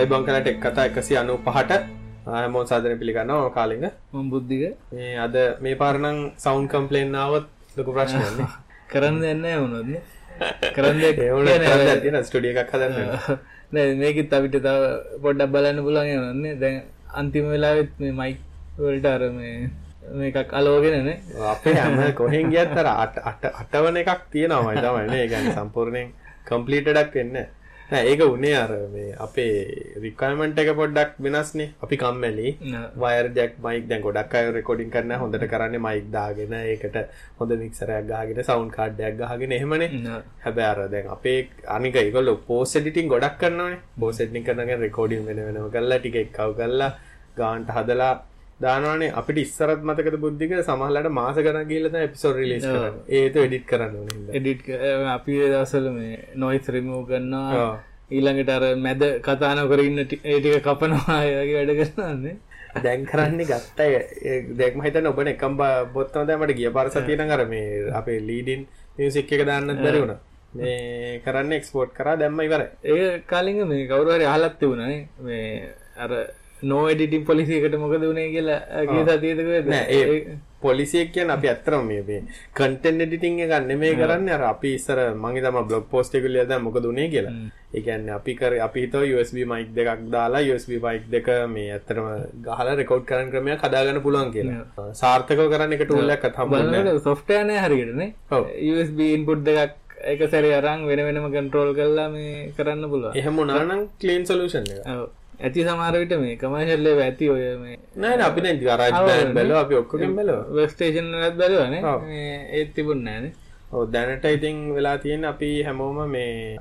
අයිබං කලට එක් කතා එකසි අනු පහට හැමෝන් සාධන පිළිගන්නවා කාලිග. මම බුද්ධික මේ අද මේ පාරණං සෞන්් කම්පලේන්නාවත් ලොකු ප්‍රශ්නයන්නේ කරන්න දෙන්න වුණොත්න කරන්න ඒවන ස්ටඩිය එකක් හදන්න. මේකත් අපිට තව පොඩ්ඩක් බලන්න පුළන් යනන්නේ දැන් අන්තිම වෙලාවෙත් මේ මයික් වලට අර මේ මේකක් අලෝගෙනනේ අපේ හැම කොහෙන් ගියත්තර අට අට අටවන එකක් තියෙනවායි තමයින ගැන සම්පූර්ණයෙන් කම්පලීටඩක් වෙන්න නෑ ඒක උනේ අර මේ අපේ රිකයිමෙන්ට් එක පොඩ්ඩක් වෙනස්නේ. අපි කම්මැලි. වයර් ජැක් මයික් දැන් ගොඩක් අය රෙකෝඩින් කරන්න හොඳට කරන්නේ මයික් දාගෙන ඒකට හොඳ මික්සරයක් ගාගෙන සවුන්ඩ් කාඩ් එකක් ගහගෙන එහෙමනේ. හැබැයි අර දැන් අපේ අනික ඒගොල්ලෝ පෝස්ට් එඩිටින් ගොඩක් කරනවානේ. පෝස්ට් එඩිටින් කරනගෙන රෙකෝඩින් වෙන වෙනම කරලා ටික එක්කව කරලා ගානට හදලා දානවානේ. අපිට ඉස්සරත් මතකද බුද්ධික? සමහරලාට මාස ගණන් ගිහලා තමයි එපිසෝඩ් රිලීස් කරන්නේ. ඒත් එඩිට් කරන්න ඕනේ. එඩිට් අපි ඒ දවස්වල මේ නොයිස් රිමූව් කරනවා. ඊළඟට අර මැද කතා නොකර ඉන්න ඒ ටික කපනවා වගේ වැඩ කරනවානේ. දැන් කරන්නේ ගත්තයි දැක්ම හිතන්න ඔබන එකම් බොත්තම දැන් මට ගිය පාර සතියේ නම් අර මේ අපේ ලීඩින් මියුසික් එක දාන්නත් බැරි වුණා. මේ කරන්න එක්ස්පෝර්ට් කරා දැම්ම ඉවරයි. ඒ කාලින්ග මේ කවුරු හරි අහලත් තිබුණානේ මේ අර නෝ එඩිටින් පොලිසියකට මොකද වුණේ කියලා ගිය සතියේද නෑ ඒ පොලිසියක් කියන අපි ඇත්තටම මේ මේ කන්ටෙන්ට් එඩිටින් එක නෙමෙයි කරන්නේ අර අපි ඉස්සර මම හිතම බ්ලොග් පෝස්ට් එක ලියලා දැන් මොකද උනේ කියලා. ඒ කියන්නේ අපි කර අපි හිතුවා USB mic දෙකක් දාලා USB mic දෙක මේ ඇත්තටම ගහලා රෙකෝඩ් කරන්න ක්‍රමයක් හදාගන්න පුළුවන් කියලා. සාර්ථකව කරන්න එක ටූල් එකක් හම්බුනේ. සොෆ්ට්වෙයාර් නෑ හරියටනේ. USB input දෙකක් එක සැරේ අරන් වෙන වෙනම කන්ට්‍රෝල් කරලා මේ කරන්න පුළුවන්. එහෙම වුණා නම් ක්ලීන් සොලියුෂන් එක. ඔව්. ඇති සමාරවිට මේ කමශල්ලේ ඇති ඔය මේ නෑ අපි ගරාජ බැලව අපි ඔක්කොගෙන් බැලව. වස්ටේෂන් ලත් බැලවන ඒත් තිබුන්න නෑන දැනට ඉතින් වෙලා තියෙන අපි හැමෝම මේ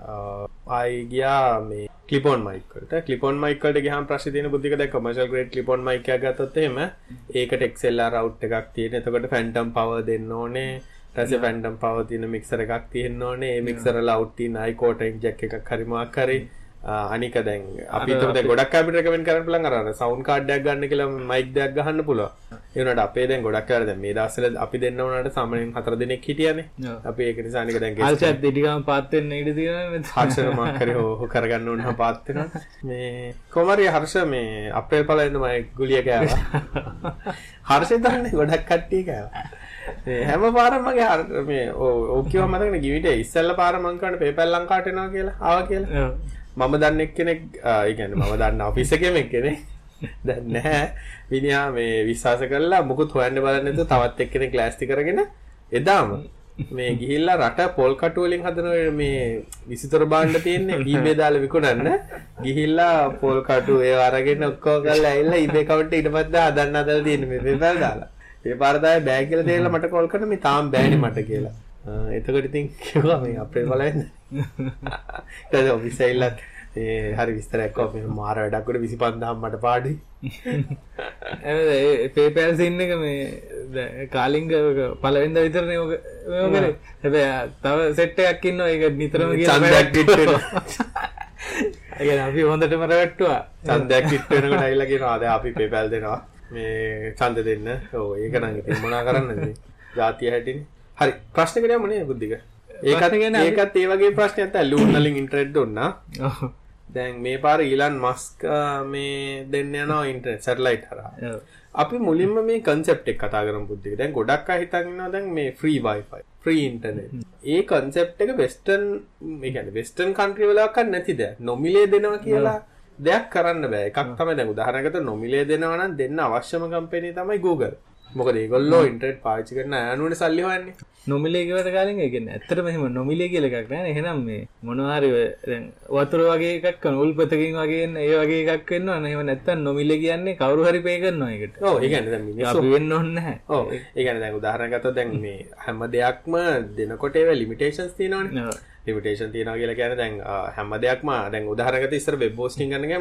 ආයිගයා මේ කලිපොන් මයිකට කලිපොන් මයිකට ගහම ප්‍රශ් තියන බුද්ධික ද කමශල් ග්‍රේට් ලිපොන් මයික ගත්තොත්තේම ඒකට එක්සෙල්ලා රව් එකක් තියෙන. එතකොට ෆැන්ටම් පව දෙන්න ඕනේ. රැස ෆැන්ටම් පවතින මික්සර එකක් තියෙන්න ඕනේ. මික්සර ලව්ටි නයි කෝටයින් ජැක් එකක් හරිමක් කරේ අනික දැන් අපි තුත ගොඩක් අපිට රෙකමෙන්ඩ් කරන්න පුළුවන් අර සවුන්ඩ් කාඩ් එකක් ගන්න කියලා මයික් දෙකක් ගහන්න පුළුවන්. ඒ වුණාට අපේ දැන් ගොඩක් අය දැන් මේ දවස්වල අපි දෙන්න උනාට සාමාන්‍යයෙන් හතර දෙනෙක් හිටියනේ. අපි ඒක නිසා අනික දැන් ගේස් අල්චත් දෙටිකම පාත් වෙන්න ඉඩ තියෙනවා හර්ෂ මම කරේ ඕක කරගන්න ඕන පාත් වෙනවා. මේ කොමාරි හර්ෂ මේ අප්‍රේල් පළවෙනිද මම ගුලිය කෑවා. හර්ෂ දන්නේ ගොඩක් කට්ටිය කෑවා. හැම පාරම මගේ මේ ඕකිව මතකන ගිවිට ඉස්සල්ල පාර මං කරන පේපල් ලංකාට එනවා කියලා ආවා කියලා මම දන්න එක්කෙනෙක් ඉගැන මම දන්න ඔෆිස කෙමෙක් කෙනෙ දැන්නෑ විනිහා මේ විශ්වාස කරලා මුකුත් හොයන්න බලන්නතු තවත් එක්කෙනෙක් ලෑස්ති කරගෙන එදාම. මේ ගිහිල්ලා රට පොල් කටුවලින් හදන මේ විසිතර බාණ්ඩ තියෙන්නේ ඊබේ දාලා විකුණන්න. ගිහිල්ලා පොල් කටු ඒ අරගෙන ඔක්කොම කරලා ඇවිල්ලා ඊබේ කවුන්ට් ඊට පස්සේ හදන්න හදලා තියෙන මේ පෙපල් දාලා. ඒ පාරදාය බෑ කියලා දෙලා මට කෝල් කරන මේ තාම බෑනේ මට කියලා. එතකොට ඉතින් කිව්වා මේ අපේ බලන්න ඊට ඔෆිස් ඇවිල්ලා ඒ හරි විස්තරයක් කොහොම මාර වැඩක් උඩ 25000 මට පාඩි පේපෑල් සින්න එක මේ කාලිංග පලවෙන්ද විතරන කරේ. හැබැ තව සෙට්ට එකක් ඉන්න ඒක නිතරම ඇ අපි හොඳටම රැට්ටවා චන්දයක් කිට්ටෙනකට අයිලගෙන ආද අපි පේපැල් දෙනවා. මේ චන්ද දෙන්න. ඕ ඒක නං ඉතින් මොනා කරන්න ජාතිය හැටින්. හරි ප්‍රශ්න කරය මනේ බුද්ධික ඒකත් ගැන ඒකත් ඒ වගේ ප්‍රශ්නයක් ඇත ලූන්නලින් ඉන්ට්‍රෙඩ් ඔන්න දැන් මේ පාර ඊලන් මස්ක මේ දෙන්න යනවා ඉන්ටර් සැටලයිට් හර අපි මුලින්ම මේ කන්සෙප් එක කතා කරම් බුද්ධික. දැන් ගොඩක් හිතන්නවා දැන් මේ ෆ්‍රී වයිෆයි ෆ්‍රී ඉන්ටර්නෙට් ඒ කන්සෙප් එක වෙස්ටර්න් මේ කියන්නේ වෙස්ටර්න් කන්ට්‍රි වලක නැතිද නොමිලේ දෙනවා කියලා දෙයක් කරන්න බෑ. එකක් තමයි දැන් උදාහරණයකට නොමිලේ දෙනවා නම් දෙන්න අවශ්‍යම කම්පැනි තමයි Google මොකද ඒගොල්ලෝ ඉන්ටර්නෙට් පාවිච්චි කරන අයනුවට සල්ලි හොයන්නේ. නොමිලේ කියවට කාලෙන් ඒ කියන්නේ ඇත්තටම එහෙම නොමිලේ කියලා එකක් නෑ. එහෙනම් මේ මොනවා හරි දැන් වතුර වගේ එකක් කරන උල්පතකින් වගේ ඒ වගේ එකක් වෙන්න ඕන එහෙම නැත්තම් නොමිලේ කියන්නේ කවුරු හරි පේ කරනවා ඒකට. ඔව් ඒ කියන්නේ දැන් මිනිස්සු අපි වෙන්න ඕනේ නැහැ. ඔව් ඒ කියන්නේ දැන් මේ හැම දෙයක්ම දෙනකොට ඒවා ලිමිටේෂන්ස් තියෙනවනේ. ලිමිටේෂන් තියෙනවා කියලා කියන්නේ දැන් හැම දෙයක්ම දැන් උදාහරණයකට ඉස්සර වෙබ් හෝස්ටිං කරන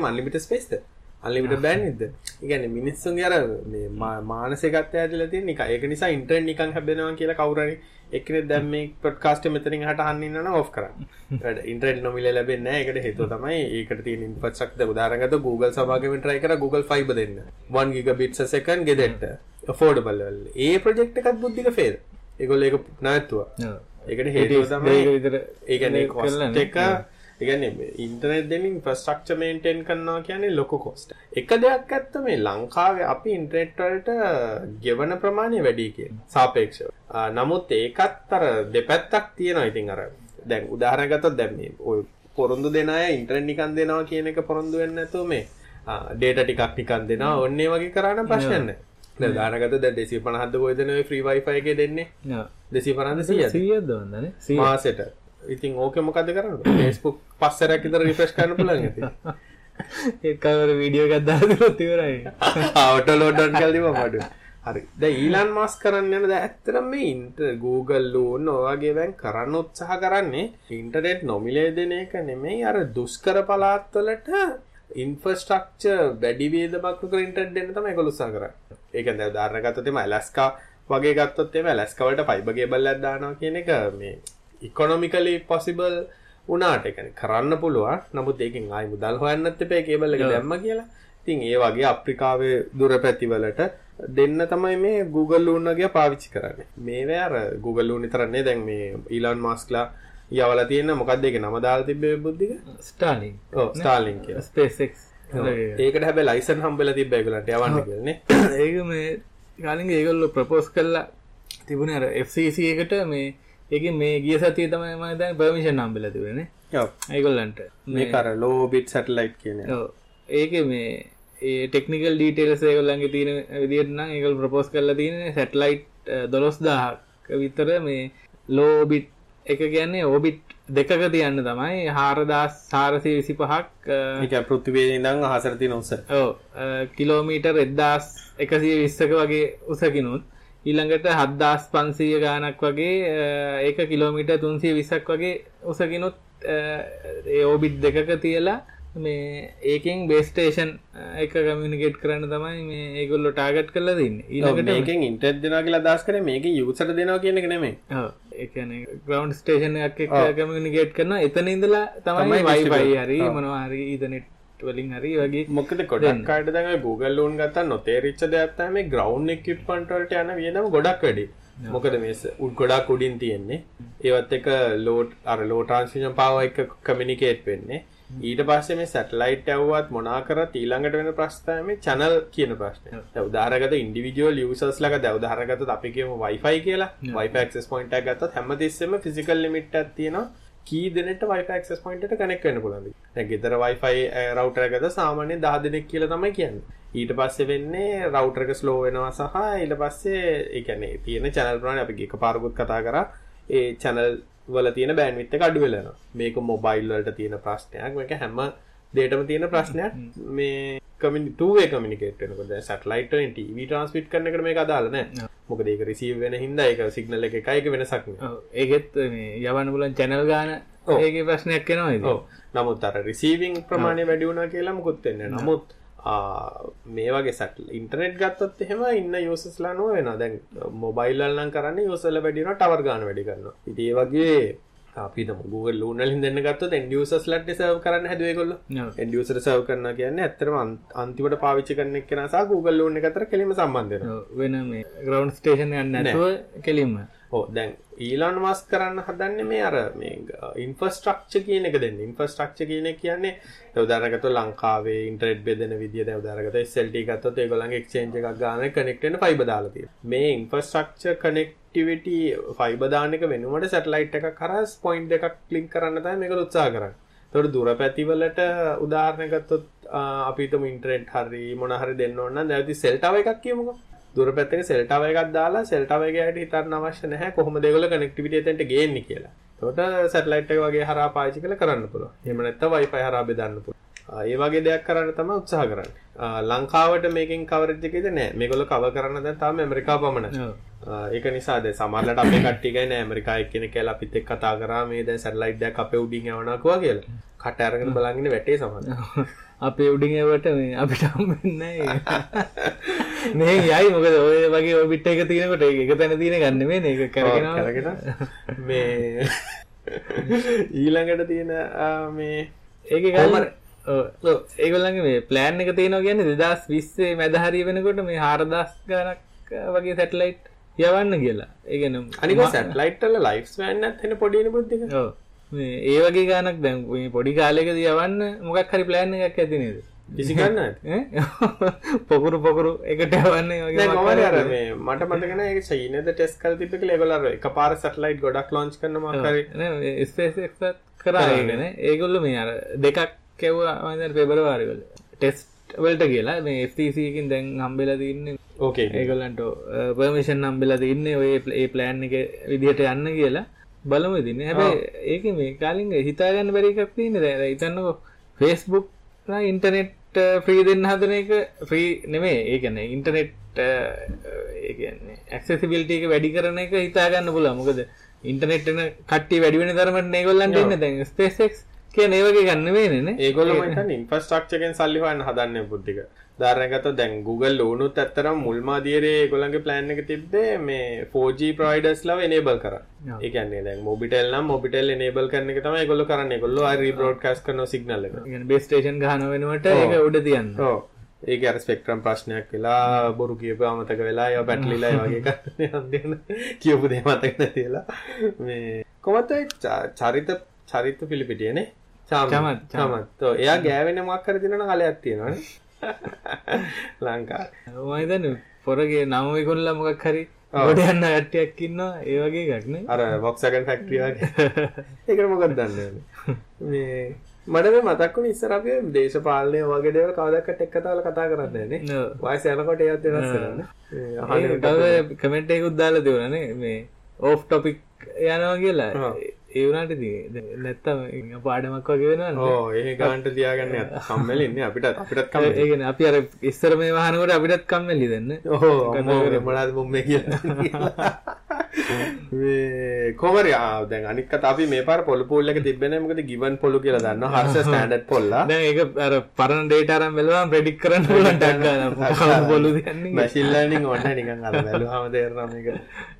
අන්ලිමිට බෑන්ද ඉගැන මිනිස්සුන් අර මානසකත් ඇතිල තින් එක. ඒක නිසා ඉන්ටර් නිකන් හැබෙනවා කියලා කවුරනි එකන දැම පොඩ්කාස්ට මෙතරින් හට හන්නන්න ඔෆ් කරන්න. ඉන්ටරෙල් නොමිල ලැබෙන්න එකට හේතු තමයි ඒකට තිය ඉන්පත්සක්ද උදාරගත Google සභාගමෙන් ට්‍රයි කර Google ෆයිබ දෙන්න. වන් ගිග බිට්ස සකන් ගෙදෙට්ට. ෆෝඩබල්ල ඒ ප්‍රජෙක්් එකත් බුද්ධික ෆේර එකොල් ඒක නැත්තුව ඒකට විතර ඒගැන එක ඉගැන ඉන්ටනෙට් දෙනින් ප්‍රස්ටක්ච මේන්ටෙන් කරනවා කියන්නේ ලොකු කොස්ට එක දෙයක් ඇත්ත මේ ලංකාවේ අපි ඉන්ට්‍රෙට්වලට ගෙවන ප්‍රමාණය වැඩි කිය සාපේක්ෂ නමුත් ඒකත් අර දෙපැත්තක් තියෙනවා. ඉතින් අර දැන් උදාහරණගතොත් දැන් මේ ඔය පොරොන්දු දෙන අය ඉන්ටර්නෙට් නිකන් දෙනවා කියන එක පොරොන්දු වෙන්නේ නැතුව මේ ඩේටා ටිකක් නිකන් දෙනවා. ඔන්නේ වගේ කරාන ප්‍රශ්නයක් නැහැ. දැන් උදාහරණගතොත් දැන් 250ද කොයිද නේ ෆ්‍රී wifi එකේ දෙන්නේ? 250ද 100ද 100ද වන්දනේ? මාසෙට ඉතින් ඕකේ මොකද කරන්නේ? Facebook පස්සරයක් විතර රිෆ්‍රෙෂ් කරන්න පුළුවන් ඉතින්. ඒකවර වීඩියෝ එකක් දාලා දුන්නොත් ඉවරයි. ආවටෝ ලෝඩ් ඩවුන් කරලා දීපන් මඩු හරි. දැන් ඊලන් මාස් කරන්න යන දැන් ඇත්තටම මේ ඉන්ටර් Google ලෝන් ඔයගේ දැන් කරන්න උත්සාහ කරන්නේ ඉන්ටර්නෙට් නොමිලේ දෙන එක නෙමෙයි අර දුෂ්කර පළාත්වලට ඉන්ෆ්‍රස්ට්‍රක්චර් වැඩි වේදමක් කර ඉන්ටර්නෙට් දෙන්න තමයි ඒගොල්ලෝ උත්සාහ කරන්නේ. ඒක දැන් උදාහරණ ගත්තොත් එimhe ඇලස්කා වගේ ගත්තොත් එimhe ඇලස්කා වලට ෆයිබර් කේබල් එකක් දානවා කියන එක මේ ඉකොනොමිකලි පොසිබල් ඒ කියන්නේ කරන්න පුළුවන්. නමුත් ඒකෙන් ආයි මුදල් හොයන්නත් එපා කේබල් එක දැම්ම කියලා. ඉතින් ඒ වගේ අප්‍රිකාවේ දුර පැතිවලට දෙන්න තමයි මේ Google ලූන් වගේ පාවිච්චි කරන්නේ. මේවා අර Google ලූන් විතරනේ දැන් මේ ඊලන් මාස්ක්ලා යවලා තියෙන මොකක්ද ඒක නම දාලා තිබ්බේ බුද්ධික? ස්ටාර්ලින් ඔව් ස්ටාර්ලින් කියලා. SpaceX ඒකට හැබැයි ලයිසන් හම්බෙලා තිබ්බ ඒගොල්ලන්ට යවන්න කියලා නේ. ඒක මේ කලින් ඒගොල්ලෝ ප්‍රපෝස් කළා තිබුණේ අර FCC එකට මේ ඒක මේ ගිය සතිය තමයි මම දැන් පර්මිෂන් හම්බෙලා තිබුණේ ඔව්. ඒගොල්ලන්ට මේක අර low bit satellite කියන්නේ. ඔව් ඒක මේ ඒ ටෙක්නිකල් ඩීටේල්ස් ඒගොල්ලන්ගේ තියෙන විදිහට නම් ඒගොල්ලෝ ප්‍රපෝස් කරලා තියෙන්නේ සැටලයිට් 12000ක විතර මේ ලෝ බිට් එක කියන්නේ ඕබිට් දෙකක තියන්න තමයි 4425ක් ඒක පෘථිවියේ ඉඳන් අහසට තියෙන උස. ඔව් කිලෝමීටර් 1220ක වගේ උසකිනුත් ඊළඟට 7500 ගානක් වගේ ඒක කිලෝමීටර් 320ක් වගේ උසකිනුත් ඒ ඕබිට් දෙකක තියලා මේ ඒකෙන් බේස්ටේෂන් එක කමියනිකේට් කරන්න තමයි මේ ඒගොල්ලො ටාගට් කරලා දෙන්න. ඊළඟට මේකෙන් ඉන්ටර්නෙට් දෙනවා කියලා අදහස් කරේ මේක යූසර්ට දෙනවා කියන එක නෙමෙයි. ඔව් ඒ කියන්නේ ග්‍රවුන්ඩ් ස්ටේෂන් එකක් එක්ක කමියනිකේට් කරනවා. එතන ඉඳලා තමයි වයිෆයි හරි මොනවා හරි ඊතර්නෙට් වලින් හරි වගේ මොකද දැන් ඔය Google ලෝන් ගත්තා නොතේරිච්ච දෙයක් තමයි මේ ග්‍රවුන්ඩ් ඉක්විප්මන්ට් වලට යන වියදම ගොඩක් වැඩි. මොකද මේ උඩ් ගොඩක් උඩින් තියෙන්නේ. ඒවත් එක ලෝඩ් අර ලෝ ට්‍රාන්ස්මිෂන් පාවර් එක කමියුනිකේට් වෙන්නේ. ඊට පස්සේ මේ සැටලයිට් ඇව්වත් මොනා කරත් ඊළඟට වෙන ප්‍රශ්න තමයි මේ channel කියන ප්‍රශ්නය. දැන් උදාහරණකට ඉන්ඩිවිජුවල් යූසර්ස් ලාක උදාහරණකට අපි කියමු Wi-Fi කියලා. Point එකක් ගත්තොත් හැමතිස්සෙම limit එකක් තියෙනවා. කී දෙනෙක්ට Wi-Fi access point එකට connect වෙන්න පුළුවන්ද? දැන් ගෙදර Wi-Fi router එකක සාමාන්‍යයෙන් 10 දෙනෙක් කියලා තමයි කියන්නේ. ඊට පස්සේ වෙන්නේ router එක slow වෙනවා සහ ඊට පස්සේ ඒ කියන්නේ තියෙන channel ප්‍රමාණය අපි එකපාරකුත් කතා කරා. ඒ channel වල තියෙන බෑන්විත් එක අඩු වෙලා යනවා. මේක මොබයිල් වලට තියෙන ප්‍රශ්නයක්. මේක හැම දෙයකටම තියෙන ප්‍රශ්නයක්. මේ වෙනකොට දැන් සැටලයිට් TV transmit කරන එකට මේක අදාළ නැහැ. මොකද ඒක receive වෙන signal එක එකයි ඒක වෙනසක් නෑ. ඔව් ඒකෙත් මේ යවන්න පුළුවන් channel ගාන ඒකේ ප්‍රශ්නයක්. ඔව්. නමුත් අර receiving ප්‍රමාණය වැඩි වුණා කියලා මොකුත් වෙන්නේ නැහැ. නමුත් මේ වගේ සැටල් ඉන්ටර්නෙට් ගත්තොත් එහෙම ඉන්න යූසර්ස්ලා නෝ වෙනවා. දැන් මොබයිල් වල නම් කරන්නේ යූසර්ලා වැඩි වෙනවා ටවර් ගාන වැඩි කරනවා. ඉතින් ඒ වගේ අපි හිතමු Google ලූන් වලින් දෙන්න ගත්තොත් end users ලට සර්ව් කරන්න end user සර්ව් කරනවා කියන්නේ ඇත්තටම අන්තිමට පාවිච්චි කරන එක්කෙනා සහ Google ලූන් එක අතර කෙලින්ම සම්බන්ධ. වෙන මේ ground station එකක් නැතුව කෙලින්ම. ඕ දැන් ඊලාන් මස් කරන්න හදන්නේ මේ අර මේ ඉන්ෆ්‍රස්ට්‍රක්චර් කියන එක දෙන්න. ඉන්ෆ්‍රස්ට්‍රක්චර් කියන කියන්නේ උදාහරණකට ලංකාවේ ඉන්ටර්නෙට් බෙදෙන විදිය උදාහරණකට SLT ගත්තොත් ඒගොල්ලන්ගේ එක්ස්චේන්ජ් එකක් ගන්න කනෙක්ට් වෙන්න ෆයිබර් දාලා තියෙනවා. මේ ඉන්ෆ්‍රස්ට්‍රක්චර් කනෙක්ටිවිටි ෆයිබර් දාන එක වෙනුවට සැටලයිට් එකක් කරා පොයින්ට් දෙකක් ලින්ක් කරන්න තමයි මේක උත්සාහ කරන්නේ. ඒතකොට දුර පැතිවලට උදාහරණ ගත්තොත් අපි හිතමු ඉන්ටර්නෙට් හරි මොන හරි දෙන්න ඕන නම් දැන් ඉතින් සෙල් ටවර් එකක් කියමුකෝ. දුර පැත්තක සෙල් ටවර් එකක් දාලා සෙල් ටවර් එකේ හැටි හිතන්න අවශ්‍ය නැහැ කොහොමද ඒගොල්ලෝ කනෙක්ටිවිටි එතනට ගේන්නේ කියලා. එතකොට සැටලයිට් එක වගේ හරහා පාවිච්චි කරලා කරන්න පුළුවන්. එහෙම නැත්නම් Wi-Fi හරහා බෙදන්න පුළුවන්. ඒ වගේ දෙයක් කරන්න තමයි උත්සාහ කරන්නේ. ලංකාවට මේකෙන් කවරේජ් එකේද නැහැ. මේගොල්ලෝ කවර් කරන්න දැන් තාම ඇමරිකාව පමණයි. ඒක නිසා දැන් සමහරවිට අපේ කට්ටිය කියන්නේ ඇමරිකාව එක්කෙනෙක් කියලා අපිත් එක්ක කතා කරා මේ සැටලයිට් එකක් අපේ උඩින් යවනවා කියලා. කට අරගෙන බලන් ඉන්නේ වැටේ සමහර. අපේ උඩින් ඒවට මේ අපිට හම්බෙන්නේ මේ යයි මොකද ඔය වගේ ඔබිට් එක තියෙනකොට එක තැන තියෙන ගන්න මේ ඒක කරගෙන කරගෙන මේ ඊළඟට තියෙන මේ ඒක ගල්මර ඒගොල්ලන්ගේ මේ ප්ලෑන් එක තියෙනවා කියන්නේ දෙදස් විස්සේ මැදහරි වෙනකොට මේ හාරදස් ගනක් වගේ සැටලයිට් යවන්න කියලා. ඒගන අනික සැටලයිට්ල ලයිස් වන්න ඇන පොඩින බුද්ධික මේ ඒ වගේ ගානක් දැන් පොඩි කාලෙක යවන්න මොකක් හරි ප්ලෑන් එකක් ඇති නේද? විසිකන්න ඈ? පොකුරු පොකුරු එකට යවන්නේ වගේ මේ මට චීනේද ටෙස්ට් කරලා තිබ්බ කියලා ඒගොල්ලෝ අර එකපාර සැටලයිට් ගොඩක් ලොන්ච් කරන මොකක් හරි. ස්පේස් කරා ඒකන ඒගොල්ල මේ අර දෙකක් කැව්වා මන්ද පෙබරවාරිවල ටෙස්ට් වලට කියලා. මේ FTCකින් දැන් හම්බෙල තින්නේ. ඕකේ ඒගොල්ලන්ට පර්මිෂන් හම්බෙල තින්නේ ඔය ඒ ප්ලෑන් එක විදිහට යන්න කියලා. බලමු දින්න හැබැයි ඒක මේ කාලින් හිතාගන්න බැරිකක් තියන්න දැ ඉතන්නක ෆේස්බුක් ඉන්ටනෙට් ෆ්‍රී දෙන්න හදන එක ෆ්‍රී නෙමේ ඒකන ඉන්ටනෙට් ඒන්නේ ඇක්සසිබිල්ටක වැඩි කරන එක හිතාගන්න පුල මොකද ඉන්ටනෙට්න කට්ටි වැඩිවෙන ධර්මට ඒගොල්ලන්ට එන්න දැන් ස්පේසෙක් කිය ඒවගේ ගන්න වේනන ඒගොල්ලෝ මට ඉන්ෆස්ට්‍රක්චරෙන් සල්ලි හොයන්න හදන්නේ බුද්ධික ධාරණගත දැන් Google ඕනුත් ඇත්තරම් මුල්ම අදියරේ ඒගොල්ලන්ගේ ප්ලෑන් එක තිබ්බේ මේ 4G providers ලව enable කරන්න. ඒ කියන්නේ දැන් Mobitel නම් Mobitel enable කරන එක තමයි ඒගොල්ලෝ කරන්නේ. ඒගොල්ලෝ ආ rebroadcast කරන signal එක. බේ ස්ටේෂන් ගහන වෙනුවට ඒක උඩ තියන්න ඔව්. ඒක අර ස්පෙක්ට්‍රම් ප්‍රශ්නයක් වෙලා බොරු කියපු අමතක වෙලා ඒවා පැටලිලා ඒ වගේ අන්තිම කියපු දේ මතක නැතිලා මේ කොහොමද චරිත චරිත පිළිපිටියනේ චාමත් චමත්, එයා ගෑවෙන මොකක් කර දිනන කලයක් තියෙනවනේ. ලංකා මයිතන පොරගේ නමවිකොල්ල මොකක් හරි ගොඩ යන්න ගට්ටයක් ඉන්නවා ඒ වගේ ගක්න අර බොක්සගන් ෆැක්ට්‍රියගේ ඒකට මොකක් දන්න? මේ මට මතක්කුණ ඉස්සර අපේ දේශපාලනය වගේ දේවල් කවදක්කට එක් කතාවල කතා කරන්නන්නේ වයස යනකොට ඒත් වෙනස් කරන්න කමෙන්ට් එකකුත් දාලා දෙවනේ මේ ඕෆ් ටොපික් යනවා කියලා ආ. ඒ වුණට නැත්තම පාඩමක් වගේ වෙනවා ඕ ඒ ගාන්ට තියාගන්න කම්මලින්නේ අපිට අපිටත්. කම ඒගෙන අපි අර ඉස්සර මේ වහනකොට අපිටත් කම්මැලි දෙන්න ඕ මොනාද බොම්ම කිය කොමරි දැන් අනික් අපි මේ පර පොල පොල්ලක තිබෙන මකද ගිවන් පොලු කියලා දන්න හර්ස ස්ටන්ඩ් පොල්ලා. ඒක අර පරණ ඩේටරම් වෙලවා ප්‍රඩික් කරන්න ටක් පොලු දන්නේ? මැසිල්ලනිින් ඔන්න නිකන් අර බැලු හම තේරනම එක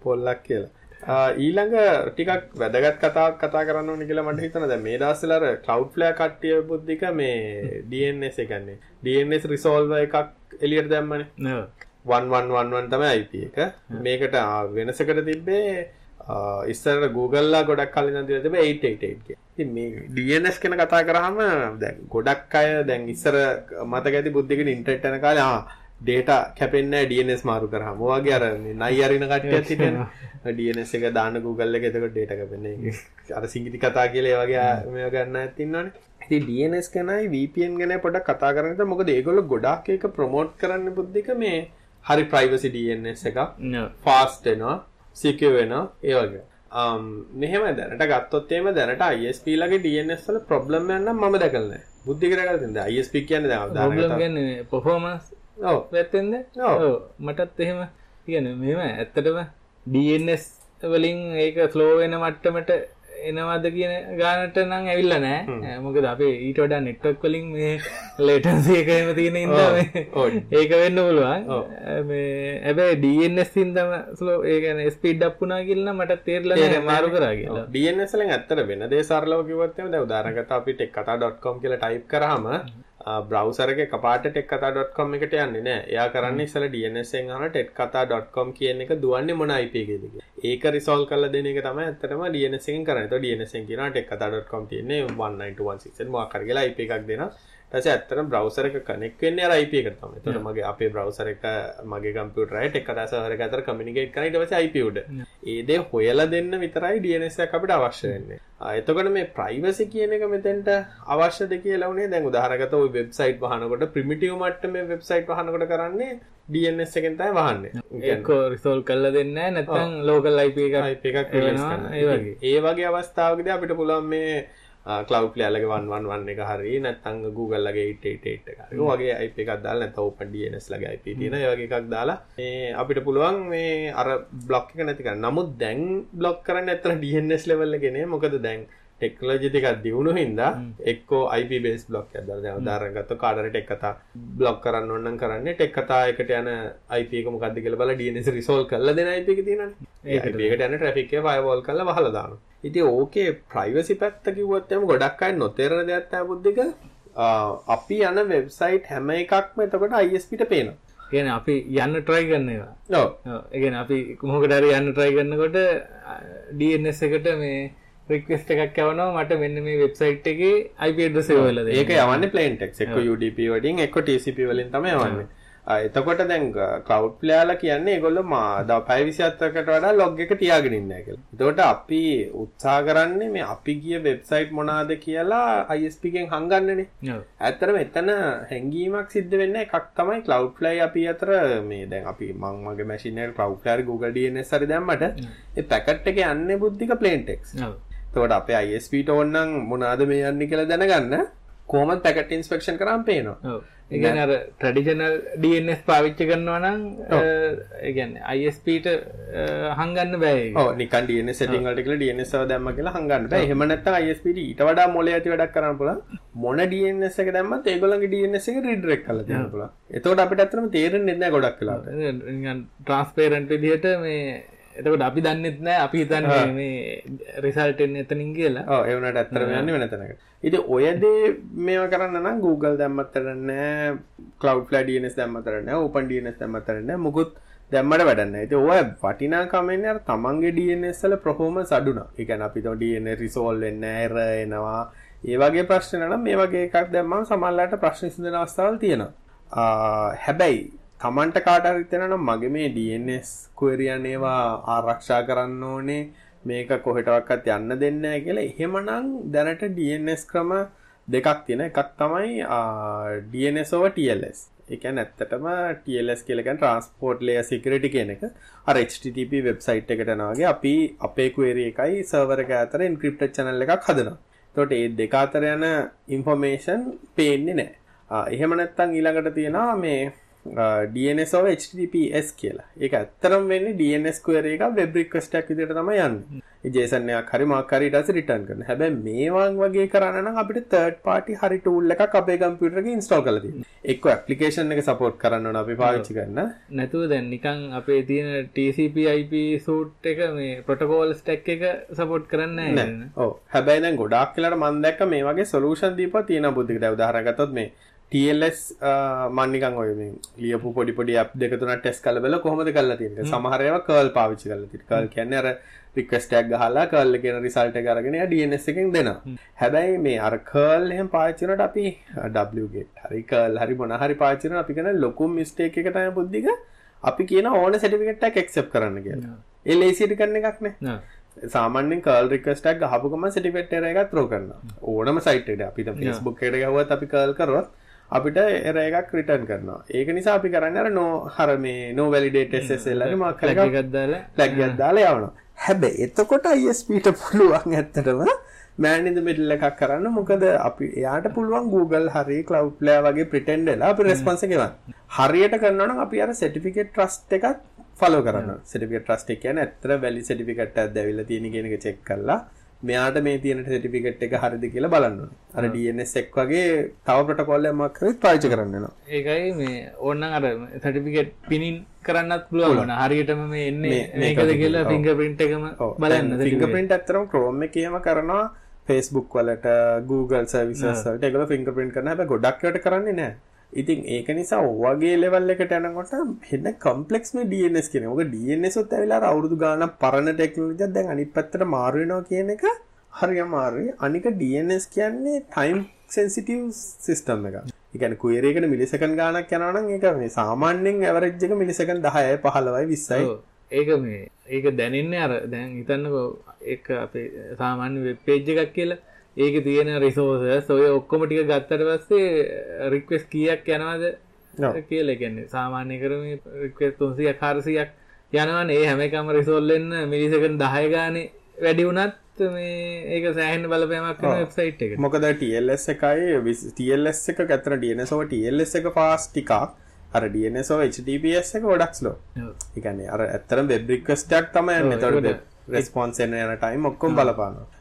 පොල්ලක් කියලා ඊළඟ ටිකක් වැදගත් කතාවක් කතා කරන්න ඕනේ කියලා මට හිතෙනවා. දැන් මේ දවස්වල අර Cloudflare කට්ටිය බුද්ධික මේ DNS එකන්නේ DNS resolver එකක් එළියට දැම්මනේ. 1111 තමයි IP එක. මේකට වෙනසකට තිබ්බේ ආ, ඉස්සරට Google ලා ගොඩක් කලින් ඉඳන් තිබ්බේ 888 කියලා. ඉතින් මේ DNS ගැන කතා කරාම දැන් ගොඩක් අය දැන් ඉස්සර මතක ඇති බුද්ධිකේ ඉන්ටර්නෙට් යන කාලේ ආ ඩේටා කැපෙන්නේ DNS මාරු කරාම. ඔය වගේ අර නයි අරින කට්ටියක් හිටියනේ. DNS එක දාන්න Google එකේ එතකොට data කැපෙන්නේ. අර සිංගිති කතා කියලා ඒ වගේ ආ- මේවා ගන්න ඇත් ඉන්නවනේ. ඉතින් DNS ගැනයි VPN ගැනයි පොඩ්ඩක් කතා කරන්න ඉතින් මොකද ඒගොල්ලෝ ගොඩාක් ඒක ප්‍රොමෝට් කරන්න බුද්ධික මේ හරි ප්‍රයිවසි DNS එකක් ෆාස්ට් වෙනවා සිකියර් වෙනවා ඒ වගේ. um මෙහෙම දැනට ගත්තොත් එහෙම දැනට ISP ලගේ DNS වල ප්‍රොබ්ලම් එකක් නම් මම දැකලා නැහැ. බුද්ධික දැකලා තියෙනද ISP කියන්නේ දැන් ප්‍රොබ්ලම් උදාහරණයක් ගන්න ඔව්. පැත්තෙන්ද. ඔව්. මටත් එහෙම කියන මෙම ඇත්තටම DNS වලින් ඒක ෆ්ලෝ වෙන මට්ටමට එනවාද කියන ගානට නම් ඇවිල්ල නෑ මොකද අපේ ඊට වඩා නෙට්වක් වලින් මේ ලේටන්සේකම තියෙන. ඔව්. ඒක වෙන්න පුළුවන්. ඇබැයි DNS සින්දම ස්ලෝ ඒකන ස්පීඩ් අප්පුනා කියලන්න මට තේරල මාරු කරා කියලා. DNS වලින් ඇත්තට වෙන දේ සරලව කිව්වොත් එහෙම දැන් උදාහරණයක් ගත්තා අපි tekkata.com කියලා ටයිප් කරාම බ්‍රවුසර් එකේ කපාට tekkata.com එකට යන්නේ නැහැ. එයා කරන්නේ ඉස්සෙල්ලා DNS එකෙන් අහන tekkata.com කියන එක දුවන්නේ මොන IP එකේද කියලා. ඒක රිසෝල්ව් කරලා දෙන එක තමයි ඇත්තටම DNS එකෙන් කරන්නේ. ඒතකොට DNS එකෙන් කියනවා tekkata.com තියෙන්නේ 192.168 මොකක් කියලා IP එකක් දෙනවා. ඊට පස්සේ ඇත්තටම බ්‍රවුසර් එක කනෙක්ට් වෙන්නේ අර IP එකට තමයි. ඒතකොට මගේ අපේ බ්‍රවුසර් එක මගේ කම්පියුටරයි tekkata සර්වර් එක අතර කමියුනිකේට් කරන ඊට පස්සේ IP උඩ. ඒ දේ හොයලා දෙන්න විතරයි DNS එකක් අපිට අවශ්‍ය වෙන්නේ. එතකොට මේ ප්‍රයිවසි කියන එක මෙතෙන්ට අවශ්‍යද කියලා උනේ දැන් උදාහරණකට ওই වෙබ්සයිට් වහනකොට ප්‍රිමිටිව් මට්ටමේ වෙබ්සයිට් වහනකොට කරන්නේ DNS එකෙන් තමයි වහන්නේ. ඒක රිසෝල් කල්ල දෙන්න නැත්තං ලෝකල් IP එකක් IP එකක්. ඒ වගේ. ඒ වගේ අවස්ථාවකදී අපිට පුළුවන් මේ Cloudflare ලගේ 111 එක හරි නැත්නම් Google ලගේ 888 එක වගේ IP එකක් දාලා නැත්නම් OpenDNS ලගේ IP තියෙන ඒ වගේ එකක් දාලා මේ අපිට පුළුවන් මේ අර බ්ලොක් එක නැති කරන්න. නමුත් දැන් බ්ලොක් කරන්න ඇත්තට DNS level එකේ නේ. මොකද දැන් ටෙක්නොලොජි ටිකක් දියුණු හින්දා එක්කෝ IP based block එකක් දාලා දැන් උදාහරණයක් ගත්තොත් කාඩරට ටෙක් කතා බ්ලොක් කරන්න ඕන නම් කරන්නේ ටෙක් කතා එකට යන IP එක මොකක්ද කියලා බලලා DNS resolve කරලා දෙන IP එක තියෙනනේ. ඒ IP එකට යන traffic එක firewall කරලා වහලා දානවා. ඉතින් ඕකේ ප්‍රයිවසි පැත්ත කිව්වොත් එහම ගොඩක් අය නොතේරෙන දෙයක් තමයි බුද්ධික අපි යන වෙබ්සයිට් හැම එකක්ම එතකොට ISP ට පේනවා. කියන අපි යන්න ට්‍රයි කරන්න ඒවා. එකෙන අපි කුමකටර යන්න ට්‍රයි කරන්නකොට DNS එකට මේ රික්වෙස්ට එකක් යවනවා මට මෙන්න මේ වෙබ්සයිට් එක අයිපඩස වලද ඒක යවන්න පලේන්ටෙක් එක්ක UDP වලින් එක්ක TCP වලින් තමයි යවන්නේ. එතකොට දැන් කවු් ප්ලයාල කියන්නේ ගොල්ල මාද පයි විසිත්තකට වඩා ලොග් එක තියාගෙන ඉන්න කියලා. එතකොට අපි උත්සාහ කරන්නේ මේ අපි ගිය වෙබ්සයිට් මොනාද කියලා ISPගෙන් හංගන්නනේ. ඇත්තටම එතන හැංගීමක් සිද්ධ වෙන්න එකක් තමයි කලව් ෆ්ලයි අපි අතර මේ දැන් අපි මං මගේ මැෂින් එකට කලව් ෆ්ලයි Google DNS හරි දැම්මට පැකට් එක යන්නේ බුද්ධික plain එතකොට අපේ ISPට ඕනනම් මොනවාද මේ යන්නේ කියලා දැනගන්න. කොහොමද පැකට් ඉන්ස්පෙක්ෂන් කරාම පේනවා. ඉගන අර ට්‍රඩිෂනල් DNS පාවිච්ච කරනවා නම් ඒගැන ISPට හංගන්න බෑ නික ඩන සටිංගට කල DNS දැම්ම කියලා හංගන්න හෙමනත් ISPට ඊට වඩා මොල ඇති වැඩක් කරන්න පුල මොන DNS එක දැම්ම ඒගොලගේ DNS එක රිඩරෙක් කල පුල එතවට අපිට ඇතරම තේරෙන් දෙන්න ගොඩක් කලා ට්‍රන්ස්පේරන්ට විදිහට මේ එතකට අපි දන්නෙත් නෑ අපි හිතන්න මේ රිසල්ටෙන් එතනින් කියලා. එවනට ඇත්තරම යන්න වෙනතනක ඉති ඔයදේ මේව කරන්න නම් Google දැම්මත්තරන්න කලව් ඩියනස් දැම්මතරන්න උපන් ඩියනස් දැම්මතරන්න මුකුත් දැම්මට වැඩන්න ඇති ඔය පටිනාකමෙන් තමන්ගේ ඩියනස්සල ප්‍රහෝම සඩුන එකන අපි තෝ ඩියන රිසෝල් වෙන්න ඇර එනවා. ඒවගේ ප්‍රශ්නන මේ වගේ එකක් දැම්මම් සමල්ලට ප්‍රශ්න සිදන අවස්ථාවල් තියෙනවා. හැබැයි තමන්ට කාටරිතෙනනම් මගේ මේ DNS කුවරියන් ඒවා ආරක්ෂා කරන්න ඕනේ. මේක කොහෙටවක්කත් යන්න දෙන්න කියලා. එහෙමනම් දැනට DNS ක්‍රම දෙකක් තියෙන එකක් තමයි DNS over TLS එක නැත්තටම TLS කියලකන් ට්‍රන්ස්පෝර්ට් ලේ සිකරටි කියන එක. අර HTTP වෙබ්සයිට් එකට නාගේ අපි අපේ ක්වේරි එකයි සර්වර එක අතර එන්ක්‍රිප්ටඩ් channel එකක් හදනවා. එතකොට මේ දෙක අතර යන ඉන්ෆර්මේෂන් පේන්නේ නැහැ. එහෙම නැත්නම් ඊළඟට තියෙනවා මේ DNS of HTTPS කියලා. ඒක ඇත්තටම වෙන්නේ DNS query එක web request එකක් විදිහට තමයි යන්නේ. ඒ JSON එකක් හරි මොකක් හරි ඊට පස්සේ return කරනවා. හැබැයි මේවන් වගේ කරන්න නම් අපිට third party හරි tool එකක් අපේ කම්පියුටර් එකේ install කරලා තියෙනවා. එක්ක application එක support කරන්න ඕන අපි පාවිච්චි කරන. නැතුව දැන් නිකන් අපේ තියෙන TCP IP suite එක මේ protocol stack එක support කරන්නේ නැහැ. ඔව්. හැබැයි දැන් ගොඩාක් වෙලාට මම දැක්ක මේ වගේ solution දීපුවා තියෙන බුද්ධිකට. උදාහරණ ගත්තොත් මේ TLS මන්නිකන් ඔය මේ ලියපු පොඩි පොඩි ඇප් දෙක තුනක් ටෙස්ට් කරලා බලලා කොහොමද කරලා තියෙන්නේ. සමහර ඒවා කර්ල් පාවිච්චි කරලා තියෙනවා කර්ල් කියන්නේ අර රික්වෙස්ට් එකක් ගහලා කර්ල් එකේ රිසල්ට් එක අරගෙන එයා DNS එකෙන් දෙනවා. හැබැයි මේ අර කර්ල් එහෙම පාවිච්චි කරනකොට අපි wget හරි කර්ල් හරි මොන හරි පාවිච්චි කරන අපි කරන ලොකු මිස්ටේක් එක තමයි බුද්ධික අපි කියන ඕන සර්ටිෆිකේට් එකක් ඇක්සෙප්ට් කරන්න කියලා. ඒ ලේසියට කරන එකක් නේ. සාමාන්‍යෙන් කල් රික්වස්ටක් ගහපුකම සටිපෙට් එකක් ත්‍රෝ කරන්න ඕනම සයිට අපි ෆස්බුක් එට ගවත් අපි කල් කරොත් අපිට එර එකක් රිටර්න් කරනවා. ඒක නිසා අපි කරන්න අර නෝ හර මේ නෝ වැලිඩේට එස්සෙල්ලගේ මක් ගත්දාල ලැග්ගත් දාලා යවනවා. හැබැයි එතකොට ISPට පුළුවන් ඇත්තටම මෑනිද මිඩල් එකක් කරන්න. මොකද අපි එයාට පුළුවන් Google හරි කලව් ලෑ වගේ ප්‍රිටෙන්ඩලා අපි රෙස්පොන්ස එකවන් හරියට කරන්නන අපි අර සටිෆිකෙට් ට්‍රස්ට එකත් ෆලෝ කරන්න සටිෆිකෙට් ට්‍රස්ට එක ඇත්තර වැලි සටිෆිකට් ඇදවිල තියෙන කෙනක චෙක් කරලා මෙයාට මේ තියෙන සටිෆිකට් එක හරිද කියලා බලන්න අර DNS එක් වගේ තව ප්‍රොටෝකෝල් එකක් කරත් පාවිච්චි කරන්න වෙනවා. ඒකයි මේ ඕනනම් අර සටිෆිකට් පිනින් කරන්නත් පුළුවන් හරියටම මේ එන්නේ මේකද කියලා ෆිංගර්ප්‍රින්ට් එකම බලන්න ෆිංගර්ප්‍රින්ට් ඇත්තටම Chrome එකේම කරනවා. Facebook වලට Google සර්විසස් වලට ඒගොල්ලෝ ෆිංගර්ප්‍රින්ට් කරන හැබැයි ගොඩක් ඒවාට කරන්නේ නැහැ ඉතින් ඒක නිසා ඔවගේ ලෙවල් එකට යනකොට හෙන්න කම්පලෙක්ස් මේ DNS කියන ඕක DNS ඔත් ඇවිල්ලා අවුරුදු ගාණක් පරණ ටෙක්නොලොජි එකක් දැන් අනිත් පැත්තට මාරු වෙනවා කියන එක හරි අමාරුයි අනික DNS කියන්නේ ටයිම් සෙන්සිටිව් සිස්ටම් එකක්. ඒ කියන්නේ ක්වෙරි එකට මිලිසෙකන්ඩ් ගාණක් යනවා නම් ඒක මේ සාමාන්‍යයෙන් ඇවරේජ් එක මිලිසෙකන්ඩ් 10යි 15යි 20යි. ඒක මේ ඒක දැනෙන්නේ අර දැන් හිතන්නකෝ ඒක අපේ සාමාන්‍ය වෙබ් පේජ් එකක් කියලා ඒක තියෙන රිසෝසස් ඔය ඔක්කොම ටික ගත්තට පස්සේ රික්වෙස් කියක් යනවාද? කියල ගැන්නේ සාමාන්‍ය කරම රික්වෙස් තුන්සිය කාරසියක් යනවන. ඒ හැමකම රිසෝල්ලෙන්න මිලිසකන් දහය ගානේ වැඩි වුනත් මේ ඒක සෑහන් බලපෑමක් වෙබ්සයිට් එක මොකද TLS එකයි TLS එක ගැතර DNSව TLS එක ෆාස් ටිකක්. අර DNSව HTTPS එක ගොඩක්ස්ලෝ එකන්නේ අර ඇත්තරම් වෙබ් රික්වස්ටක් තමයි තොට රෙස්පොන්ස් එන්න යන ටයිම් ඔක්කොම් බලපානවා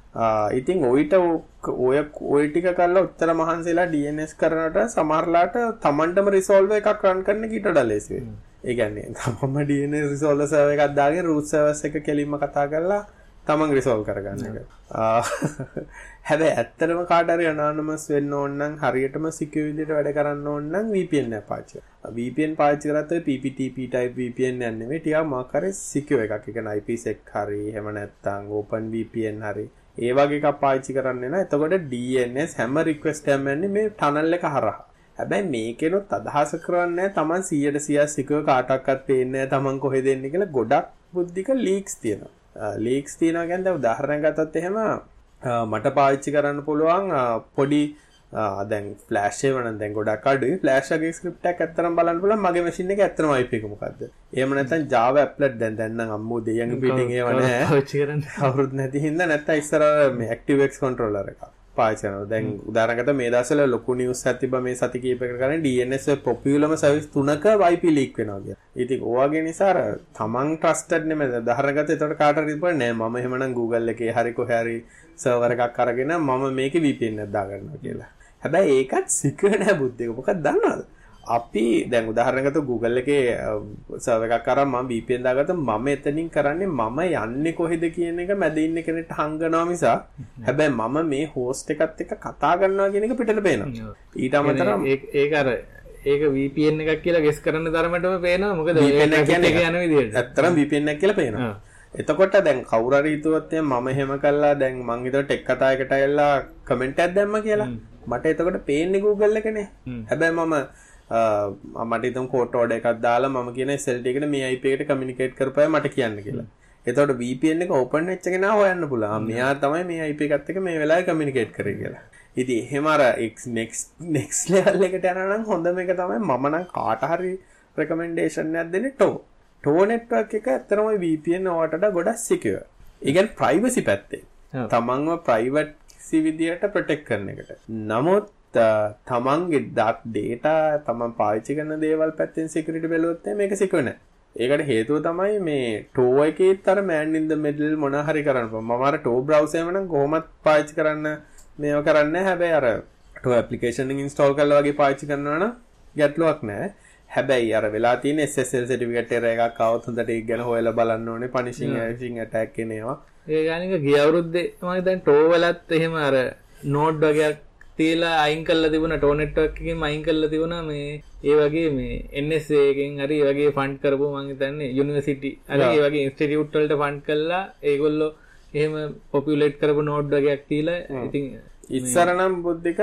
ඉතින් ඔයිට ඔය ඔයිටික කල්ලා උත්තර මහන්සේලා DNS කරනට සමරලාට තමන්ටම රිසෝල්ව එකක් රන් කරන කිට ඩලෙසේ ඒගැන්නේ තමම DNS රිසෝල්ල සව එකක්දාගේ රුත්සවස එක කෙලින්ම කතා කරලා තමන් රිසෝල් කරගන්න එක. හැබ ඇත්තරම කාටර අනානමස් වෙන්න ඕන්නන් හරියටම සිකවිදිට වැඩ කරන්න ඕන්නන් VPN පාච VPN පාචි කරත PPTP ටයි VPN යන්නේ ටියා මාකර සිකව එකක්. එක IPසෙක් හරි හෙම නැත්තං ඕපන් VPN හරි. ඒ වගේ එකක් පාවිච්චි කරන්න නෑ. එතකොට DNS හැම රික්වෙස්ට් එකක්ම යන්නේ මේ ටනල් එක හරහා. හැබැයි මේකෙනොත් අදහස කරන්නේ තමන් 100ට 100 සිකුව කාටවත් පේන්නේ නැහැ තමන් කොහෙද එන්නේ කියලා ගොඩක් බුද්ධික ලීක්ස් තියෙනවා. ලීක්ස් තියෙනවා කියන්නේ උදාහරණයක් ගත්තොත් එහෙම මට පාවිච්චි කරන්න පුළුවන් පොඩි දැන් එක වන දැන් ගොඩක් අඩුයි. ෆ්ලෑෂ් එකේ ස්ක්‍රිප්ට් එකක් ඇත්තටම බලන්න පුළුවන්. මගේ මැෂින් එකේ එක මොකද්ද? එහෙම නැත්නම් Java applet දැන් දැන් නම් අම්මෝ ඒව නැහැ. පාවිච්චි කරන්න අවුරුදු නැති හින්දා නැත්නම් ඉස්සර මේ ActiveX controller එක කරනවා. දැන් උදාහරණකට මේ දවස්වල ලොකු එකක් තිබ්බා මේ සති කීපයකට කරන්නේ DNS පොපියුලර්ම සර්විස් තුනක IP ලීක් වෙනවා කියලා. ඉතින් ඔයගේ නිසා අර තමන් ට්‍රස්ටඩ් නෙමෙයි. උදාහරණකට එතකොට කාට ඉතින් නෑ මම එහෙමනම් Google එකේ හරි කොහේ හරි සර්වර් එකක් අරගෙන මම මේකේ දාගන්නවා කියලා. හැබැයි ඒකත් සිකර් නෑ බුද්ධික. මොකක්ද දන්නවද? අපි දැන් උදාහරණකට Google එකේ සර්වර් එකක් අරන් මම එතනින් කරන්නේ මම යන්නේ කොහෙද කියන එක මැද ඉන්න කෙනෙක්ට හංගනවා මිසක් හැබැයි මම මේ හෝස්ට් එකත් එක්ක කතා කරනවා කියන එක පිටට පේනවා. ඊට අමතරව ඒක අර ඒක VPN එකක් කියලා ගෙස් කරන්න තරමටම පේනවා. මොකද එක යන විදිහට. ඇත්තටම VPN එකක් කියලා පේනවා. එතකොට දැන් කවුරු හරි හිතුවත් මම එහෙම කළා දැන් මං හිතුවා ටෙක් කතා එකට ඇවිල්ලා කමෙන්ට් එකක් දැම්ම කියලා. මට එතකොට පේන්නේ Google එකනේ. හැබැයි මම මට හිතමු කෝට් ඕඩර් එකක් දාලා මම කියන SLT එකට මේ IP එකට කමියුනිකේට් කරපුවා මට කියන්න කියලා. එතකොට VPN එක ඕපන් වෙච්ච කෙනා හොයන්න පුළුවන්. මෙයා තමයි මේ IP එකත් එක්ක මේ වෙලාවේ කමියුනිකේට් කරේ කියලා. ඉතින් එහෙම අර next next level එකට යනවා නම් හොඳම එක තමයි මම නම් කාට හරි recommendation එකක් දෙන්නේ ටෝ. ටෝ network එක ඇත්තටම VPN ඔයාලට ගොඩක් secure. ඒ කියන්නේ privacy පැත්තේ. තමන්ව privacy විදියට protect කරන එකට. නමුත් තමන්ගේ දත් ඩේටා තමන් පාවිච්චි කරන දේවල් පැත්තෙන් සිකරිටි බැලුවොත් මේක සිකුව නැහැ. ඒකට හේතුව තමයි මේ ටෝ එකේත් අර man in the middle මොන හරි කරන්න. මම අර ටෝ browser එක නම් කොහොමත් පාවිච්චි කරන්න මේව කරන්නේ හැබැයි අර ටෝ application එක install කරලා වගේ පාවිච්චි කරනවා නම් ගැටලුවක් නැහැ. හැබැයි අර වෙලා තියෙන SSL error එකක් આવත් හොඳට ඒක ගැන හොයලා බලන්න ඕනේ hashing attack කියන ඒවා. ඒ ගානික ගිය අවුරුද්දේ මම දැන් ටෝ වලත් එහෙම අර නෝඩ් වගේක් තියලා අයින් කල්ලා තිබුණ ටෝ නෙට්වර්ක් එකකින් අයින් කල්ලා තිබුණා මේ ඒ වගේ මේ NSA එකෙන් හරි ඒ වගේ ෆන්ඩ් කරපු මං හිතන්නේ යුනිවර්සිටි හරි ඒ වගේ ඉන්ස්ටිටියුට් වලට ෆන්ඩ් කළා. ඒගොල්ලෝ එහෙම පොපියුලේට් කරපු නෝඩ් වගේක් තියලා ඉතින් ඉස්සර නම් බුද්ධික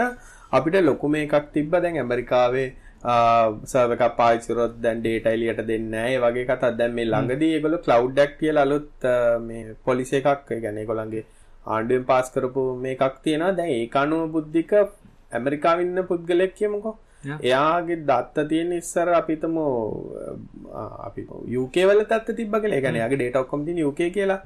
අපිට ලොකු මේකක් තිබ්බ දැන් ඇමරිකාවේ සර්වර් එකක් පාවිච්චි කරොත් දැන් එලියට දෙන්නේ. ඒ වගේ කතා දැන් මේ ළඟදී ඒගොල්ලෝ cloud act කියලා අලුත් මේ පොලිසි එකක් ඒ කියන්නේ ඒගොල්ලන්ගේ ආණ්ඩුවෙන් පාස් කරපු මේකක් තියෙනවා දැන් ඒක අනුව බුද්ධික ඇමරිකාවේ ඉන්න පුද්ගලෙක් කියමුකෝ එයාගේ දත්ත තියෙන ඉස්සර අපි හිතමු අපි UK වල දත්ත තිබ්බ කියලා. ඒ කියන්නේ එයාගේ data ඔක්කොම තියෙන UK කියලා.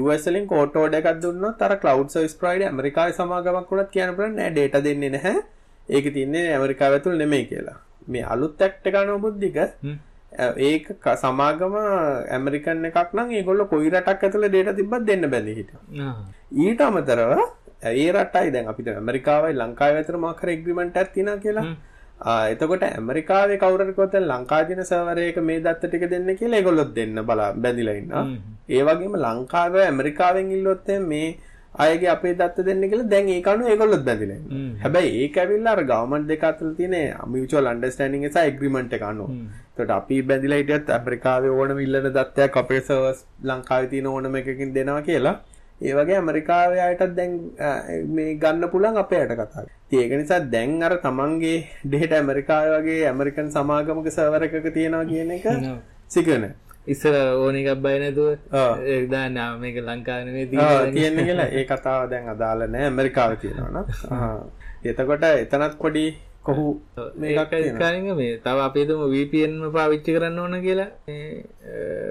US වලින් කෝට් ඕඩර් එකක් දුන්නොත් අර cloud service provider ඇමරිකාවේ සමාගමක් වුණත් කියන්න පුළුවන් නෑ data දෙන්නේ නැහැ. ඒක තියන්නේ ඇමරිකාව ඇතුළ නෙමෙයි කියලා. මේ අලුත් ඇක්ට් එක අනුව බුද්ධික ඒක සමාගම ඇමරිකන් එකක් නම් ඒගොල්ලෝ කොයි රටක් ඇතුළේ data තිබ්බත් දෙන්න බැඳී හිටියා. ඊට අමතරව ඒ රටයි දැන් අපිට ඇමරිකාවයි මොකක් හරි ඇග්‍රීමන්ට් එකක් තියෙනවා කියලා. එතකොට ඇමරිකාවේ කවුරු හරි කිව්වොත් ලංකාවේ තියෙන සර්වර් එක මේ දත්ත ටික දෙන්න කියලා ඒගොල්ලොත් දෙන්න බලා බැඳිලා ඉන්නවා. ඒ වගේම ලංකාවේ ඇමරිකාවෙන් ඉල්ලුවොත් මේ අයගේ අපේ දත්ත දෙන්න කියලා දැන් ඒක අනුව ඒගොල්ලොත් බැඳිලා ඉන්නවා. හැබැයි ඒක ඇවිල්ලා අර ගවර්න්මන්ට් දෙක අතර තියෙන මියුචුවල් අන්ඩර්ස්ටෑන්ඩින් එක සහ ඇග්‍රීමන්ට් එක අනුව. එතකොට අපි බැඳිලා හිටියත් ඇමරිකාවේ ඕනම ඉල්ලන දත්තයක් අපේ සර්වර්ස් ලංකාවේ තියෙන ඕනම එකකින් දෙනවා කියලා. ඒ වගේ ඇමරිකාවේ අයටත් දැන් මේ ගන්න පුළුවන් අපේ අයට කතා. ඒක නිසා දැන් අර තමන්ගේ ඩේටා ඇමරිකාවේ වගේ ඇමරිකන් සමාගමක සර්වර් එකක තියෙනවා කියන එක සිකන. ඉස්සර ඕන එකක් බය නැතුව දාන්න මේක ලංකාවේ තියෙන්නේ කියලා. ඒ කතාව දැන් අදාළ නැහැ ඇමරිකාවේ තියෙනවා. එතකොට එතනත් පොඩි කොහු මේකක් කාරින්ග මේ තව අපේතුම VPN පාවිච්චි කරන්න ඕන කියලා.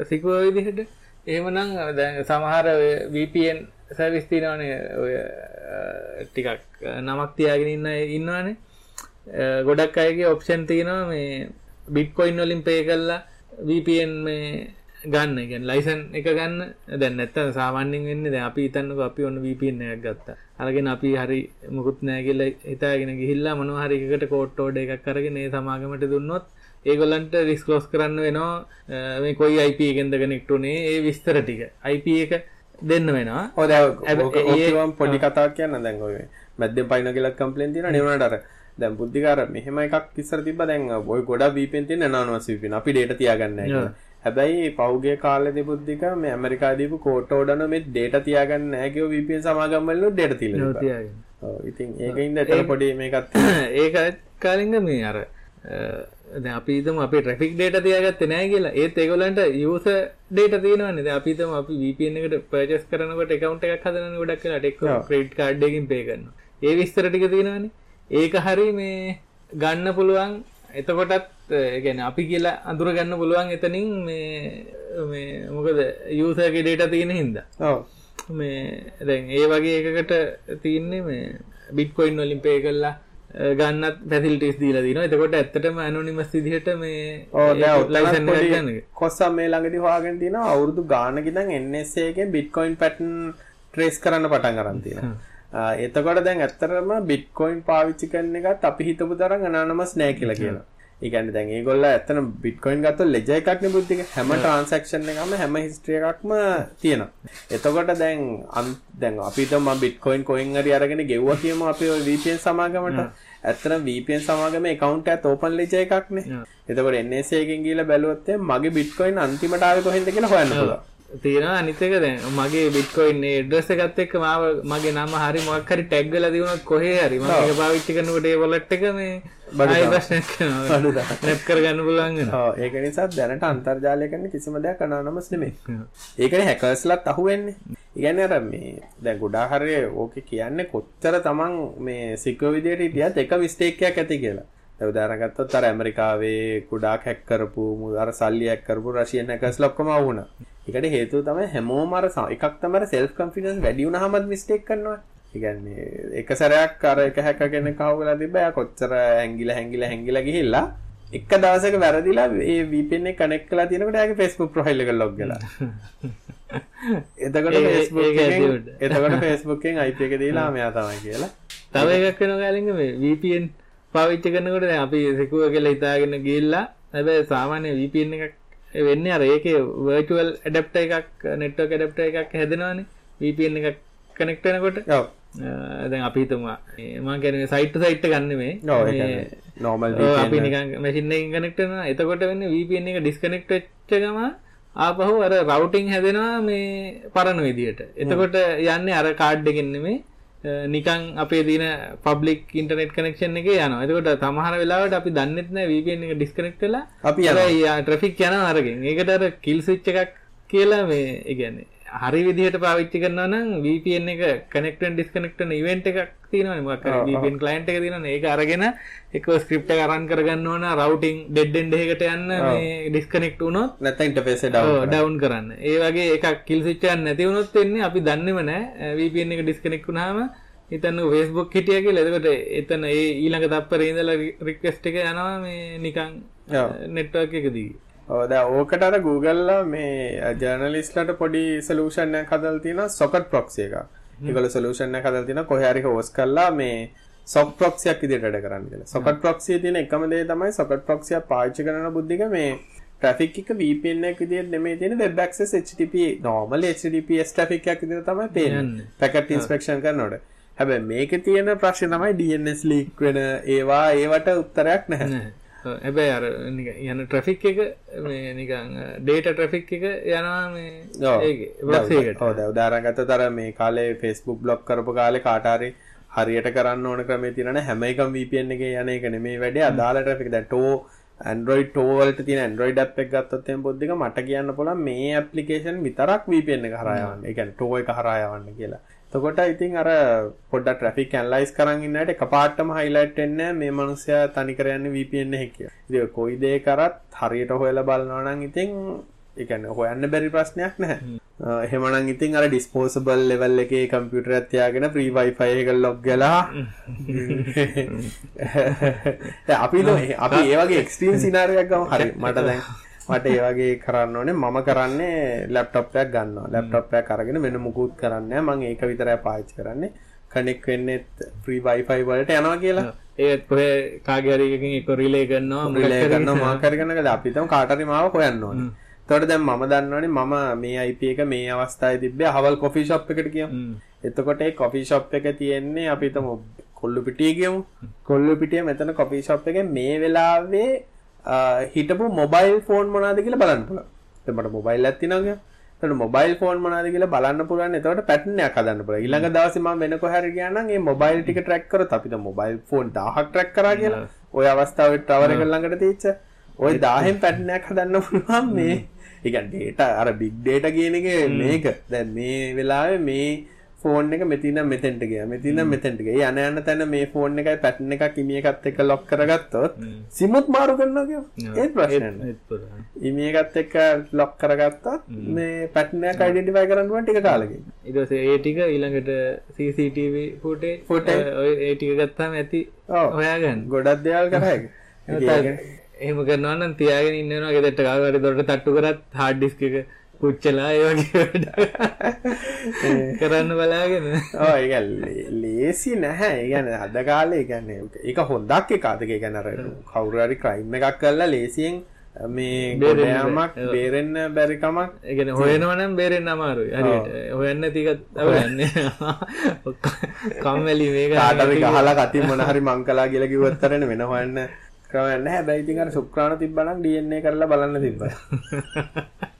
සිකුව විදිහට. එහෙමනම් දැන් සමහර VPN සර්විස් තියෙනවනේ. ඔය ටිකක් නමක් තියාගෙන ඉන්න ඉන්නවනේ. ගොඩක් අයගේ ඔප්ෂන් තියෙනවා මේ බිට්කොයින් වලින් පේ කරලා VPN මේ ගන්න. ගැන් ලයිසන් එක ගන්න. දැන් නැත්ත සාමාන්‍යෙන් වෙන්න දැ අපි ඉතන්නක අපි ඔන්න එකක් ගත්තා. අරගෙන අපි හරි මුකුත් නෑ කියලා හිතාගෙන ගිහිල්ලා මොනවා හරි එකට කෝට්ටෝඩ එකක් කරගෙන ඒ සමාගමට දුන්නොත් ඒගොල්ලන්ට රිස්කෝස් කරන්න වෙනවා. මේ කොයි IP එකෙන්ද කනෙක්ටුනේ ඒ විස්තර ටික. IP එක දෙන්න වෙනවා. හොද ඒම් පොඩි කතා කියන්න දැන් ඔය මැද්දෙන් පයින කියලත් කම්පලෙන් තින නිවනටර දැන් බුද්ධිකාර මෙහෙම එකක් ඉස්සර තිබ්බ දැන් ඔය VPN තියෙන anonymous VPN අපි data තියාගන්න හැබැයි පෞගේ කාලෙදි බුද්ධික මේ ඇමරිකා දීපු කෝට ඕඩන මේ ඩේටා තියාගන්න නැහැ කිව්ව VPN සමාගම් වලින් ඩේටා ඔව් ඉතින් ඒකින්ද එතන පොඩි මේකත් තියෙනවා. ඒක කාලින්ග මේ අර දැන් අපි ට්‍රැෆික් ඩේටා තියාගත්තේ නැහැ කියලා. ඒත් ඒගොල්ලන්ට යූසර් ඩේටා තියෙනවනේ. දැන් අපි VPN එකට පර්චේස් කරනකොට account එකක් හදනනේ ගොඩක් වෙලාට එක්ක ක්‍රෙඩිට් කාඩ් එකකින් පේ කරනවා. ඒ විස්තර ටික තියෙනවනේ. ඒක හරි මේ ගන්න පුළුවන්. එතකොටත් කියන්නේ අපි කියලා අඳුර ගන්න පුළුවන් එතනින් මේ මොකද යූසර්ගේ ඩේටා තියෙන හින්දා. මේ දැන් ඒ වගේ එකකට තියන්නේ මේ බිට්කොයින් වලින් පේ කරලා අ, ගන්නත් පැසිලිටිස් දීලා දිනවා. එතකොට ඇත්තටම ඇනොනිමස් විදිහට මේ දැන් කොස්සම් මේ ළඟදී හොයාගෙන තියෙනවා අවුරුදු ගානක ඉඳන් NSA එකෙන් Bitcoin pattern trace කරන්න පටන්. ආ, එතකොට දැන් ඇත්තටම Bitcoin පාවිච්චි කරන එකත් අපි හිතපු තරම් anonymous නෑ කියලා කියනවා. ඒ කියන්නේ දැන් ඒගොල්ලෝ ඇත්තටම Bitcoin ගත්තොත් ledger එකක් නේ බුද්ධික හැම transaction එකම හැම history එකක්ම තියෙනවා. එතකොට දැන් දැන් අපි හිතමු මම Bitcoin coin හරි අරගෙන ගෙව්වා කියමු අපි VPN සමාගමට. ඇත්තටම VPN සමාගමේ account එකත් open ledger එකක් නේ. එතකොට NSA එකෙන් ගිහලා බැලුවොත් මගේ Bitcoin අන්තිමට ආවේ කොහෙන්ද කියලා හොයන්න පුළුවන්. තියෙනවා අනිත් එක දැන් මගේ බිට්කොයින් ඇඩ්‍රස් එකත් එක්ක මාව මගේ නම හරි මොකක් හරි ටැග් කරලා දිනුනොත් කොහේ හරි මම ඒක පාවිච්චි කරනකොට ඒ වොලට් එක මේ ආයෙ. ප්‍රශ්නයක් දානවා. නැප් කරගන්න පුළුවන් වෙනවා ඔව් ඒක නිසා දැනට අන්තර්ජාලය කරන කිසිම දෙයක් anonymous නෙමෙයි. ඒකනේ හැකර්ස්ලත් අහුවෙන්නේ. ඉගැන්නේ අර මේ දැන් ගොඩාක් හරි ඕකේ කියන්නේ කොච්චර තමන් මේ සිකෝ විදියට හිටියත් එක මිස්ටේක් එකක් ඇති කියලා. දැන් උදාහරණ ගත්තොත් අර ඇමරිකාවේ ගොඩාක් හැක් කරපු අර සල්ලි හැක් කරපු රෂියන් හැකර්ස්ලා ඔක්කොම වුණා. ඒකට හේතුව තමයි හැමෝම අර එකක් තමයි සෙල්ෆ් කොන්ෆිඩන්ස් වැඩි වුණාමත් මිස්ටේක් කරනවා. ඒ කියන්නේ එක සැරයක් අර එක හැක කෙනෙක් අහුවෙලා තිබ්බා. කොච්චර හැංගිලා හැංගිලා හැංගිලා ගිහිල්ලා එක දවසක වැරදිලා ඒ VPN එක කනෙක්ට් කරලා තියෙනකොට එයාගේ Facebook ප්‍රොෆයිල් එක ලොග් වෙලා. එතකොට Facebook එකෙන්. එතකොට Facebook එකෙන් IP එක දීලා මෙයා තමයි කියලා. තව එකක් වෙනවා කාලින්ග මේ VPN පාවිච්චි කරනකොට දැන් අපි සිකුව කියලා හිතාගෙන ගිහිල්ලා හැබැයි සාමාන්‍ය VPN එකක් වෙන්නේ අර ඒකේ virtual adapter එකක් network adapter එකක් හැදෙනවානේ. VPN එකක් connect වෙනකොට. දැන් අපි හිතමු. මේ කියන්නේ to site ගන්න මේ ඔව්, අපි. නිකන් මැෂින් එකකින් කනෙක්ට් වෙනවා. එතකොට වෙන්නේ VPN එක ඩිස්කනෙක්ට් වෙච්ච ගම ආපහු අර රවුටින් හැදෙනවා මේ පරණ විදියට. එතකොට යන්නේ අර කාඩ් එකෙන් නෙමෙයි නිකන් අපේ දින පබ්ලික් ඉන්ටර්නෙට් කනෙක්ෂන් එකේ යනවා එතකොට සමහර වෙලාවට අපි දන්නෙත් නැහැ VPN එක ඩිස්කනෙක්ට් වෙලා අපි. ට්‍රෆික් යනවා අරගෙන ඒකට අර කිල් ස්විච් එකක් කියලා මේ කියන්නේ හරි විදිහට පාවිච්චි කරනවා නම් VPN එක connect and disconnect කරන event එකක් තියෙනවනේ මොකක් හරි. VPN client එක තියෙනවනේ ඒක අරගෙන එක script එක run කරගන්න ඕන. routing dead end එකකට යන්න මේ disconnect වුණොත් නැත්නම් interface එක down. ඩවුන් කරන්න. ඒ වගේ එකක් කිල් ස්විච් එකක් නැති වුණොත් වෙන්නේ අපි දන්නේම නැහැ. VPN එක disconnect වුණාම හිතන්න Facebook හිටියා කියලා. එතකොට එතන ඒ ඊළඟ තත්පරේ ඉඳලා රික්වෙස්ට් එක යනවා මේ නිකන් network එකදී දැන් ඕකට අර Google මේ ජර්නලිස්ට්ලට පොඩි එකක් හදලා තියෙනවා socket proxy එකක්. ඒගොල්ලෝ සොලියුෂන් එකක් හදලා තියෙනවා කොහේ හරි host කරලා මේ proxy එකක් විදිහට වැඩ කරන්න කියලා. proxy එකේ තියෙන එකම දේ තමයි proxy එක පාවිච්චි කරන බුද්ධික මේ traffic එක VPN එකක් විදිහට නෙමෙයි තියෙන web access HTTP normal HTTPS traffic එකක් විදිහට තමයි පේන්නේ. packet inspection කරනකොට. හැබැයි මේකේ තියෙන ප්‍රශ්නේ තමයි DNS leak වෙන ඒවා ඒවට උත්තරයක් නැහැ. හැබැයි අර යන ට්‍රැෆික් එක මේ නිකන් ඩේටා ට්‍රැෆික් එක යනවා මේ ඔව්. ඒකේ බ්ලොග්ස් එකකට. ඔව් දැන් උදාහරණ ගත්තොත් අර මේ කාලේ Facebook බ්ලොක් කරපු කාලේ කාට හරි හරියට කරන්න ඕන ක්‍රමේ තියෙනනේ හැම එකම VPN එකේ යන එක නෙමෙයි වැඩේ අදාළ traffic දැන් TOW Android TOW වලට තියෙන Android app එක ගත්තොත් එහෙනම් පොඩ්ඩක් මට කියන්න පුළුවන් මේ application විතරක් VPN එක හරහා යවන්න. ඒ කියන්නේ TOW එක හරහා යවන්න කියලා. එතකොට ඉතින් අර පොඩ්ඩක් traffic analyze කරන් ඉන්නට එකපාරටම highlight වෙන්නේ මේ මිනිස්සයා තනිකර යන්නේ VPN එකේ. ඉතින් කොයි දේ කරත් හරියට හොයලා බලනවා නම් ඉතින් ඒ කියන්නේ හොයන්න බැරි ප්‍රශ්නයක් නැහැ. එහෙමනම් ඉතින් අර disposable level එකේ කම්පියුටර් එකක් තියාගෙන free wifi එක log ගලා අපි අපි ඒ වගේ scenario එකක් ගමු හරි මට දැන් මට ඒ වගේ කරන්න ඕනේ. මම කරන්නේ ලැප්ටොප් එකක් ගන්නවා. ලැප්ටොප් එකක් අරගෙන වෙන මුකුත් කරන්නේ මම ඒක විතරයි පාවිච්චි කරන්නේ. කනෙක්ට් වෙන්නෙත් free wifi වලට යනවා කියලා. ඒත් කොහේ කාගේ හරි එකකින් එක රිලේ මොකක් රිලේ කරනවා මාක් කරගෙන ගල අපි තම කාට හරි මාව හොයන්න ඕනේ. එතකොට දැන් මම දන්නවනේ මම මේ IP එක මේ අවස්ථාවේ තිබ්බේ අහවල් කොෆි ෂොප් එකට හ්ම්. එතකොට ඒ කොෆි ෂොප් එක තියෙන්නේ අපි හිතමු කොල්ලු පිටියේ ගියමු. කොල්ලු පිටියේ මෙතන කොෆි ෂොප් එකේ මේ වෙලාවේ හිටපු මොබයිල් ෆෝන් මොනවද කියලා බලන්න පුළුවන්. මට මොබයිල් ඇති නග තට මොබයිල් ෆෝන් මනාද කියලා බලන්න පුලන් එතවට පැටනයක් හදන්න පුළ ඉළඟ දවසම වෙනක හැර කියනගේ මොබයිල් ටික ට්‍රක් කර අපිට මොබයිල් ෆෝන් දාහක් ට්‍රක් කර කියලා. ඔය අවස්ථාවට ටවර කරළඟට තීච්ච ඔය දාහෙන් පැටනයක් හදන්න පුළුවන් මේ. එක ඩේට අර බිග් ඩේට කියන එක මේක. දැ මේ වෙලාව මේ ෆෝන් එක මෙතින මෙතෙන්ට ගිය. මෙතින මෙතෙන්ටගේ යන යන්න තැන මේ ෆෝන් එකයි පැටන එක කිමියකත් එක ලොක් කරගත්තොත් සිමුත් මාරු කරන්නගේ ඒ ප්‍රශ්න ඉමියකත් එක්ක ලොක් කරගත්තා මේ පැටනයක් අයිඩෙන්ටිෆයි කරන්නුවන් ටික කාලකින්. ඉදස ඒ ටික ඊළඟට CCTV ෆුටේ ෆොට ඒ ටික ගත්තාම ඇති ඔයාගන්න ගොඩක් දෙයල් කරයි එහෙම කරනවන්න තියාගෙන ඉන්නවා ගෙදට කාවර දොට තට්ටු කරත් හාඩ්ඩිස්ක එක පුච්චලා ඒවගේ කරන්න බලාගෙන. ඕ ලේසි නැහැ. ගැන අද කාලේ ගැන එක. හොඳක් එකකාදක ගැනර කවුරරි ක්‍රයිම් එකක් කරලා ලේසියෙන් මේ ගොඩයාමක් බේරෙන්න්න බැරිකමක් එකන හොයනවනම් බේරෙන් අමාරු හරිට හොයන්න තිකත් අවන්න කම්වැලි මේක ආටරි හලා කති මොනහරි මංකලා කියල කිවත්තරන වෙන හොයන්න කරන්න හැබැයිතිකට සුක්්‍රාණ තිබ්බලක් ඩන්නේ කරලා බලන්න තිබ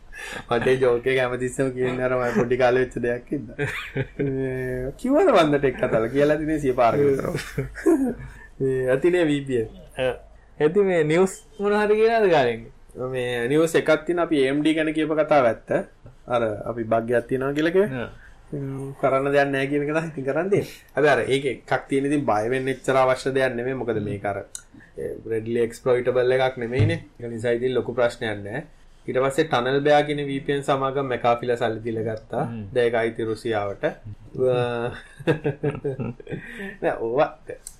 මටේ ජෝකය කැමතිස්සම කියන අරම පොඩි කාල වෙච්ච දෙයක් ඉද කිවල වන්නට එක් කතල කියලා තිනේ සිය පාර ඇතිනේ වීපිය ඇති මේ නිවස් මොනහරි කියලාද ගාරෙන් මේ නිවස් එකත්තින අපි එම්ඩි ගැන කියප කතා ඇත්ත. අර අපි භග්‍යයක් තියෙනවා කියලක කරන්න දෙයක් නෑ කියන එක ඉතින් කරන්නේ හැබැයි අර ඒක එකක් තියෙන ඉතින් බය වෙන්න එච්චර අවශ්‍ය දෙයක් නෙමෙයි. මොකද මේක අර රෙඩ්ලි එක්ස්ප්ලොයිටබල් එකක් නෙමෙයිනේ. ඒක නිසා ඉතින් ලොකු ප්‍රශ්නයක් නෑ ඊට පස්සේ ටනල් බෑ කියන VPN සමාගම් මෙකාෆිලා සල්ලි දීලා ගත්තා. දැන් ඒක අයිති රුසියාවට. නෑ ඕවා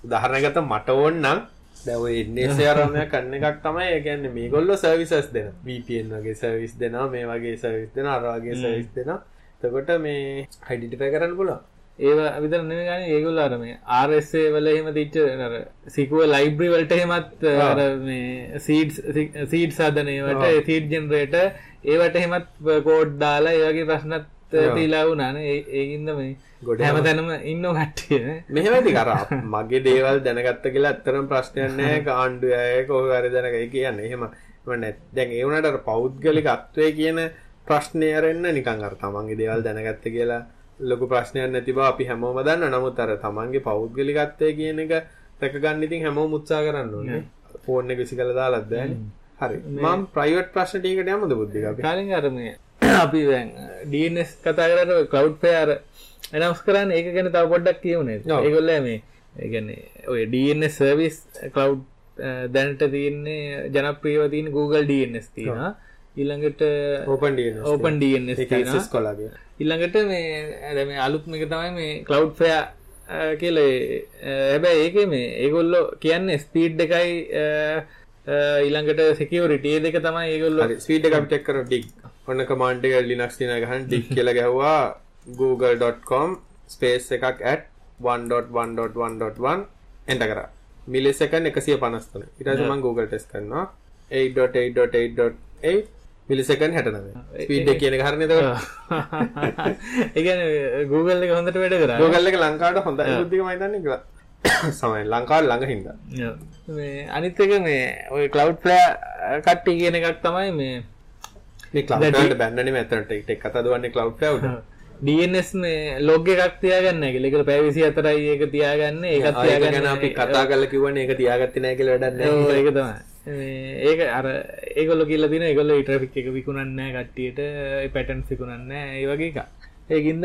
උදාහරණයකට මට ඕන නම් දැන් ඔය NSA ආරම්භය කරන එකක් තමයි. ඒ කියන්නේ මේගොල්ලෝ සර්විසස් දෙන VPN වගේ සර්විස් දෙනවා මේ වගේ සර්විස් දෙනවා අර වගේ සර්විස් දෙනවා. එතකොට මේ අයිඩෙන්ටිෆයි කරන්න පුළුවන් ඒවා විතර නෙමෙයි ගන්නේ ඒගොල්ලෝ අර මේ RSA වල එහෙම තිච්ච සිකුව ලයිබ්‍රරි වලට සීඩ්ස් හදන ඒවට සීඩ් ජෙනරේටර් ඒවට එහෙමත් කෝඩ් දාලා ඒ වගේ ප්‍රශ්නත් තියලා වුණානේ. ඒකින්ද මේ ගොඩ හැමතැනම ඉන්න කට්ටිය. මෙහෙමති කර මගේ දේවල් දැනගත්ත කියලා ඇත්තරම් ප්‍රශ්නයක් නැහැ කාණ්ඩු අය කොහොම හරි දැනගයි කියන්නේ එහෙම නැත්. දැන් ඒ වුණාට අර පෞද්ගලික අත්වය කියන ප්‍රශ්නය අරෙන්න නිකන් අර තමන්ගේ දේවල් දැනගත්ත කියලා ලොකු ප්‍රශ්නයක් නැති බව අපි හැමෝම දන්න නමුත් අර තමන්ගේ පෞද්ගලිකත්වය කියන එක රැක ගන්න ඉතින් හැමෝම උත්සාහ කරන්න ඕනේ ෆෝන් එක විසි කළා දාලත් බෑනේ හරි. මම ප්‍රයිවට් ප්‍රශ්න ටිකකට යමුද බුද්ධික අපි? කලින් අර මේ අපි දැන් DNS කතා කරලා cloud flare announce කරන්නේ ඒක ගැන තව පොඩ්ඩක් කියමුනේ ඒගොල්ලෝ මේ ඒ කියන්නේ ඔය DNS service cloud දැනට තියෙන්නේ ජනප්‍රියව තියෙන Google DNS තියෙනවා ඊළඟට ඕපන් ඕපන් තියෙනවා. කොලාගේ ඊළඟට මේ ඇද මේ අලුත්ම එක තමයි මේ කලව් ෆය කියල හැබැයි ඒක මේ ඒගොල්ලො කියන්න ස්පීඩ් එකයි ඊළඟට සෙකවරිටේ දෙක තමයි ඒගොල්ල ස්පීඩ කප්ටෙක් කර ඩික් ඔන්න කමාන්්ඩක ලිනක්ස් තින ගහන් ඩික් කියල ගැහවා. google.com ස්පේස් එකක් ඇත් 1.1.1.1 එන්ට කර. මිලෙසකන් එකසිය පනස්තන ඉරජමන් Google ටෙස් කරනවා. 8.8.8.8 මිලිසකන් හැටනව ස්පීඩ් කියන හරනත ඒගන Google එක හොඳට වැඩ කර. ගෝගල්ල එක ලංකාට හොඳ බුද්ධික මයිතන්න සමයි ලංකාල් ළඟ හින්ද. අනිත්තක මේ ඔය කලව් ප්ලෑ කට්ටි කියන එකක් තමයි මේ බැන්නන ඇතට එක් කත දවන්නේ කලව් ්ලව් DNS මේ ලොග එකක් තියාගන්න එකක පැවිසි අතරයි ඒක තියාගන්න ඒකත් තියාගන්න අපි කතා කල කිවන එක තියාගත්ති නෑ කියල වැඩන්න ඒක තමයි ඒක අර ඒගොල කියල තින ගොල ඉට්‍රෆික් එක විකුණන්න කට්ටියට පැටන් සිකුණන්න ඒ වගේ එක ඒකින්ද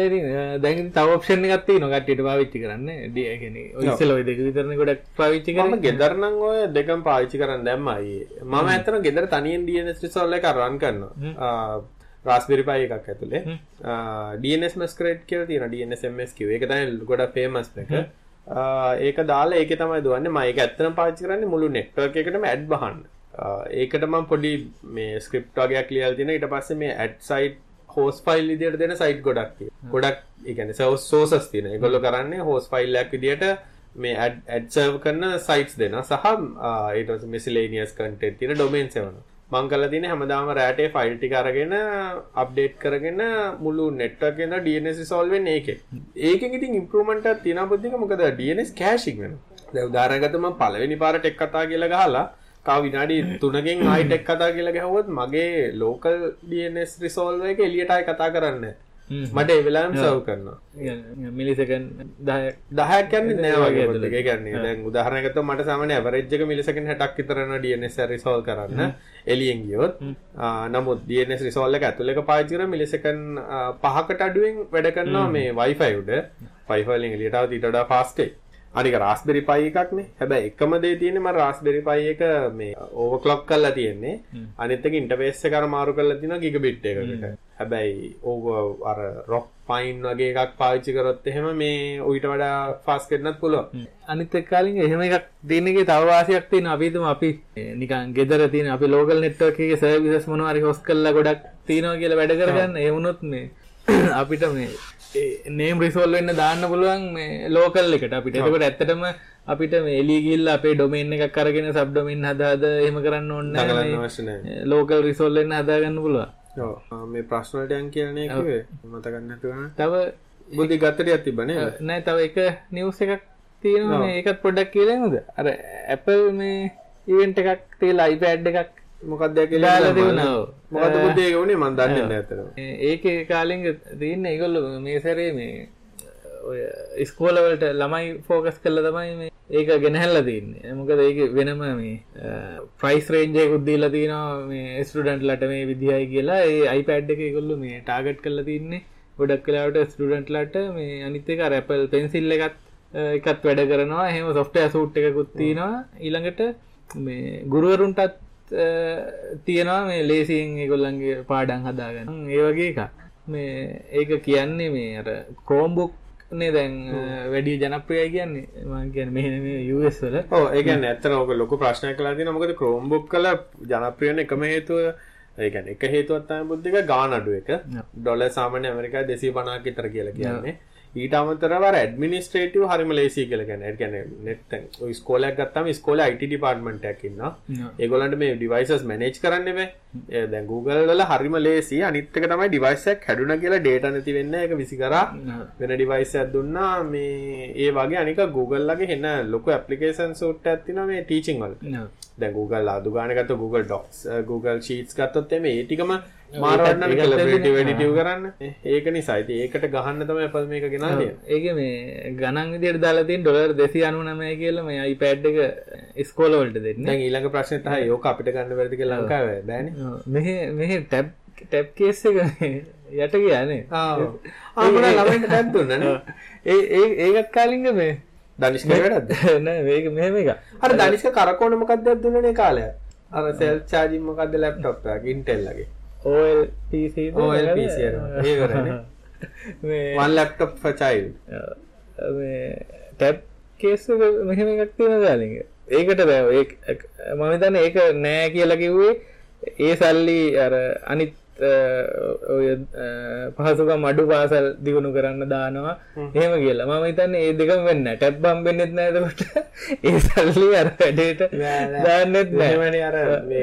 දැන් තවක්ෂණ ගත්තේ නොකට්ටියට පාවිච්චි කරන්න. දියගෙන ඔසලොයි දෙක විතරන ගොඩක් පාවිච්චි කරන ගෙදරනං ඔය දෙකම් පාවිච්චි කරන්න දැම්මයි මම ඇතන ගෙදර තනියෙන් ඩියනස් රිසෝල්ල එක රන් කරනවා. රාස්බිරිපයි එකක් ඇතුළේ ඩස් මස්කරට් කියල තින ඩනස්මස් කිව එක තයි ගොඩ පේමස් එක ඒක දාලා ඒක තමයි දුවන්න. මයික ඇත්තන පාචි කරන්න මුළු නෙක්ටර් එකටම ඇඩ් බහන්න. ඒකටම පොඩි මේ ස්ක්‍රප්ටාගයක් ලියල් තින ඉට පස්සේ මේ ඇඩ් සයිට් හෝස් ෆයිල් ඉදියට දෙන සයිට් ගොඩක් ගොඩක් එකන සවස් සෝසස් තින ගොල්ල කරන්නේ හෝස් ෆයිල්ලක් විදිට මේ ඇඩ්සර්ව කරන සයිටස් දෙන සහ ඒට මිසිලේනියස් කටෙත් තින ඩොමේන් සවන මංකල තින හැමදාම රෑටේ ෆයිල්ටි කරගෙන අප්ඩේට් කරගෙන මුළු නෙට්ටගෙන ඩනස් සෝල්වෙන් ඒක ඒක ඉතින් ඉම්පරමට තින පුද්ධික මොකද ඩනස් කෑශික් වෙන උදාරගතම පලවෙනි පාරට එක් කතා කියල ගහලා කව විනාඩි තුනකින් ආයිටෙක් කතා කියලා ගැහුවොත් මගේ ලෝකල් DNS රිසෝල්ව එක එලියටයි කතා කරන්න මට එවෙලාම් සව් කරනවා. මිලිසකන් දය දහයක් කන්න නෑවගේ ඇතුලේ ගන්නේ දැන් උදාහරණයකට මට සාමාන්‍ය ඇවරේජ් එක මිලිසකන් 60ක් විතරන DNS රිසෝල් කරන්න. එලියෙන් ගියොත්. නමුත් DNS රිසෝල් එක ඇතුලේ එක පාවිච්චි කරලා මිලිසකන් පහකට අඩුවෙන් වැඩ කරනවා මේ Wi-Fi උඩ. Wi-Fi වලින් එලියට එක අනික රාස්බෙරි පයි එකක්නේ හැබැයි එකම දේ තියෙන්නේ මම රාස්බෙරි පයි එක මේ ඕවර්ක්ලොක් කරලා තියෙන්නේ. අනිත් එක ඉන්ටර්ෆේස් එක අර මාරු කරලා තියෙනවා ගිගබිට් එකකට. හැබැයි ඕව අර රොක් පයින් වගේ එකක් පාවිච්චි කරොත් එහෙම මේ ඌට වඩා ෆාස්ට් වෙන්නත් පුළුවන්. අනිත් එක්ක කාලින් එහෙම එකක් දෙන්නගේ තව වාසියක් තියෙන අපි හිතමු අපි නිකන් ගෙදර තියෙන අපි ලෝකල් නෙට්වර්ක් එකේ සර්විසස් මොනවා හරි හොස් කරලා ගොඩක් තියෙනවා කියලා වැඩ කරගන්න. ඒ වුණොත් මේ අපිට මේ නේම් රිසෝල් වෙන්න දාන්න පුළුවන් මේ ලෝකල් එකට අපිට. එතකොට ඇත්තටම අපිට ගිහිල්ලා අපේ ඩොමේන් එකක් අරගෙන සබ් ඩොමේන් හදාද එහෙම කරන්න ඕනේ නැහැ. ලෝකල් රිසෝල් වෙන්න හදාගන්න පුළුවන්. මේ ප්‍රශ්න වලට යන් කියන්නේ නැතුව තව බුද්ධි ගත්තරියක් තිබ්බනේ නෑ තව එක නිවුස් එකක් තියෙනවා මේ ඒකත් පොඩ්ඩක් කියලා නේද? අර Apple මේ ඉවෙන්ට් එකක් තියලා iPad එකක් මොකක්ද මොකද ගුණේ මන් දන්නේ අතට ඒකේ කාලෙන් තියෙන ඒගොල්ලෝ මේ සැරේ මේ ඔය ඉස්කෝලවලට ළමයි ෆෝකස් කල්ල තමයි මේ ඒක ගෙනහැල්ල තින්නේ. මොකද ඒක වෙනම මේ ප්‍රයිස් රේන්ජයකුත් දීලා තියෙනවා මේ ස්ටඩන්ට්ලට මේ විදිහයි කියලා. ඒ අයිපඩ් එක කොල්ලු මේ ටාගට් කල්ල තින්නේ. ගොඩක් කලාවට ස්ටඩන්ට්ලට මේ අනිත්තක රැපල් පෙන්සිල්ල එකත් එකත් වැඩ කරනවා. හෙම සොෆ්ටය සූට් එකකුත් තියෙනවා ඊළඟට මේ ගුරුවරුන්ටත් තියෙනවා මේ ලේසියෙන් ඒගොල්ලන්ගේ පාඩන් හදාගන්න. ඒ වගේ එක මේ ඒක කියන්නේ මේ අර ක්‍රෝම්බුක් නේ දැන් වැඩි ජනප්‍රියයි කියන්නේ. මං කියන්නේ මෙහෙම US වල. ඔව් ඒ කියන්නේ ඇත්තට ඕක ලොකු ප්‍රශ්නයක් කියලා තියෙනවා. මොකද Chromebook වල ජනප්‍රිය වෙන එකම හේතුව ඒ කියන්නේ එක හේතුවක් තමයි බුද්ධික ගාන අඩු එක ඩොලර් සාමාන්‍ය ඇමරිකාවේ 250ක් විතර කියලා කියන්නේ ඊට අමතරව ඇඩමිනිස්ට්‍රේටිව් හරිම ලේසි කියලා කියන්නේ. ඒ කියන්නේ net ඔය ඉස්කෝලයක් ගත්තාම ඉස්කෝලේ IT ඩිපාර්ට්මන්ට් එකක් ඉන්නවා. ඒගොල්ලන්ට මේ ඩිවයිසස් මැනේජ් කරන්න බෑ. දැන් Google වල හරිම ලේසි. අනිත් එක තමයි ඩිවයිස් එකක් හැදුණා කියලා data නැති වෙන්න ඒක විසි කරා වෙන ඩිවයිස් එකක් දුන්නා මේ ඒ වගේ අනික Google ලගේ එන ලොකු ඇප්ලිකේෂන් සූට් එකක් තියෙනවා මේ ටීචින් වල. දැන් Google අදු ගාන ගත්ත Google Docs Google Sheets ගත්තොත් එමේ ඒ ටිකම මාරවන්න එඩිටිව් කරන්න ඒක නිසා ඉතින් ඒකට ගහන්න තමයි Apple මේක ගෙනාවේ. ඒක මේ ගණන් විදියට දාලා තියෙන ඩොලර් 299 කියලා මේ iPad එක ඉස්කෝල වලට දෙන්නේ. දැන් ඊළඟ ප්‍රශ්නේ තමයි ඕක අපිට ගන්න බැරිද කියලා ලංකාවේ බෑනේ. මෙහෙ මෙහෙ ටැබ් ටැබ් කේස් එක යට ගියානේ. ආ. ආ මොන ළමයින්ට ටැබ් දුන්නානේ. ඒ ඒ ඒකත් කාලින්ග මේ දනිෂ්ක වැඩක්ද? නෑ මේක මෙහෙම එක. අර දනිෂ්ක කරකෝන මොකක්ද දුන්නනේ කාලය. අර සෙල්ෆ් චාර්ජින් මොකක්ද ලැප්ටොප් එකක් Intel ලගේ. OLPC OLPC ඒවරනේ ලැප්ටොප් ෆචයිල් ටැබ් කේස් මෙහෙම එකක් තියෙන දාලිග ඒකට බෑ මම තන්න ඒක නෑ කියලා කිව්වේ ඒ සල්ලි අර අනිත් ඔය පහසුක මඩු පාසල් දියුණු කරන්න දානවා. එහෙම කියලා. මම හිතන්නේ ඒ දෙකම වෙන්න ටැබ් බම්බෙන්නෙත් නෑදකොට ඒ සල්ලි අර වැඩේට දාන්නෙත් නෑමනි අර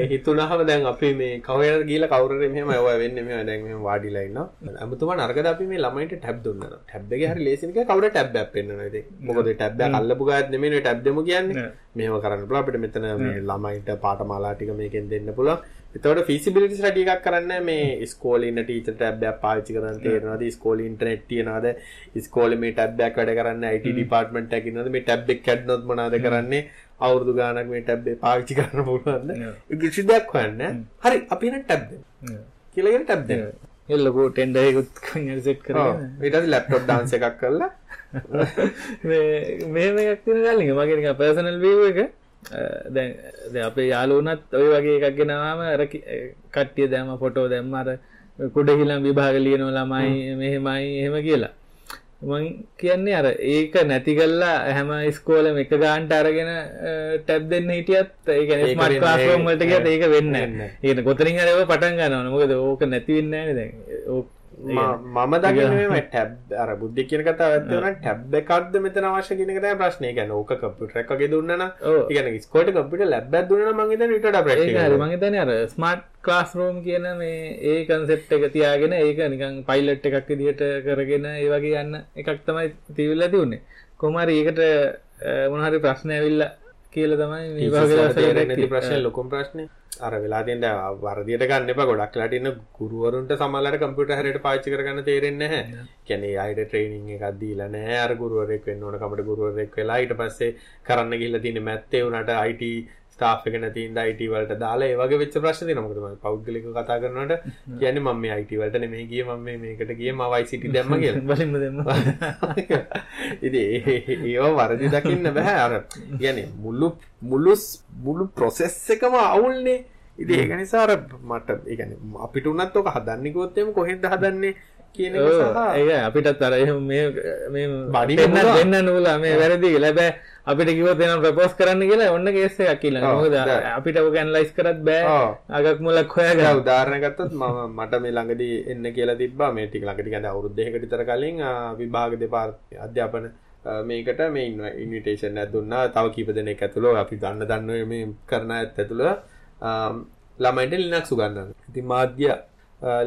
හිතුනහම දැන් අපි මේ කවයට ගීල කවුර මෙම ඔය වෙන්න මේ දැන් වාඩිලයින්න ඇමතුම නර්ගද අපි මේ ළමයිට ටැබ් දුන්න ටැබ් හරි ලේසික කවර ටැබ් පෙන්න්න මොකද ටැබ් අල්ලපු ගත් නෙමේ ටැබ්දම කියන්නේ. මෙම කරන්න පුල අපිට මෙතන ළමයිට පාටමාලාටික මේකෙන් දෙන්න පුළුවන් එතකොට ෆීසිබිලිටි එකක් කරන්න මේ ස්කෝලේ ඉන්න ටීචර් ටැබ් එකක් පාවිච්චි කරන්න තේරෙනවද? ස්කෝලේ ඉන්ටර්නෙට් තියනවද? ස්කෝලේ මේ ටැබ් එකක් වැඩ කරන්න ඩිපාර්ට්මන්ට් එකක් ඉන්නවද? මේ ටැබ් එක කැඩුනොත් මොනවද කරන්නේ? අවුරුදු ගාණක් මේ ටැබ් එක පාවිච්චි කරන්න පුළුවන්ද? කිසි දෙයක් හොයන්න. හරි අපි එන ටැබ් දෙන්න කියලා කියන ටැබ් දෙන්න එල්ලකෝ ටෙන්ඩර් එකකුත් සෙට් ඊට පස්සේ ලැප්ටොප් ඩාන්ස් එකක් කරලා. මේ තියෙන ගාලින් මගේ නිකන් පර්සනල් වීව් එක දැ අපේ යාලුනත් ඔය වගේ එකක් ගෙනවාම කට්ටිය දැම ෆොටෝ දැම්ම අර කුඩහිලම් විභාග ලියනෝ ළමයි මෙහෙමයි එහෙම කියලා. මං කියන්නේ අර ඒක නැති කල්ලා හැම ස්කෝලම එක ගාන්ට අරගෙන ටැබ් දෙන්න හිටියත් ඒක ස්මට කාස්රෝම්මට ගත ඒක වෙන්න ඒක කොතරින් අරව පටන් ගන්නවන. මොකද ඕක නැතිවෙන්න දැ මම දකිනම ටැබ් අර බුද්ධ කියන කතා ඇත්වන ටැබ් එකක්ද මෙතන අවශ්‍ය කියනකත ප්‍රශ්නය ගැන ඕක කපුට එකගේ දුන්නන ගන ස්කෝට කපිට ලැබ් දුන්න මගේ විට මගේතන අර ස්මර්ට් ක්ලාස් රෝම් කියන මේ ඒ කන්සෙප් එක තියාගෙන ඒක නිකං පයිලට් එකක් දිට කරගෙන ඒ වගේ යන්න එකක් තමයි තිවිල්ල තිවුණේ කොමරි ඒකට මොනහරි ප්‍රශ්නය ඇවිල්ල කියල තමයි. ප්‍රශ්නේ ලොකුම ප්‍රශ්නේ අර වෙලා තියෙන වර්ධියට ගන්න එපා ගොඩක් වෙලාට ඉන්න ගුරුවරුන්ට සමහරවිට කම්පියුටර් හරියට පාවිච්චි කරගන්න තේරෙන්නේ නැහැ. කියන්නේ ආයෙත් ට්‍රේනින් එකක් දීලා නැහැ. අර ගුරුවරයෙක් වෙන්න ඕන කමට ගුරුවරයෙක් වෙලා ඊට පස්සේ කරන්න ගිහිල්ලා තියෙන මැත් ඒ උනාට IT ස්ටාෆ් එක නැති ඉඳ IT වලට දාලා ඒ වගේ වෙච්ච. මොකද මම පෞද්ගලිකව කතා කරනකොට කියන්නේ මම මේ IT වලට නෙමෙයි ගියේ මම මේ මේකට ගියේ මම ICT දැම්ම දෙන්න ඉතින් ඒව වරදි දකින්න බෑ. අර කියන්නේ මුළු මුළු මුළු ප්‍රොසෙස් එකම අවුල්නේ. ඉතින් ඒක නිසා අර මට ඒ කියන්නේ අපිට උනත් ඔක හදන්නේ කිව්වොත් එimhe කොහෙන්ද හදන්නේ කියන ඒ අපිටත් අර එහෙම මේ පුළුවන්. දෙන්න නූලා මේ වැරදි කියලා. බෑ අපිට කිව්වොත් එනම් ප්‍රපෝස් කරන්න කියලා ඔන්න කේස් එකක් කියලා මොකද. අපිට ඔක ඇනලයිස් කරත් බෑ. අගක් මුලක් හොයාගන්න උදාහරණ ගත්තොත් මම මට මේ ළඟදී එන්න කියලා තිබ්බා මේ ටික ළඟදී කියන්නේ අවුරුදු දෙකකට විතර කලින් විභාග දෙපාර්තමේ අධ්‍යාපන මේකට මේ ඉන්විටේෂන් එකක් දුන්නා තව කීප දෙනෙක් ඇතුළු අපි දන්න දන්න මේ කරන ඇත් ඇතුළු ළමයින්ට ලිනක්ස් උගන්වන්න. ඉතින් මාධ්‍ය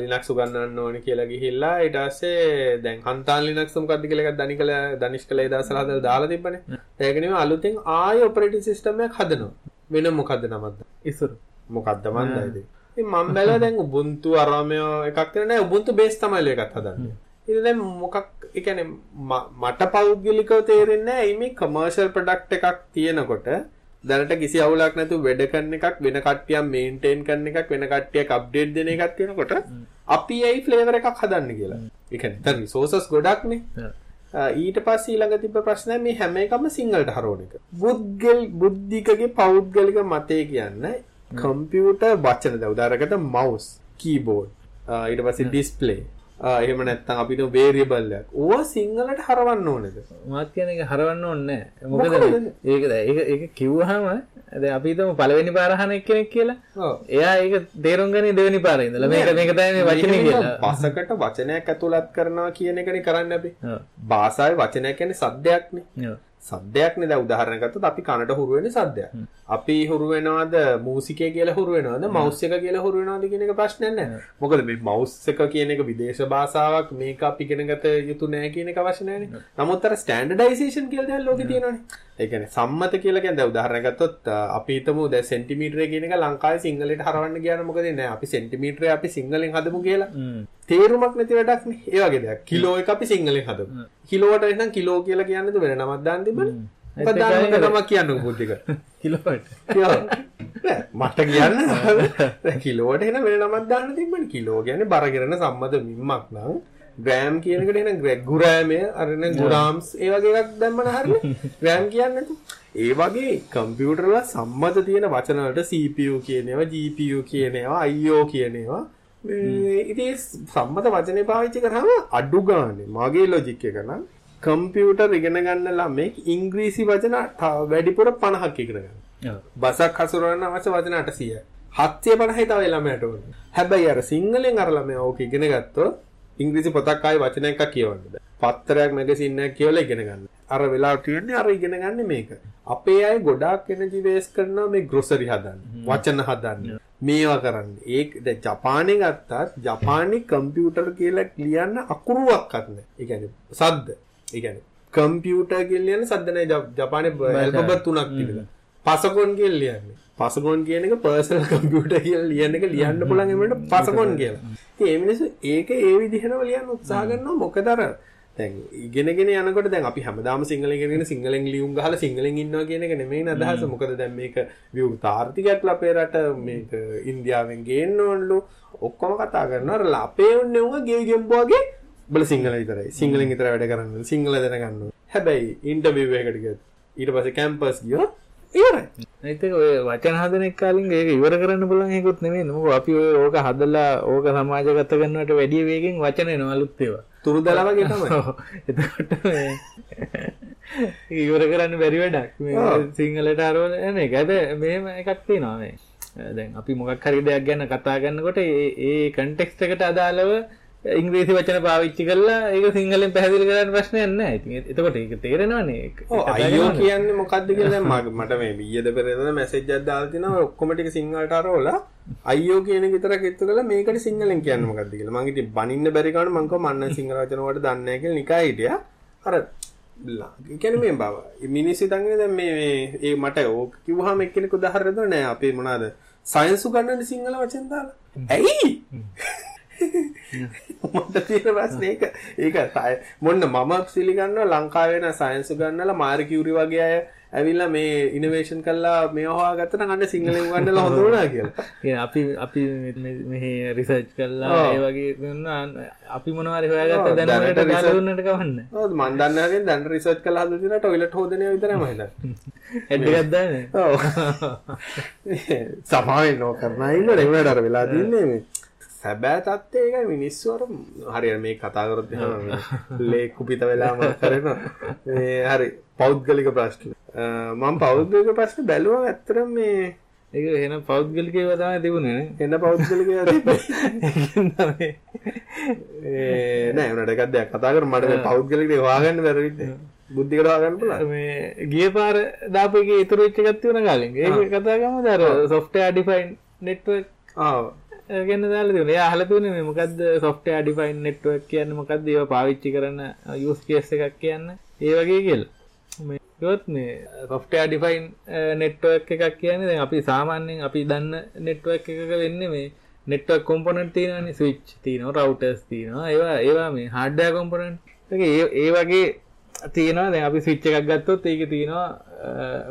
ලිනක්ස් උගන්වන්න ඕනේ කියලා ගිහිල්ලා පස්සේ දැන් හන්තාන් ලිනක්ස් මොකක්ද කියලා එකක් දනිකල දනිෂ් කළ ඒ දවස්වල හදලා දාලා තිබ්බනේ. ඒක නෙමෙයි අලුතෙන් ආයෙ ඔපරේටින් සිස්ටම් එකක් හදනවා. වෙන මොකද්ද නමක්ද? ඉසුරු මොකක්ද මන්දයිද මම බැලුවා දැන් උබුන්තු අරාමයෝ එකක් තියෙන නෑ උබුන්තු බේස් තමයි ලේ එකක් හදන්නේ. දැන් මොකක් ම- මට පෞද්ගලිකව තේරෙන්නේ නෑ. එයි මේ කමර්ෂල් ප්‍රොඩක්ට් එකක් තියෙනකොට දැනට කිසි අවුලක් නැතුව වැඩ කරන එකක් වෙන කට්ටියක් මේන්ටේන් කරන එකක් වෙන කට්ටියක් අප්ඩේට් දෙන එකක් තියෙනකොට අපි ඇයි ෆ්ලේවර් එකක් හදන්න කියලා. ඒ කියන්නේ දැන් රිසෝසස් ගොඩක්නේ ඊට පස්සේ ඊළඟ තිබ්බ ප්‍රශ්නය මේ හැම එකම සිංහලට හරවන එක. බුද්ගල් බුද්ධිකගේ පෞද්ගලික මතය කියන්නේ කම්පියුටර් වචන ද උදාහරණයකට mouse, keyboard, ආ, ඊට පස්සේ display. එහෙම නැත්නම් අපිට variable එකක්. ඕවා සිංහලට හරවන්න ඕනේද? මාත් කියන එක හරවන්න ඕනේ නෑ. මොකද? ඒක ඒක ඒක කිව්වහම දැන් අපි හිතමු පළවෙනි පාර අහන එක්කෙනෙක් කියලා. එයා ඒක තේරුම් ගන්නේ දෙවෙනි පාරේ ඉඳලා. මේක මේක තමයි මේ වචනේ කියලා. පසකට වචනයක් ඇතුළත් කරනවා කියන එකනේ කරන්නේ අපි. භාෂාවේ වචනයක් කියන්නේ සද්දයක්නේ. සද්දයක්නේ දැන් උදාහරණ ගත්තොත් අපි කනට හුරු වෙන්නේ සද්දයක්. අපි හුරු වෙනවද මූසිකය කියලා හුරු වෙනවද මවුස් එක කියලා හුරු වෙනවද කියන එක ප්‍රශ්නයක් නැහැ. මොකද මේ මවුස් එක කියන එක විදේශ භාෂාවක් මේක අපි ඉගෙන ගත යුතු නැහැ කියන එක අවශ්‍ය නැහැනේ. නමුත් අර ස්ටෑන්ඩඩයිසේෂන් කියලා දැන් ලෝකේ තියෙනවානේ. ඒ කියන්නේ සම්මත කියලා කියන්නේ දැන් උදාහරණ ගත්තොත් අපි හිතමු දැන් සෙන්ටිමීටරය කියන එක ලංකාවේ සිංහලයට හරවන්න ගියාම මොකද වෙන්නේ? අපි සෙන්ටිමීටරය අපි සිංහලෙන් හදමු කියලා. තේරුමක් නැති වැඩක් නේ. ඒ වගේ දෙයක්. කිලෝ එක අපි සිංහලෙන් හදමු. කිලෝවට එහෙනම් කිලෝ කියලා කියන්නේ වෙන නමක් දාන්න තිබ්බනේ. මොකද දාන්න මොකද නමක් කියන්නකෝ බුද්ධික. කිලෝවට. නෑ, මට කියන්න දැන් කිලෝවට එහෙනම් වෙන නමක් දාන්න තිබ්බනේ. කිලෝ කියන්නේ බර කරන සම්මත මිම්මක් නම් ග්‍රෑම් කියන එකට ග්‍රෑ- ගුරෑමය අර නේ ගුරාම්ස් ඒ වගේ එකක් දැම්මම හරිනේ. ග්‍රෑම් කියන්නේ නැතු. ඒ වගේ කම්පියුටර් වල සම්මත තියෙන වචන වලට CPU කියන ඒවා, GPU කියන ඒවා, IO කියන ඒවා ඉතින් සම්මත වචනේ පාවිච්චි කරාම අඩු ගානේ මගේ ලොජික් එක නම් කම්පියුටර් ඉගෙන ගන්න ළමෙක් ඉංග්‍රීසි වචන වැඩිපුර 50ක් ඉගෙන ගන්නවා. බසක් හසුරවන්න අවශ්‍ය වචන 800යි. 750යි තව ළමයාට ඕනේ. හැබැයි අර සිංහලෙන් අර ළමයා ඕක ඉගෙන ගත්තොත් ඉංග්‍රීසි පොතක් ආයි වචන එකක් කියවන්න. පත්තරයක් මැගසින් එකක් කියවලා ඉගෙන ගන්න. අර වෙලාව තියෙන්නේ අර ඉගෙන ගන්න මේක. අපේ අය ගොඩාක් එනර්ජි වේස් කරනවා මේ ග්‍රොසරි හදන්න. වචන හදන්න. මේවා කරන්න. ඒක දැන් ජපානයේ ගත්තත් ජපානයේ කම්පියුටර් කියලා ලියන්න අකුරුවක්වත් නැහැ. ඒ කියන්නේ සද්ද. ඒ කියන්නේ කම්පියුටර් කියලා ලියන්න සද්ද නැහැ ජප- ජපානයේ ඇල්ෆබෙට් තුනක් තිබිලා. පසකොන් කියලා ලියන්නේ. පසකොන් කියන එක පර්සනල් කම්පියුටර් කියලා ලියන එක ලියන්න පුළුවන් එමුණට පසකොන් කියලා. ඉතින් ඒ මිනිස්සු ඒක ඒ විදිහටම ලියන්න උත්සාහ කරනවා මොකද අර දැන් ඉගෙනගෙන යනකොට දැන් අපි හැමදාම සිංහලෙන් ඉගෙනගෙන සිංහලෙන් ලියුම් ගහලා සිංහලෙන් ඉන්නවා කියන එක නෙමෙයි අදහස. මොකද දැන් මේක විවෘත ආර්ථිකයක් අපේ රට මේක ඉන්දියාවෙන් ගේන්න ඕනලු ඔක්කොම කතා කරනවා. අර අපේ උන්නේ උංග ගෙවි ගෙම්බෝගේ බල සිංහල විතරයි. සිංහලෙන් විතර වැඩ කරන්න. සිංහල දැනගන්න ඕනේ. හැබැයි ඉන්ටර්විව් එකකට ගියොත් ඊට පස්සේ කැම්පස් ගියොත් ඉවරයි. ඒත් ඒක ඔය වචන හදන එක කලින් ඒක ඉවර කරන්න පුළුවන් එකකුත් නෙමෙයි. මොකද අපි ඔය ඕක හදලා ඕක සමාජගත කරනවට වැඩිය වේගෙන් වචන එනවා අලුත් ඒවා. තුරුදලා වගේ තමයි. ඔව්. එතකොට ඉවර කරන්න බැරි වැඩක්. සිංහලට අරවල එන එක. හැබැයි මෙහෙම එකක් තියෙනවා මේ. දැන් අපි මොකක් හරි දෙයක් ගැන කතා කරනකොට ඒ කන්ටෙක්ස්ට් එකට අදාළව ඉංග්‍රීසි වචන පාවිච්චි කරලා ඒක සිංහලෙන් පැහැදිලි කරන්න ප්‍රශ්නයක් නැහැ. ඉතින් එතකොට ඒක තේරෙනවනේ. ඒක ඔව් අයියෝ. කියන්නේ මොකද්ද කියලා දැන් මට මේ ඊයේද පෙරේද මැසේජ් එකක් දාලා තිනවා ඔක්කොම ටික සිංහලට අරවලා අයියෝ කියන එක විතරක් එක්තු කරලා මේකට සිංහලෙන් කියන්නේ මොකද්ද කියලා. මං ඉතින් බනින්න බැරි කාරණා මං කව මන්න සිංහල වචන වලට දන්නේ නැහැ කියලා නිකා හිටියා. අර කැන මේ බව මිනිස්සි තන්ගෙන දැ මේ ඒ මට ඕක කිවහම එක්කෙනෙක උදාහරද නෑ අපේ මොනාද සයින්සු ගන්නට සිංහල වචන්දාල ඇයි මට තියෙන ප්‍රශ්නේ ඒක ඒක මොන්න මම පිළිගන්න ලංකාවෙන සයින්සු ගන්නලා මාර්කියුරි වගේ අය ඇවිල්ලා මේ ඉනෝවේෂන් කළා මේ හොයාගත්තට ගන්න සිංහලෙන් ගන්නලා හොඳ වුණා කියලා. ඒ අපි අපි මෙහි රිසර්ච් කළා ඒ වගේ අපි මොනවා හරි හොයාගත්ත දැන් වලට දාලා දුන්නට කවන්න. ඔව් මන් දන්න හැටින් දැන් රිසර්ච් කළා හදලා තියෙනවා ටොයිලට් හොදන්නේ විතරයි මම හිතන්නේ. ඇඩ් එකක් දාන්නේ. ඔව්. සමාවෙන් නෝ කරනා ඉන්න රෙවලට අර වෙලා තින්නේ මේ සැබෑ තත්ත්වය ඒකයි මිනිස්සු අර හරියට මේ කතා කරොත් ලේ කුපිත වෙලාම කරන මේ හරි පෞද්ගලික ප්‍රශ්න. මම පෞද්ගලික ප්‍රශ්න බැලුවා ඇත්තටම මේ ඒක එහෙනම් පෞද්ගලිකව තමයි තිබුණේ නේ. එන්න පෞද්ගලිකව තිබ්බේ නෑ උනට එකක් දෙයක් කතා කර මට පෞද්ගලික හොයාගන්න බැරි විදිහට බුද්ධිකට හොයාගන්න පුළුවන් මේ ගිය පාර දාපු එකේ ඉතුරු වෙච්ච එකක් තිබුණා කාලෙන් ඒක කතා කරමුද අර software defined network ආ ගැන දාලා තිබුණේ. එයා අහලා තිබුණේ මේ මොකද්ද software defined network කියන්නේ මොකද්ද? ඒවා පාවිච්චි කරන use case එකක් කියන්නේ. ඒ වගේ කියලා. මේ ගොත් මේ software defined network එකක් කියන්නේ දැන් අපි සාමාන්‍යයෙන් අපි දන්න network එකක වෙන්නේ මේ network component තියෙනවානේ switch තියෙනවා routers තියෙනවා. ඒවා ඒවා මේ hardware component. ඒ ඒ වගේ තියෙනවා. දැන් අපි ස්විච් එකක් ගත්තොත් ඒක තියෙනවා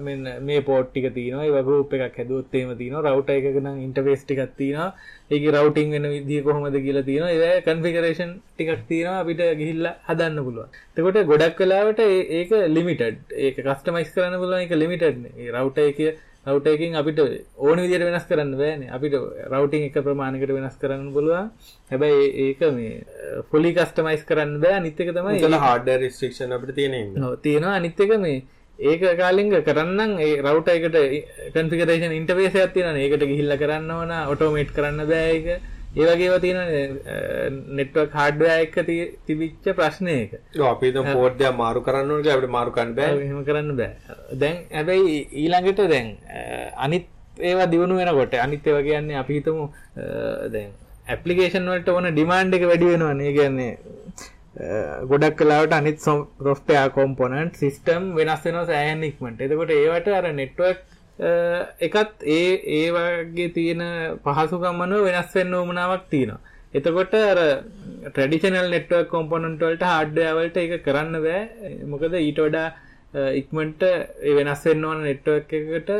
මෙන්න මේ පෝට් ටික තියෙනවා. ඒ ගෲප් එකක් හැදුවොත් එහෙම තියෙනවා. රවුටර් එකක නම් ඉන්ටර්ෆේස් ටිකක් තියෙනවා. ඒකේ රවුටින් වෙන විදිය කොහොමද කියලා තියෙනවා. ඒ කන්ෆිගරේෂන් ටිකක් තියෙනවා අපිට ගිහිල්ලා හදන්න පුළුවන්. එතකොට ගොඩක් වෙලාවට ඒක ලිමිටඩ් ඒක කස්ටමයිස් කරන්න පුළුවන් ඒක ලිමිටඩ් නේ. ඒ රවුටර් එකේ රවටයකින් අපිට ඕන විදියට වෙනස් කරන්න බෑන. අපිට රවටිං එක ප්‍රමාණකට වෙනස් කරන්න පුළුවන්. හැබැයි ඒක මේ ෆොලි කස්ටමයිස් කරන්න බෑ. නිත්තක තමයි හඩ රිස්ට්‍රික්ෂන් අපට තියෙන තියෙනවා. අනිත්තක මේ ඒක කාලිංග කරන්න ඒ රවට එකට කන්ෆිකරේෂන් ඉන්ටවේස ඇතින ඒකට ගිහිල්ල කරන්න වන ඔටෝමේට් කරන්න බෑක ඒවගේ තියෙන නෙට්වක් හඩ්වෑ එක තිබිච්ච ප්‍රශ්නයක අපි පෝට්‍ය මාරු කරන්නට අපට මාරුකන් බෑ. හෙම කරන්න බෑ. දැන් ඇබැයි ඊළඟට දැන් අනිත් ඒවා දියුණු වෙනකොට අනිත්‍ය වගේ කියන්නේ අපි හිතමු දැන් ඇපලිකේෂන් වලට ඕන ඩිමාන්ඩ් එක වැඩි වෙනවනේ. කියන්නේ ගොඩක් කලාවට අනිත් සොෆ්ටයා කොම්පොනන්ට් සිස්ටම් වෙනස් වෙනවා සෑහන් ඉක්මට එතකොට ඒවට අර නෙට්වක් එකත් ඒ ඒ වගේ තියෙන පහසුකම්මනුව වෙනස් වෙන්න ඕමනාවක් තියෙනවා. එතකොට අර ට්‍රඩිෂනල් නෙට්වක් කොම්පොනන්ට වලට හඩ්ඩවලට එක කරන්න බෑ. මොකද ඊට වඩා ඉක්මට වෙනස් වෙන්න ඕන නෙට්වක් එකට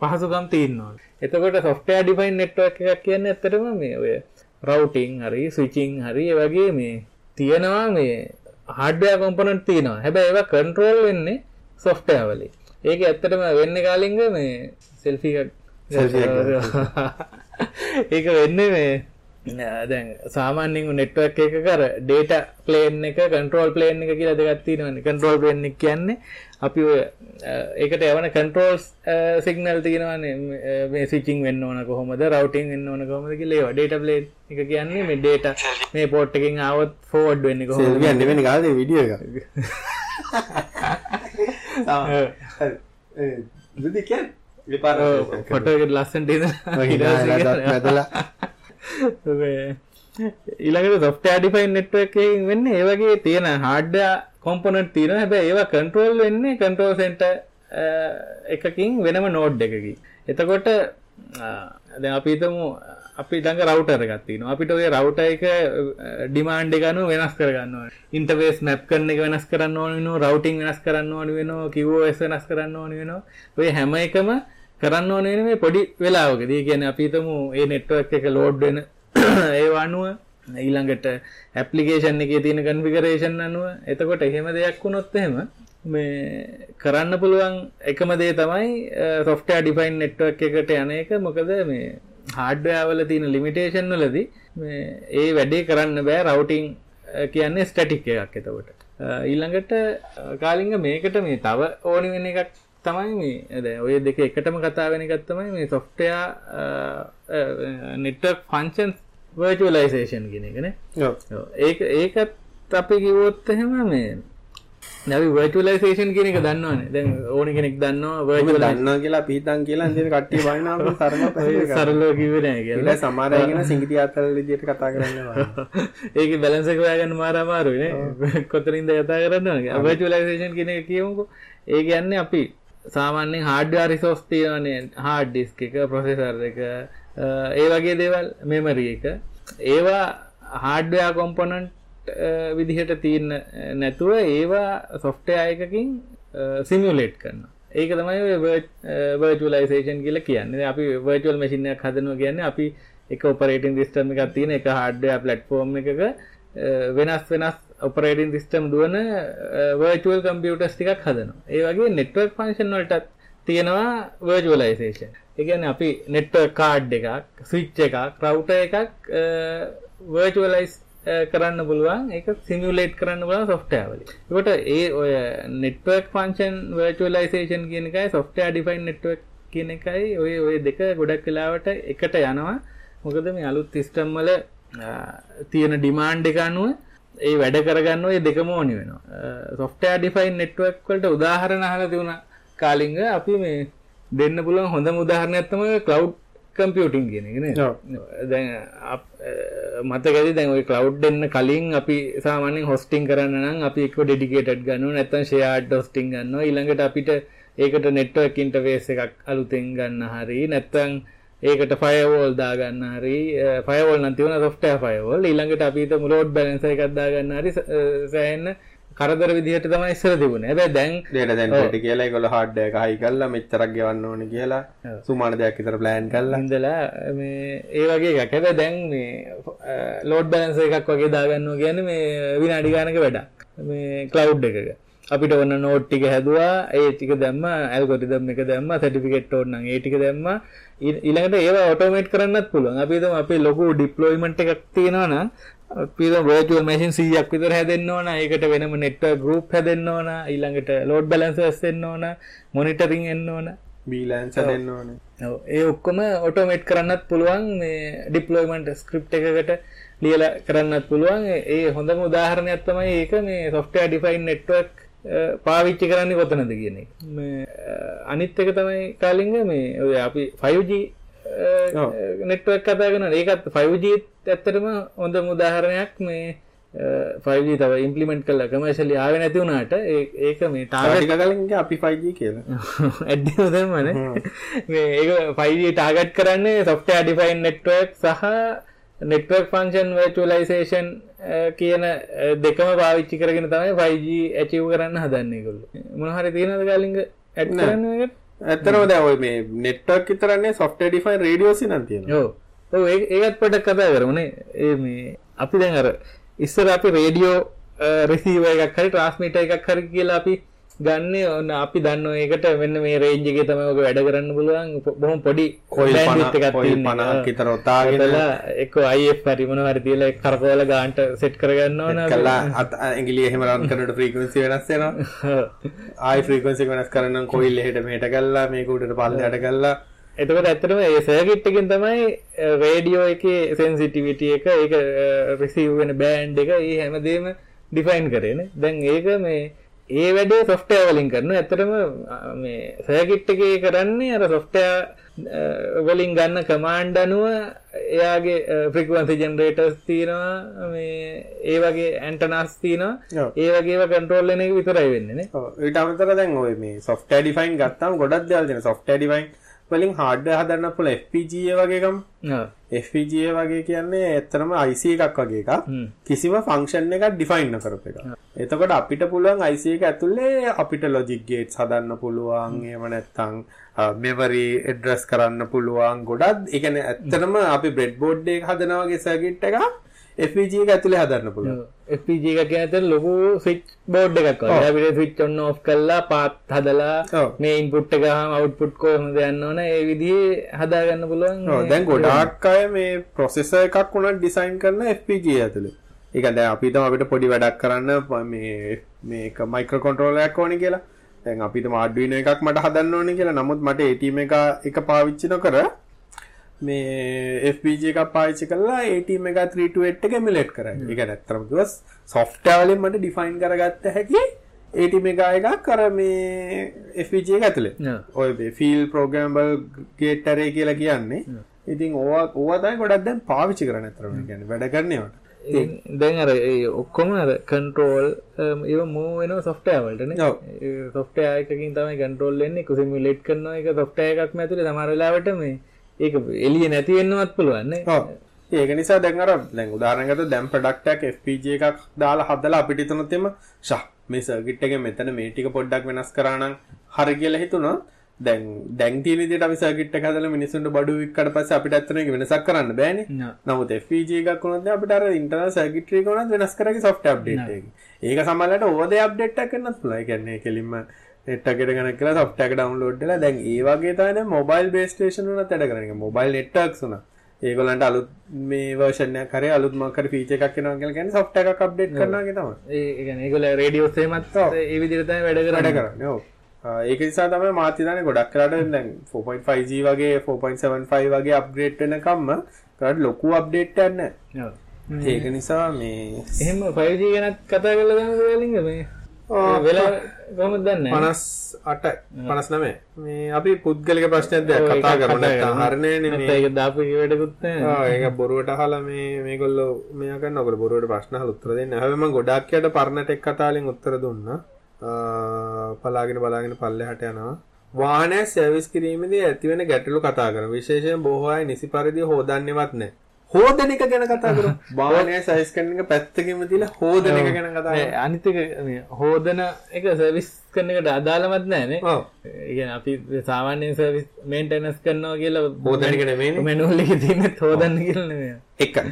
පහසුකම් තියන්නවා එතකොට සොෆ්ටෑ ඩිෆයින් නෙට්වක් එකක් කියන්න ඇතරම මේ ඔය රවටිං හරි ස්විචිං හරි වගේ මේ තියෙනවා මේ හඩ්ඩය කොම්පනට් තියෙනවා. හැබැ ඒවා කන්ට්‍රෝල් වෙන්නේ සොෆ්ටෑවලි ඒක ඇත්තටම වෙන්න කාලිංග මේ සෙල්ෆි ඒක වෙන්න මේ දැන් සාමාන්‍යෙන් නෙට්වක් එක කර ඩේට ප්ලේන් එක කන්ට්‍රෝල් ප්ලේන් එක කියලා දෙගත්තිනවන කන්ට්‍රෝල් ප්ලේන් එක කියන්නේ අපි ඒකට යවන කන්ට්‍රෝල්ස් සිගනල් තියෙනවන්නේ මේ සිචිං වෙන්න ඕන කොහොමද? රවටිං වෙන්න ඕන කොමද කිලේ ඩේට ප්ලේන් එක කියන්නේ මේ ඩේට මේ පෝට් එකින් අවත් ෆෝඩ් වෙන්න කොහොම ගන්න වෙන කාද විඩිය එක දුදිකන් පොටකට ලස්සන්ට ඇදලා ඊළඟට සොෆ්ට ඩිෆයින් නෙට්ව එකකින් වෙන්න ඒවගේ තියෙන හාඩ්ඩ කොම්පොනට් තියෙන හැබැ ඒවා කන්ට්‍රෝල් වෙන්නේ කන්ට්‍රෝල් සෙන්ට එකකින් වෙනම නෝඩ් එකකි එතකොට දැ අපිතමු අපි ඩඟ රවටර ගත්තින අපිට ඔය රවට එක ඩිමාන්්ඩ ගනු වෙනස් කරගන්න ඉන්ටවේස් මැප් කරන එක වෙනස් කරන්න ඕන රවටිං වෙනස් කරන්න ඕන වෙන කිවෝස් වෙනස් කරන්න ඕන වෙන ඔය හැම එකම කරන්න ඕන මේ පොඩි වෙලාවකදී. කියන අපිතමු ඒ නෙට්වක් එක ලෝඩ් වෙන ඒවා අනුව ඊළඟට ඇපලිකේෂන් එක තියෙන කන්ෆිකරේෂන් අනුව. එතකොට එහෙම දෙයක් වුණොත් එහෙම මේ කරන්න පුළුවන් එකම දේ තමයි සොෆ්ටෑ ඩිෆයින් නෙට්වක් එකට යන එක. මොකද මේ හාඩ්වයාවල තියෙන ලිමිටේෂන් වලදී ඒ වැඩේ කරන්න බෑ රවටිං කියන්නේ ස්ටටික් එකක් එතකොට. ඊළඟට කාලිංග මේකට මේ තව ඕනි වෙන එකක් තමයි මේ ද ඔය දෙක එකටම කතා වෙන එකත් තමයි මේ සොෆ්ටයා නෙට්වක් ෆංචන් වර්චුවලයිසේෂන් ගෙන එකන ඒ ඒකත් අපි කිවොත් එහෙම මේ නැවි වර්ටලයිසේෂන් කියනක දන්නවන. දැ ඕන කෙනෙක් දන්නවා වර්ල දන්නා කියලා පිහිතන් කියලා අන්දන කට්ටි වන සරම සරල කිවරන කියලා. සමාරයගෙන සිංගිති අතරල දිට කතා කරන්නවා ඒක බැලන්සක ඔයාගන්න මාරමාරුවන කොතරින්ද කතා කරන්නගේ අවර්ටලයිසේෂන් කෙනෙ කියමුකු. ඒ ගැන්න අපි සාමාන්‍යෙන් හාඩ්ඩා රිසෝස් තියනේ හාඩ් ඩිස්ක එක ප්‍රොසෙසර් එක ඒ වගේ දේවල් මෙමරිය එක. ඒවා හාඩ්ඩයා කොම්පොනන්ට් විදිහට තියෙන නැතුව ඒවා සොෆ්ටයා එකකින් සිමියලේට් කරන්න ඒක තමයි වර්චුලයිසේෂන් කියල කියන්න. අපි වර්චුවල් මසිිනයක් හදනුව කියන්න අපි එක ඔපරේටින් සිිස්ටම එකක් තියෙන එක හාඩ්ඩ පලට්ෆෝර්ම් එකක අ, වෙනස් වෙනස් ඔපරේටින් සිිස්ටම් දුවන වර්චුවල් කම්පියටස් ටිකක් හදනවා. ඒ වගේ නෙට්වක් ෆංශන් වලටත් තියෙනවා වර්ජුවලයිසේෂන් එකන අපි නෙට්ව කාඩ් එකක් ස්විච්ච එකක් රවුට එකක් වර්ජුවලයිස් කරන්න පුළුවන්. එක සිමියලේට් කරන්න බල සොෆ්ටෑවල කොට ඒ ඔය නෙට්වක් පංචන් වර්චුවලයිසේෂන් කියන එකයි සොෆ්ටෑ ඩිෆයින් නෙට්වක් කියන එකයි ඔය ඔය දෙක ගොඩක් කලාවට එකට යනවා. මොකද මේ අලුත් තිස්ටම්මල තියෙන ඩිමාන්්ඩ එක අනුව ඒ වැඩ කරගන්න ඔය දෙකම ඕනි වෙනවා. සොෆ්ටෑ ඩිෆයින් නෙට්වක් වලට උදාහරණ හල තිවුණ කාලිංග අපි මේ දෙන්න පුළුවන් හොඳ උදාහරණයක්ත්තම කලව් කම්පියටින් ඔව්. දැන් මතකැති දැන් කලව් දෙන්න කලින් අපි සාමානෙන් හොස්ටිං කරන්න නම් අපි එක ඩෙඩිකේටඩ් ගන්න නැත්තන් ෂයාඩ් ොස්ටිං ගන්න ඉළඟට අපිට ඒකට නෙට්වක් ඉන්ටවේස් එකක් අලුතෙන් ගන්න හරි නැත්තං ඒකට ෆයවෝල් දාගන්න හරි ෆයවල් නතිවන සොෆ්ටය ෆයවල් ඉළඟට අපිට මුලෝඩ් බැලන්ස එකක්දා ගන්න හරි සෑන්න කරදර විදිහට තමයි ඉස්සර තිබුණ. ඇබැ දැන් දේට දැන් ට කියලා ගොල හඩ්ඩ කහයි කල්ලා මෙච්චරක් ගවන්න ඕන කියලා. සුමාන දෙයක් විතර ප්ලෑන් කල්ලා ඉඳලා මේ ඒ වගේ එකක්. හැබැයි දැන් මේ ලෝඩ් බැලන්ස එකක් වගේ දාගන්නවා කියන්නේ මේ විනාඩි ගානක වැඩක්. මේ ක්ලවුඩ් එකක. අපිට ඔන්න නෝට් ටික හැදවා ඒ ටික දැම්ම ඇල්ගොරිදම් එක දැම්ම සටිෆිකෙට් ඕන්න ඒ ටික දැම්ම. ඊළඟට ඒවා ඔටෝමේට් කරන්නත් පුළුවන්. අපි හිතමු අපේ ලොකු ඩිප්ලොයිමන්ට් එකක් තියෙනවා නම් අපි වර්චුවල් මැෂින් 100ක් විතර හැදෙන්න ඕන ඒකට වෙනම නෙට්වර්ක් ගෲප් හැදෙන්න ඕන ඊළඟට ලෝඩ් බැලන්සර්ස් එන්න ඕන මොනිටරින් එන්න ඕන. බීලන්ස දෙන්න ඕනේ. ඔව්, ඒ ඔක්කොම ඔටෝමේට් කරන්නත් පුළුවන් මේ ඩිප්ලොයිමන්ට් ස්ක්‍රිප්ට් එකකට ලියලා කරන්නත් පුළුවන්. ඒ- හොඳම උදාහරණයක් තමයි ඒක මේ software defined network පාවිච්චි කරන්නේ කොතනද කියන එක. මේ අනිත් එක තමයි කාලින්ග මේ ඔය අපි 5G ඔව්. නෙට්වර්ක් කතා කරනවා. ඒකත් 5G ඇත්තටම හොඳ උදාහරණයක් මේ 5G තව ඉම්ප්ලිමන්ට් කළා. කමර්ෂියලි ආවේ නැති වුණාට ඒක මේ ටාගට් ටික කලින් අපි 5G කියලා. ඇඩ්ඩිම දෙමන මේ ඒක 5G ටාගට් කරන්නේ සොෆ්ටයා ඩිෆයින් නෙට්වක් සහ නෙට්වක් ෆංක්ෂන් වර්චුවලයිසේෂන් කියන දෙකම පාවිච්චි කරගෙන තමයි 5G ඇචිව් කරන්න හදන්නේ කොල්ල මොනහරි තියෙනද කාලින්ග කරන්න එකට? ඇත්තරම දැන් ඔය මේ නෙට්වර්ක් විතරන්නේ software defined radios නම් තියෙනවා. ඔව්. ඔව් ඒ- ඒකත් පොඩක් කතා කරමුනේ ඒ මේ අපි දැන් අර ඉස්සර අපි රේඩියෝ රිසීව එකක් හරි ට්‍රාන්ස්මිටර් එකක් හරි කියලා අපි ගන්න ඔන්න අපි දන්න ඒකට වෙන්න මේ රේන්ජ් එකේ තමයි ඔක වැඩ කරන්න පුළුවන්. බොහොම පොඩි කොයිල් bandwidth 50 එකක් කොයිල් තියෙන එක. 50ක් විතර ඔතාගෙන එක්ක IF හරි මොනවා හරි තියලා ඒක කරකවල ගාන්ට සෙට් කරගන්න ඕන අත ඇගිලි එහෙම රන් කරනට ෆ්‍රීකවන්සි වෙනස් වෙනවා. ආයි ෆ්‍රීකවන්සි වෙනස් කරන්න කොයිල් එහෙට මෙහෙට කල්ලා මේක උඩට පල්ලයට කල්ලා එතකොට ඇත්තටම ඒ සර්කිට් එකෙන් තමයි රේඩියෝ එකේ සෙන්සිටිවිටි එක ඒක රිසීව් වෙන බෑන්ඩ් එක ඒ හැමදේම ඩිෆයින් කරේන දැන් ඒක මේ ඒ වැඩේ සොෆ්ටෑ වලින් කරන ඇතරම සෑකිට් එකේ කරන්නේ අර සොෆ්ටෑ වලින් ගන්න කමාන්්ඩ අනුව එයාගේ ෆ්‍රිකවන්සි ජෙනරේටර්ස් තියෙනවා මේ ඒ වගේ ඇන්ටනස් තියෙනවා. ඒ වගේ කන්ටරෝල් එක විතරයි වෙන්නනේ ඊට අමතර දැන් ඔය මේ software define ගත්තාම ගොඩක් තියෙනවා. software define වලින් hardware හදන්න පුළුවන් FPGA වගේකම. FPGA වගේ කියන්නේ ඇත්තටම IC එකක් වගේ එකක්. කිසිම ෆංක්ෂන් එකක් ඩිෆයින් කරප එක. එතකොට අපිට පුළුවන් IC එක ඇතුලේ අපිට logic gates හදන්න පුළුවන්. එහෙම නැත්නම් මෙමරි ඇඩ්‍රස් කරන්න පුළුවන්. ගොඩක් ඒ කියන්නේ ඇත්තටම අපි බ්‍රෙඩ්බෝඩ් එක හදනවා වගේ සර්කිට් එකක් FPGA එක ඇතුලේ හදන්න පුළුවන්. FPG එක කියන ලොකු ස්විච් බෝඩ් එකක් වගේ. අපිට ස්විච් ඔන් ඔෆ් කරලා පාත් හදලා. මේ ඉන්පුට් එක ගහම අවුට්පුට් කොහොමද යන්න ඕන ඒ විදිහේ හදා ගන්න පුළුවන්. ඔව් දැන් ගොඩාක් අය මේ ප්‍රොසෙසර් එකක් උනත් ඩිසයින් කරන FPGA ඇතුලේ. ඒ කියන්නේ දැන් අපි හිතමු අපිට පොඩි වැඩක් කරන්න ම- මේක මයික්‍රෝ කන්ට්‍රෝලර් එකක් ඕනේ කියලා. දැන් අපි හිතමු Arduino එකක් මට හදන්න ඕනේ කියලා. නමුත් මට ATM එක එක පාවිච්චි නොකර මේ FPGA එකක් පාවිච්චි කරලා ATM එක 328 එක එමුලේට් කරන්න. ඒක නැත්තරම කිව්වස් software වලින් මට define කරගත්ත හැකි 80 මෙගා එකක් අර මේ FPG එක ඇතුලේ. ඔය ෆීල් ප්‍රෝග්‍රෑමබල් ගේට් ඇරේ කියලා කියන්නේ. ඉතින් ඕවා ඕවා තමයි ගොඩක් දැන් පාවිච්චි කරන්නේ අතරම කියන්නේ වැඩ කරන්නේවට දැන් අර ඔක්කොම අර කන්ට්‍රෝල් ඒ මෝ වෙන සොෆ්ටෑවල්ටන සොෆ්ටයකින් තමයි කන්ටරෝල් එන්නේ කුසිම ලෙට් කරන එක සොෆ්ටය එකක් ඇතුල. තමරලාවට මේ ඒක එලිය නැතිවෙන්නවත් පුළුවන්න ඒක නිසා දැන්ර දැන් උදාරනගත දැම් ප්‍රඩක්ටක් FPG එකක් දාලා හදලා අපිටි තුනොත්තෙම ශා මේ සර්ගිට්ටක මෙතන මේටික පොඩ්ඩක් වෙනස් කරනම් හරි කියලා හිතුණා දැන් දැන් තියෙන විදිහට අපි සර්කිට් එක හදලා මිනිස්සුන්ට බඩු වික්කට පස්සේ අපිට ඇත්තට ඒක වෙනසක් කරන්න බෑනේ. නමුත් FPG එකක් වුණොත් අපිට අර ඉන්ටර්නල් සර්කිට්‍රි එක උනත් වෙනස් කරගේ සොෆ්ට්වෙයාර් අප්ඩේට් එක. ඒක සමහරවිට ඕවර් අප්ඩේට් එකක් කරන්නත් පුළුවන්. ඒ කියන්නේ කෙලින්ම නෙට් එකට කනෙක්ට් කරලා සොෆ්ට්වෙයාර් එක ඩවුන්ලෝඩ් කරලා දැන් ඒ වගේ තමයි දැන් මොබයිල් බේස් ස්ටේෂන් උනත් වැඩ කරන්නේ. මොබයිල් නෙට්වර්ක්ස් උනත්. ඒගොල්ලන්ට අලුත් මේ වර්ෂන් එකක් හරි අලුත් මොකක් හරි ෆීචර් එකක් එනවා කියලා කියන්නේ සොෆ්ට්වෙයාර් එකක් අප්ඩේට් කරනවා වගේ තමයි. ඒ කියන්නේ ඒගොල්ලෝ රේඩියෝ සේමත් ඒ විදිහට තමයි වැඩ කරන්නේ. ඒක නිසා තමයි මාත් හිතන්නේ ගොඩක් කරාට දැන් 4.5G වගේ 4.75 වගේ අප්ග්‍රේඩ් වෙනකම්ම කරාට ලොකු අප්ඩේට් නැහැ. ඒක නිසා මේ එහෙම 5G ගැනත් කතා කරලා දැන් වෙලින්ග මේ වෙලා කොහොමද දන්නේ 58 59 මේ අපි පුද්ගලික ප්‍රශ්නයක් දැන් කතා කරමු නැත්නම් හරිනේ නේ ඒක දාපු වැඩකුත් නැහැ. ආ ඒක බොරුවට අහලා මේ මේගොල්ලෝ මෙයා කරන ඔකට බොරුවට ප්‍රශ්න අහලා උත්තර දෙන්න. හැබැයි මම ගොඩක් යට පරණ ටෙක් කතාවලින් උත්තර දුන්නා. පලාගෙන බලාගෙන පල්ලෙහාට යනවා. වාහනය සර්විස් කිරීමේදී ඇතිවෙන ගැටලු කතා කරමු. විශේෂයෙන් බොහෝ අය නිසි පරිදි හොදන්නේවත් නැහැ. හෝදන එක ගැන කතා කරමු. වාහනය සර්විස් කරන එක පැත්තකින්ම තියලා හෝදන එක ගැන කතා කරමු. අනිත් එක හෝදන එක සර්විස් කරන එකට අදාළවත් නැහැ නේ. ඔව්. ඒ අපි සාමාන්‍යයෙන් සර්විස් මේන්ටෙනන්ස් කරනවා කියලා එක නෙමෙයිනේ. මැනුවල් එකේ තියෙන හෝදන්න කියලා නෙමෙයි. එක.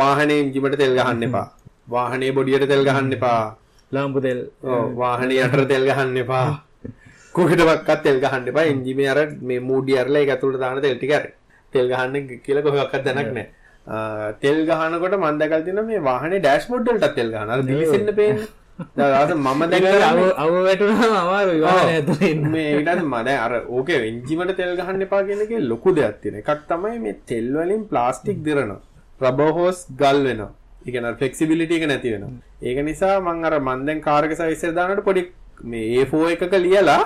වාහනේ එන්ජිමට තෙල් ගහන්න එපා. වාහනේ බොඩියට තෙල් ගහන්න එපා. ලාම්පු තෙල් වාහනේ යටට තෙල් ගහන්න එපා. කොහෙටවත් තෙල් ගහන්න එපා. එන්ජිමේ අර මේ මූඩි අරලා ඒක ඇතුළට දාන තෙල් ටික අර. තෙල් ගහන්න කියලා කොහෙවත් දැනක් නැහැ. තෙල් ගහනකොට මම දැකලා තියෙනවා මේ වාහනේ ඩෑෂ්බෝඩ් වලට තෙල් ගහන. දිලිසෙන්න පේන්නේ. දැන් මම දැන් අව වැටුනම අමාරුයි වාහනේ ඇතුලේ ඉන්න. මේ ඊට පස්සේ මම දැන් අර ඕකේ එන්ජිමට තෙල් ගහන්න එපා කියන එකේ ලොකු දෙයක් තියෙනවා. එකක් තමයි මේ තෙල් වලින් ප්ලාස්ටික් දිරනවා. රබර් හෝස් ගල් වෙනවා. ඒ කියන්නේ ෆ්ලෙක්සිබිලිටි එක නැති වෙනවා. ඒක නිසා මම අර මන් දැන් කාර් එක සර්විස් එකට දානකොට පොඩි මේ A4 එකක ලියලා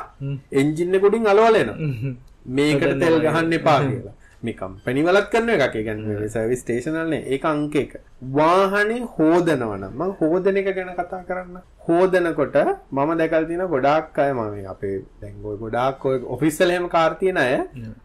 එන්ජින් එක උඩින් අලවල එනවා. මේකට තෙල් ගහන්න එපා කියලා. මේ කම්පැනි වලත් කරන එකක්. ඒ කියන්නේ සර්විස් ස්ටේෂන් වලනේ ඒක අංක එක. වාහනේ හොදනවා නම් මම හොදන එක ගැන කතා කරන්න. හොදනකොට මම දැකලා තියෙන ගොඩාක් අය මම අපේ දැන් ඔය ගොඩාක් ඔය ඔෆිස් වල එහෙම කාර් තියෙන අය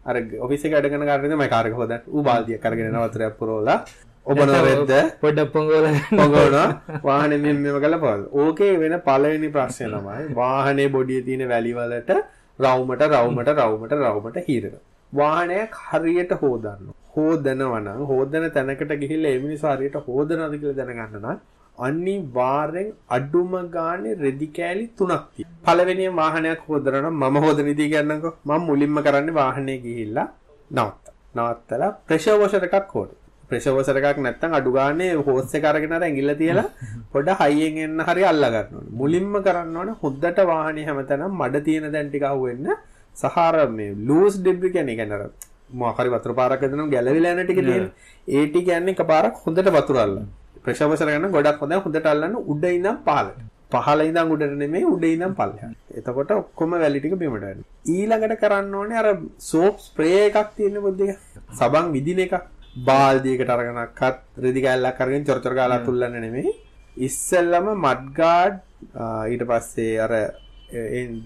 අර ඔෆිස් එකේ වැඩ කරන කාර් එකේ මම කාර් එක හොදන්න ඌ බාල්දියක් අරගෙන යනවා වතුරක් පුරවලා ඔබන රෙද්ද පොඩ්ඩක් පොංගෝල පොංගවනවා වාහනේ මෙන්න මෙව කරලා පොල්. ඕකේ වෙන පළවෙනි ප්‍රශ්නේ තමයි වාහනේ බොඩියේ තියෙන වැලි වලට රවුමට රවුමට රවුමට රවුමට හීරෙනවා. වාහනයක් හරියට හොදන්න. හොදනවා නම් හොදන තැනකට ගිහිල්ලා ඒ මිනිස්සු හරියට හොදනවද කියලා දැනගන්න නම් අනිවාර්යෙන් අඩුම ගානේ රෙදි කෑලි තුනක් තියෙනවා. පළවෙනිම වාහනයක් හොදනවා මම හොදන විදිහ කියන්නකෝ. මම මුලින්ම කරන්නේ වාහනේ ගිහිල්ලා නවත්ත. නවත්තලා ප්‍රෙෂර් වොෂර් එකක් හොදන්න. ප්‍රෙෂර් වොෂර් එකක් නැත්නම් අඩු ගානේ හෝස් එක අරගෙන අර ඇඟිල්ල තියලා පොඩ හයියෙන් එන්න හරි අල්ලා ගන්න ඕනේ. මුලින්ම කරන්න ඕනේ හොද්දට වාහනේ හැමතැනම මඩ තියෙන දැන් ටික අහුවෙන්න සහාර මේ ලූස් ඩෙබ්‍රි කියන්නේ කියන්නේ අර මොකක් හරි වතුර පාරක් ඇදෙනවා ගැලවිලා යන ටික තියෙන. ඒ ටික යන්නේ එකපාරක් හොඳට වතුර අල්ලන්න. ප්‍රෙෂර් වොෂර් ගන්න ගොඩක් හොඳයි හොඳට අල්ලන්න උඩ ඉඳන් පහළට. පහළ ඉඳන් උඩට නෙමෙයි උඩ ඉඳන් පල්ලෙහාට. එතකොට ඔක්කොම වැලි ටික බිමට යනවා. ඊළඟට කරන්න ඕනේ අර සෝප් ස්ප්‍රේ එකක් තියෙන පොඩ්ඩක්. සබන් විදින එකක්. බාල්දියකට අරගෙනක්වත් රෙදි කෑල්ලක් අරගෙන චොර චොර ගාලා තුල්ලන්න නෙමෙයි. ඉස්සෙල්ලම මඩ් ගාඩ් ඊට පස්සේ අර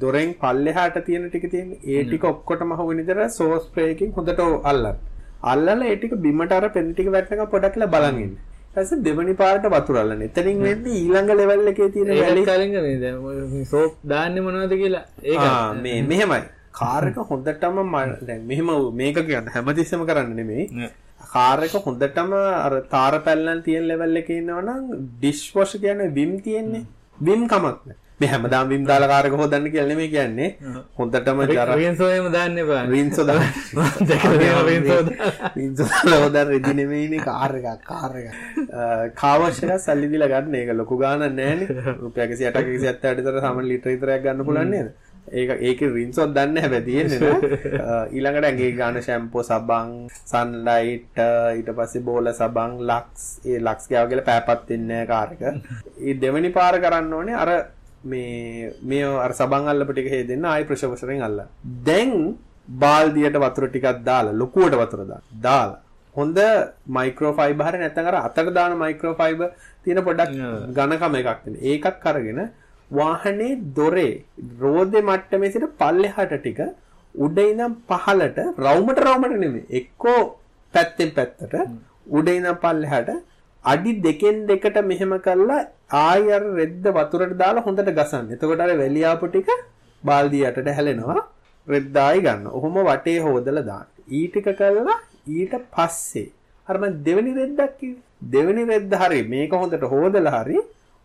දොරෙන් පල්ලෙහාට තියෙන ටික තියෙන ඒ ටික ඔක්කොටම අහු වෙන විදිහට සෝස් ස්ප්‍රේ එකකින් හොඳට අල්ලන්න. අල්ලලා ඒ ටික බිමට අර පෙන් ටික වැටෙනකම් පොඩක් කියලා බලන් ඉන්න. ඊපස්සේ දෙවනි පාරට වතුර අල්ලන්න. එතනින් වෙන්නේ ඊළඟ ලෙවල් එකේ තියෙන වැලි කලින් මේ දැන් සෝප් දාන්නේ මොනවද කියලා ඒක මේ මෙහෙමයි. කාර් එක හොඳටම දැන් මෙහෙම මේක කියන්නේ හැමතිස්සෙම කරන්න නෙමෙයි. කාර් එක හොඳටම අර තාර පැල්ලන් තියෙන ලෙවල් එකේ ඉන්නවනම් ඩිෂ් වොෂ් කියන්නේ විම් තියෙන්නේ. විම් කමක් නෑ. මේ හැමදාම විම් දාලා කාර් එක හොදන්න කියලා නෙමෙයි කියන්නේ. හොඳටම ජර රින්සෝයම දාන්න එපා. රින්සෝ දාන්න. දැකලා රින්සෝ රින්සෝ දාලා හොදන්න රෙදි නෙමෙයිනේ කාර් එකක් කාර් එකක්. කාවර්ෂ් එක සල්ලි දීලා ගන්න ඒක ලොකු ගාණක් නෑනේ. රුපියල් 160ක 170ට විතර සාමාන්‍ය ලිටර විතරයක් ගන්න පුළුවන් නේද? ඒක ඒක රින්සොත් දන්න හැබැයි තියෙන්නේ ඊළඟට ඇඟේ ගාන ෂැම්පෝ සබන් සන්ලයිට් ඊට පස්සේ බෝල සබන් ලක්ස් ඒ ලක්ස් ගාව කියලා පෑපත් වෙන්නේ කාර් එක. ඒ දෙවෙනි පාර කරන්න ඕනේ අර මේ මේ අර සබන් අල්ලපු ටික හේදෙන්න ආයි ප්‍රෙෂර් වොෂරෙන් අල්ල. දැන් බාල්දියට වතුර ටිකක් දාලා ලොකුවට වතුර දාලා හොඳ මයික්‍රෝ ෆයිබර් නැත්නම් අර අතට දාන මයික්‍රෝ ෆයිබර් තියෙන පොඩක් ඝනකම එකක් තියෙන. ඒකක් අරගෙන වාහනේ දොරේ රෝදේ මට්ටමේ සිට පල්ලෙහාට ටික උඩ ඉඳන් පහළට රවුමට රවුමට නෙමෙයි එක්කෝ පැත්තෙන් පැත්තට උඩ ඉඳන් පල්ලෙහාට අඩි දෙකෙන් දෙකට මෙහෙම කරලා ආයි අර රෙද්ද වතුරට දාලා හොඳට ගසන්න. එතකොට අර වැලියාපු ටික බාල්දිය යටට හැලෙනවා. රෙද්ද ආයි ගන්න. ඔහොම වටේ හොදලා දාන්න. ඊ ටික කරලා ඊට පස්සේ අර මම දෙවෙනි රෙද්දක් කිව්වේ. දෙවෙනි රෙද්ද හරි මේක හොඳට හොදලා හරි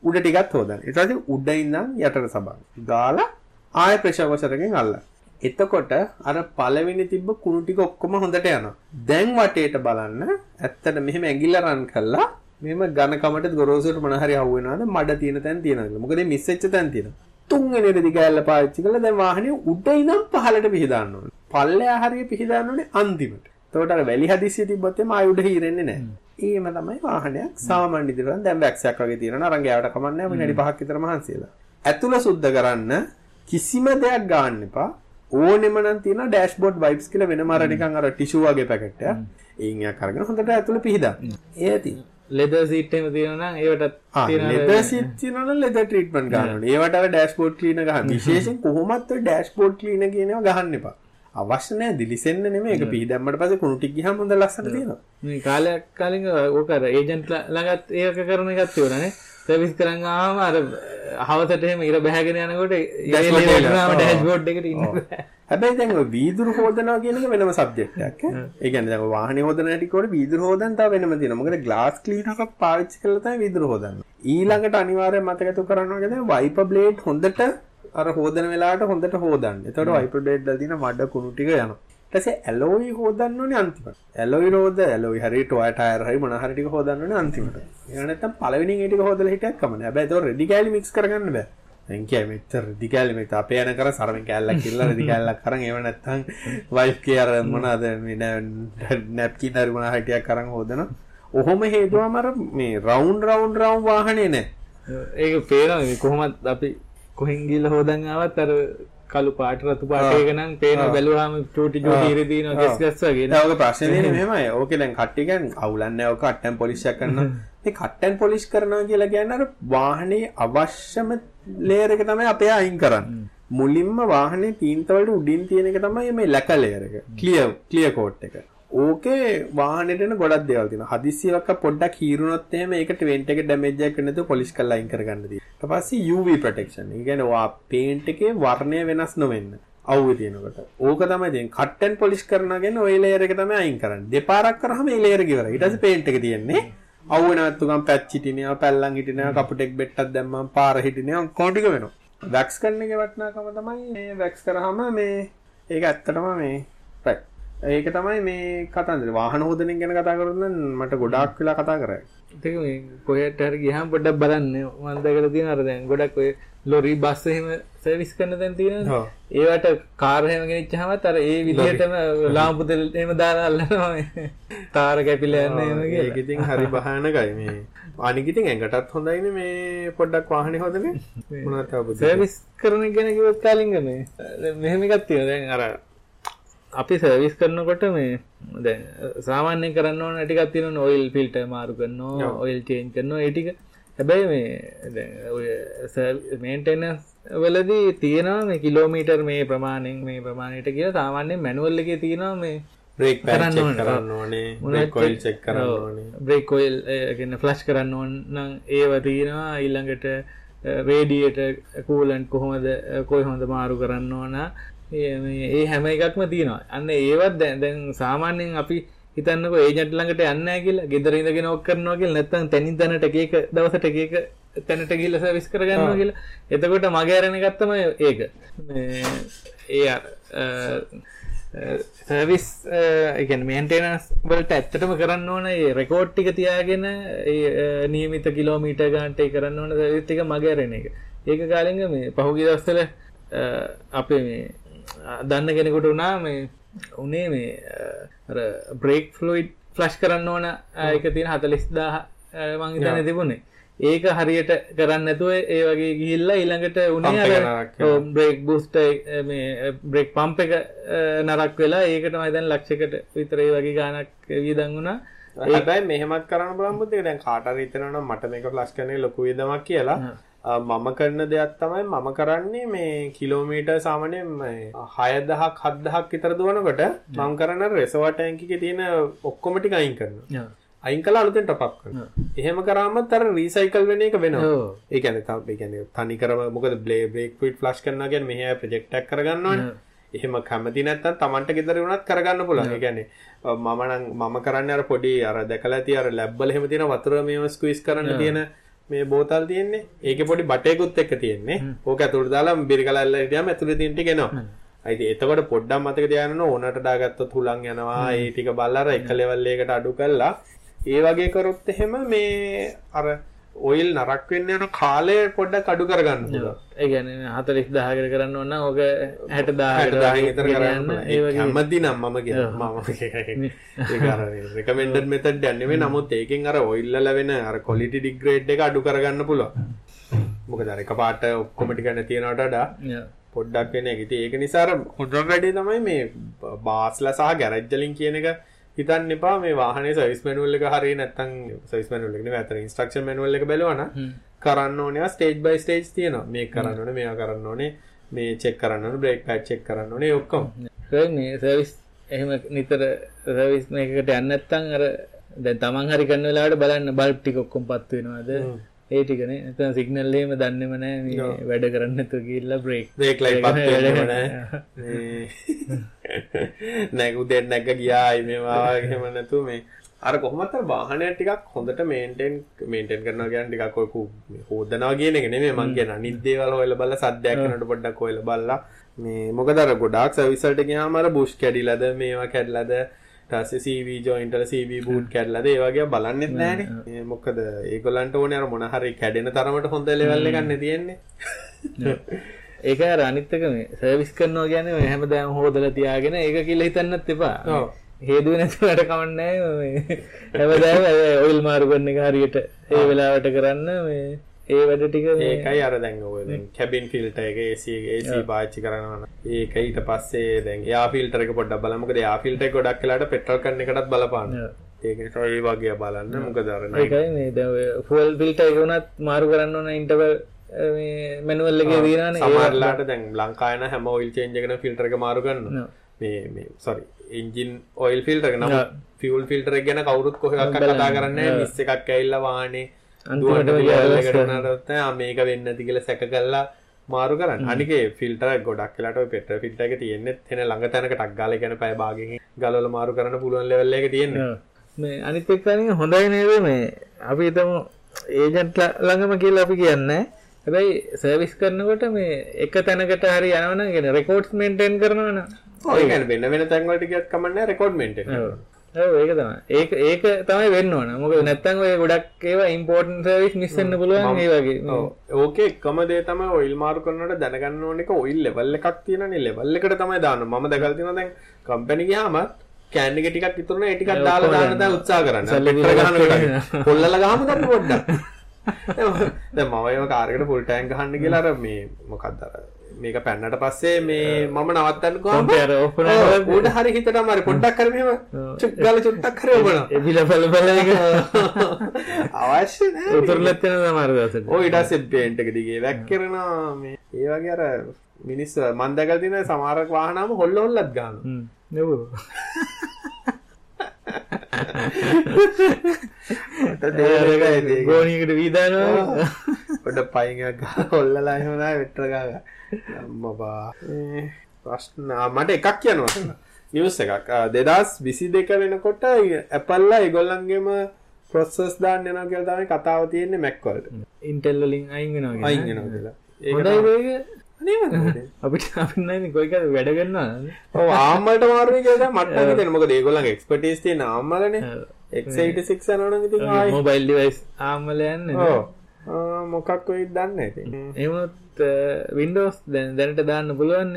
උඩ ටිකත් හොදන්න. ඊට පස්සේ උඩ ඉඳන් යටට සබන්. ගාලා ආයෙ ප්‍රෙෂර් වොෂර් එකෙන් අල්ලන්න. එතකොට අර පළවෙනි තිබ්බ කුණු ටික ඔක්කොම හොඳට යනවා. දැන් වටේට බලන්න ඇත්තට මෙහෙම ඇඟිල්ල රන් කළා මෙහෙම ඝනකමට ගොරෝසුට මොන හරි අහු වෙනවද මඩ තියෙන තැන් තියෙනවද? මොකද මේ මිස් වෙච්ච තැන් තියෙනවා. තුන්වෙනි රෙදි කෑල්ල පාවිච්චි කළා දැන් වාහනේ උඩ ඉඳන් පහළට පිහදාන්න ඕනේ. පල්ලෙහා හරිය පිහදාන්න ඕනේ අන්තිමට. එතකොට අර වැලි හදිස්සිය තිබ්බොත් එම ආය උඩ හීරෙන්නේ නැහැ. ඒම තමයි වාහනයක් සාමාන්‍ය ඉදිරියට දැන් බැක්සයක් වගේ තියෙනවා අරන් ගෑවට කමන්නේ නැහැ විනාඩි 5ක් විතර මහන්සි වෙලා. ඇතුළ සුද්ධ කරන්න කිසිම දෙයක් ගන්න එපා. ඕනෙම නම් තියෙන ඩෑෂ්බෝඩ් වයිප්ස් කියලා වෙනම අර නිකන් අර ටිෂු වගේ පැකට් එකක්. ඒන් යක් අරගෙන හොඳට ඇතුළ පිහදා. ඒ ඇති. ලෙදර් සීට් එහෙම තියෙනවා නම් ඒවටත් තියෙන ලෙදර් සීට් තියෙනවා නම් ලෙදර් ට්‍රීට්මන්ට් ගන්න. ඒවට ඩෑෂ්බෝඩ් ක්ලීනර් ගන්න. විශේෂයෙන් කොහොමත් ඔය ඩෑෂ්බෝඩ් ක්ලීනර් කියන ඒවා ගහන්න එපා. අවශ්‍ය නැහැ දිලිසෙන්න නෙමෙයි ඒක පිහි දැම්මට පස්සේ කුණු ටික ගියාම හොඳ ලස්සන තියෙනවා. මේ කාලයක් කලින් ඕක අර ඒජන්ට් ළඟත් ඒක කරන එකක් තියුණානේ. සර්විස් කරන් ආවම අර හවසට එහෙම ඉර බැහැගෙන යනකොට ඩෑෂ්බෝඩ් එකට ඉන්න හැබැයි දැන් ඔය වීදුරු හොදනවා කියන එක වෙනම සබ්ජෙක්ට් එකක් ඈ. ඒ කියන්නේ දැන් වාහනේ හොදන හැටි කොට වීදුරු හොදන්න තව වෙනම තියෙනවා. මොකද ග්ලාස් ක්ලීනර් එකක් පාවිච්චි කරලා තමයි වීදුරු හොදන්නේ. ඊළඟට අනිවාර්යයෙන් මතකතු කරන්න ඕනේ දැන් වයිපර් බ්ලේඩ් හොඳට අර හෝදන වෙලාවට හොඳට හෝදන්න. එතකොට වයිපර් බ්ලේඩ් වල තියෙන මඩ කුණු ටික යනවා. ඊට පස්සේ ඇලෝයි හොදන්න ඕනේ අන්තිමට. ඇලෝයි රෝද ඇලෝයි හරි ටොය ටයර් හරි මොන හරි ටික හොදන්න ඕනේ අන්තිමට. ඒක නැත්තම් පළවෙනියෙන් ඒ ටික හොදලා හිටියක් කමන්නේ. හැබැයි ඒක රෙඩි කෑලි මික්ස් කරගන්න බෑ. දැන් කියයි මෙච්චර රෙදි කෑලි මෙත අපේ යන කර සරම කෑල්ලක් කිල්ලා රෙදි කෑල්ලක් අරන් ඒව නැත්තම් වයිෆ් කේ අර මොනවාද මේ නැප්කින් හරි මොන හරි ටිකක් අරන් හොදනවා. ඔහොම හේතුවම අර මේ රවුන්ඩ් රවුන්ඩ් රවුන්ඩ් වාහනේ නෑ. ඒක පේනවා කොහොමත් අපි කොහෙන් ගිහලා හොදන් ආවත් අර කළු පාට රතු පාට එක නම් පේන බැලුවාම චූටි චූටි ඉරි දිනවා ගස් ගස් වගේ නේද? ඔක ප්‍රශ්නේ තියෙන්නේ මෙහෙමයි. ඕකේ දැන් කට්ටිය කියන්නේ අවුලන්නේ ඔක කට්ටන් පොලිෂ් එක කරනවා. මේ කට්ටන් පොලිෂ් කරනවා කියලා කියන්නේ අර වාහනේ අවශ්‍යම ලේයර් එක තමයි අපේ අයින් කරන්නේ. මුලින්ම වාහනේ තීන්ත වලට උඩින් තියෙන එක තමයි මේ ලැක ලේයර් එක. ක්ලියර් ක්ලියර් කෝට් එක. ඕකේ වාහනෙට එන ගොඩක් දේවල් තියෙනවා. හදිස්සියක පොඩ්ඩක් හීරුනොත් එහෙම ඒකට වෙන්ට් එකේ ඩැමේජ් එකක් වෙන්නේ නැතුව පොලිෂ් කරලා අයින් කරගන්න තියෙනවා. ඊට පස්සේ UV ප්‍රොටෙක්ෂන්. ඒ කියන්නේ වා පේන්ට් එකේ වර්ණය වෙනස් නොවෙන්න. අවුවේ තියෙනකොට. ඕක තමයි දැන් කට් ඇන්ඩ් පොලිෂ් කරනවා කියන්නේ ওই ලේයර් එක තමයි අයින් කරන්නේ. දෙපාරක් කරාම මේ ලේයර් ඉවරයි. ඊට පස්සේ පේන්ට් එක තියෙන්නේ අවුව නැවතු ගම් පැච් හිටිනවා, පැල්ලම් හිටිනවා, කපුටෙක් බෙට්ටක් දැම්මම පාර හිටිනවා, ඔක්කොම ටික වෙනවා. වැක්ස් කරන එකේ වටිනාකම තමයි මේ වැක්ස් කරාම මේ ඒක ඇත්තටම මේ රයිට් ඒක තමයි මේ කතන්දර. වාහන හොදන ගැන කතා කරන්න මට ගොඩාක් වෙලා කතා කරයි ඒක මේ කොහෙට හරි ගියාම පොඩ්ඩක් බලන්න. මම දැකලා තියෙන අර දැන් ගොඩක් ඔය ලොරි බස් එහෙම සර්විස් කරන තැන් තියෙනවා ඒවට කාර් එහෙම ගෙනිච්චාම අර ඒ විදිහටම ලාම්පු තෙල් එහෙම දාලා අල්ලනවා තාර කැපිලා යන එහෙම කියලා. ඒක ඉතින් හරි භයානකයි මේ. අනික ඉතින් ඇඟටත් හොඳයිනේ මේ පොඩ්ඩක් වාහනේ හොදන්නේ මොනවද තව සර්විස් කරන ගැන කිව්වොත් කාලින්ග මේ. මෙහෙම එකක් තියෙනවා. දැන් අර අපි සර්විස් කරනකොට මේ දැන් සාමාන්‍යයෙන් කරන්න ඕන ටිකක් තියෙනවා ඔයිල් ෆිල්ටර් මාරු කරනවා ඔයිල් චේන්ජ් කරනවා. ඒ ටික හැබැයි මේ ඔය මේන්ටෙනන්ස් වලදී තියෙනවා මේ කිලෝමීටර් මේ ප්‍රමාණයෙන් මේ ප්‍රමාණයට කියලා සාමාන්‍යයෙන් මැනුවල් එකේ තියෙනවා මේ බ්‍රේක් කරන්න කරන්න ඕනේ බ්‍රේක් ඔයිල් චෙක් කරන්න ඕනේ. බ්‍රේක් ඔයිල් කියන්නේ ෆ්ලෂ් කරන්න ඕන නම් ඒව තියෙනවා. ඊළඟට රේඩියේටර් කූලන්ට් කොහොමද කොයි හොඳ මාරු කරන්න ඕන. ඒ හැම එකක්ම තියෙනවා. අන්න ඒවත් දැන් සාමාන්‍යයෙන් අපි හිතන්නකෝ ඒජන්ට් ළඟට යන්නේ නැහැ කියලා ගෙදර ඉඳගෙන ඔක් කරනවා කියලා නැත්නම් තැනින් තැනට එක එක දවසට එක එක තැනට ගිහිල්ලා සර්විස් කරගන්නවා කියලා. එතකොට මගේ අරණ එකක් තමයි ඒක. ඒ සර්විස් එකන් මේන්ටේනස් වලට ඇත්තටම කරන්න ඕන ඒ රෙකෝඩ් ටික තියාගෙන ඒ නියමිත කිලෝමීට ගාන්ට කරන්න ඕන සර්විස් ටික මගේ අරණ එක. ඒක කාලෙක මේ පහුගිය දවස්වල අපේ මේ දන්න කෙනෙකුට වනා මේ උනේ මේ බ්‍රේක් ෆලෝයිඩ් ෆ්ලස්් කරන්න ඕන ඒක තියෙන හතලිස් දා මංහිතන තිබුණේ. ඒක හරියට කරන්න නැතුව ඒ වගේ ගිහිල්ලා ඊළඟට උනේ එක. බ්‍රේක් බුස්ට මේ බ්‍රේක් පම්ප එක නරක් වෙලා ඒකට මයිදන් ලක්ෂකට විතර වගේ ගානක් වියදන් වුණා. හැබැයි මෙහෙමත් කරන්න බලමුත් ඒක දැන් කාට නම් මට මේක ෆ්ලෂ් කරන්නේ ලොකු වියදමක් කියලා මම කරන දෙයක් තමයි මම කරන්නේ මේ කිලෝමීටර් සාමාන්‍යයෙන් මේ 6000ක් 7000ක් විතර දුවනකොට මම කරන රෙසර්වර් ටැංක් එකේ තියෙන ඔක්කොම ටික අයින් කරනවා. අයින් කළා අලුතෙන් ටොප් අප් කරනවා. එහෙම කරාමත් අර රීසයිකල් වෙන එක වෙනවා. ඔව්. ඒ කියන්නේ තව ඒ කියන්නේ තනි කරම මොකද බ්ලේ ෆ්ලුයිඩ් ෆ්ලෂ් කරනවා කියන්නේ මෙහෙ ප්‍රොජෙක්ට් එකක් කරගන්නවනේ එහෙම කැමති නැත්තම් Tamanට ගෙදර වුණත් කරගන්න පුළුවන්. ඒ කියන්නේ මම නම් මම කරන්නේ අර පොඩි අර දැකලා ඇති අර ලැබ් වල එහෙම තියෙන වතුර මේව ස්ක්වීස් කරන්න තියෙන මේ බෝතල් තියෙන්නේ. ඒකේ පොඩි බටේකුත් එක්ක තියෙන්නේ. ඕක ඇතුළට දාලා බිරිකලල්ල හිටියාම ඇතුළේ තියෙන ටික එනවා. අයිති එතකොට පොඩ්ඩක් මතක තියාගන්න ඕනට දාගත්තොත් හුලං යනවා. ඒ ටික බලලා එක ලෙවල් එකකට අඩු කරලා ඒ වගේ කරොත් එහෙම මේ අර ඔයිල් නරක් වෙන්න යන කාලය පොඩ්ඩක් අඩු කරගන්න පුළුවන්. ඒගැන හතලිස් දාහකට කරන්න ඔන්න ඕක හැට දාහට දාහක විතර කරන්න. ඒ ඒ කැමති නම් මම කියන මම ඒක අර රෙකමෙන්ඩඩ් මෙතඩ් යන්නේ නෙවෙයි නමුත් ඒකෙන් අර ඔයිල් වල වෙන අර ක්වොලිටි ඩිග්‍රේඩ් එක අඩු කරගන්න පුළුවන්. මොකද අර එකපාරට ඔක්කොම ටික නැති වෙනවට වඩා. පොඩ්ඩක් වෙන එක. ඉතින් ඒක නිසා අර හොඳම වැඩේ තමයි මේ බාස්ලා සහ ගැරේජ් වලින් කියන එක හිතන්න එපා මේ වාහනේ සර්විස් මැනුවල් එක හරිය නැත්තම් සර්විස් මැනුවල් එක නෙවෙයි අතන ඉන්ස්ට්‍රක්ෂන් මැනුවල් එක බැලුවනම් කරන්න ඕනේ ස්ටේජ් බයි ස්ටේජ් තියෙනවා. මේක කරන්න ඕනේ, මේවා කරන්න ඕනේ, මේ චෙක් කරන්න ඕනේ, බ්‍රේක් පැඩ් චෙක් කරන්න ඕනේ ඔක්කොම. මේ සර්විස් එහෙම නිතර සර්විස් මේකට යන්න නැත්තම් අර දැන් තමන් හරි කරන වෙලාවට බලන්න බල්බ් ටික ඔක්කොම පත් වෙනවද ඒ ටිකනේ. නැත්නම් සිග්නල් එහෙම දන්නේම නැහැ මේ වැඩ කරන්න නැතුව ගිහිල්ලා බ්‍රේක් නැහැ. මේ නැග උදේ නැග්ග ගියායි මේවා එහෙම නැතු මේ. අර කොහොමත් වාහනය ටිකක් හොඳට මේන්ටේන් මේන්ටේන් කරනවා කියන්නේ ටිකක් ඔය කු- මේ හොදනවා කියන නෙමෙයි මං කියන අනිත් දේවල් හොයලා බලලා සද්දයක් කරනකොට පොඩ්ඩක් හොයලා බලලා. මේ මොකද අර ගොඩාක් සර්විස් වලට ගියාම අර බුෂ් කැඩිලාද මේවා කැඩලාද ඊට පස්සේ CV ජොයින්ට් වල CV බූට් කැඩලාද ඒ වගේ බලන්නෙත් නැහනේ මේ මොකද ඒගොල්ලන්ට ඕනේ අර මොන හරි කැඩෙන තරමට හොඳ ලෙවල් එකක් නේ. තියෙන්නේ ඒක අර අනිත් එක මේ සර්විස් කරනවා කියන්නේ ඔය හැමදාම හොදලා තියාගෙන ඒක කියලා හිතන්නත් එපා. ඔව්. හේතුව නැතුව වැඩ කමන්නේ හැමදාම ඔයිල් මාරු කරන එක හරියට ඒ වෙලාවට කරන්න මේ ඒ වැඩ ටික ඒකයි අර දැන් ඔය දැන් කැබින් ෆිල්ටර් එක AC AC පාවිච්චි කරනවා ඒක ඊට පස්සේ දැන් එයා ෆිල්ටර් එක පොඩ්ඩක් බලමු මොකද එයා ෆිල්ටර් එක ගොඩක් වෙලාට පෙට්‍රල් කන්න එකටත් බලපාන. ඒක නිසා ඒ වගේ බලන්න. මොකද අර ඒකයි මේ දැන් ෆුවල් ෆිල්ටර් එක උනත් මාරු කරන්න ඕන ඉන්ටර්වල් මේ මැනුවල් එකේ දිනවනේ සමහරලාට දැන් ලංකාවේ හැම ඔයිල් චේන්ජ් එකන ෆිල්ටර් එක මාරු කරනවා. මේ මේ සෝරි එන්ජින් ඔයිල් ෆිල්ටර් එක නම් ෆියුල් ෆිල්ටර් එක ගැන කවුරුත් කොහෙවත් කතා කරන්නේ නැහැ. මිස් එකක් ඇවිල්ලා වාහනේ අන්තිමට දුවනට මේක වෙන්න කියලා සැක කල්ලා මාරු කරන්න අනිකේ ෆිල්ටර ගොඩක් කියලාට පෙට ෆිල්ට එක තියෙන්නේ එන ළඟ තැනක ටක් ගාල ගැන පැය භාගෙන් ගලවල මාරු කරන්න පුළුවන් ලෙවල් එක තියෙන්නේ. මේ අනිත් එක්කනින් හොඳයි නේද? මේ අපි හිතමු ඒජන්ට් ළඟම කියලා අපි කියන්නේ. හැබැයි සර්විස් කරනකොට මේ එක තැනකට හරි යනවනම් කියන රෙකෝඩ්ස් මේන්ටේන් කරනවනම් ඔය කියන්නේ වෙන වෙන තැන් වලට ගියත් කමන්නේ රෙකෝඩ් මේන්ටේන් ඔව් ඒක තමයි. ඒක ඒක තමයි වෙන්න ඕන. මොකද නැත්තම් ඔය ගොඩක් ඒවා ඉම්පෝර්ටන්ට් සර්විස් මිස් වෙන්න පුළුවන් ඒ වගේ. ඕකේ එකම දේ තමයි ඔයිල් මාරු කරනකොට දැනගන්න ඕන එක ඔයිල් ලෙවල් එකක් තියෙනනේ. ලෙවල් එකට තමයි දාන්න. මම දැකලා තියෙනවා දැන් කම්පැනි ගියාම කෑන් එක ටිකක් ඉතුරුනේ ඒ ටිකක් දාලා දාන්න දැන් උත්සාහ කරන්න. පෙට්‍රල් ගහනකොට කොල්ලලා ගහමු දැන් පොඩ්ඩක්. දැන් මම ඒව කාර් එකට ෆුල් ටැංක් ගහන්න කියලා අර මේ මොකක්ද අර මේක පැන්නට පස්සේ මේ මම නවත්තන්න ඔව්, ඌට හරි හිතට අමාරු පොඩ්ඩක් කර මෙහෙම චුක් ගාලා චුට්ටක් කරේ ඔබනවා එබිල බල බල එක. අවශ්‍ය නෑ උතුරලත් වෙන සමහර දවසට. ඔය ඊට පස්සේ පේන්ට් එක දිගේ වැක් කරනවා මේ. ඒ වගේ අර මිනිස්සු මන් දැකලා තියෙන සමහර වාහනම හොල්ල හොල්ලත් ගන්නවා හ්ම් නෙව ගෝනියකට වීදානවා. පොඩ පයින් එකක් ගහලා හොල්ලලා එහෙම නෑ වෙට්ටර ගාලා අම්මපා. මේ ප්‍රශ්න මට එකක් කියනවා. නිවස් එකක්. ආ, 2022 වෙනකොට ඇපල්ලා ඒගොල්ලන්ගේම ප්‍රොසෙස් දාන්න යනවා කියලා තමයි කතාව තියෙන්නේ මැක් වලට ඉන්ටෙල් වලින් අයින් වෙනවා අයින් වෙනවා කියලා. අනිවාර්යයෙන්ම. අපිට අපින්නයි කොයික වැඩ ගන්නවා ඔව් ආම්මලට මාරුයි කියලා මට නම් හිතෙන්නේ. මොකද ඒගොල්ලන්ගේ එක්ස්පර්ටීස් තියෙන ආම්මලනේ x86 යනවනම් ඉතින් ආයි. මොබයිල් ඩිවයිස් ආමල යන්න මොකක් වෙයිද දන්නේ ඉතින් එමුත් වින්ඩෝස් දැන් දැනට දාන්න පුළුවන්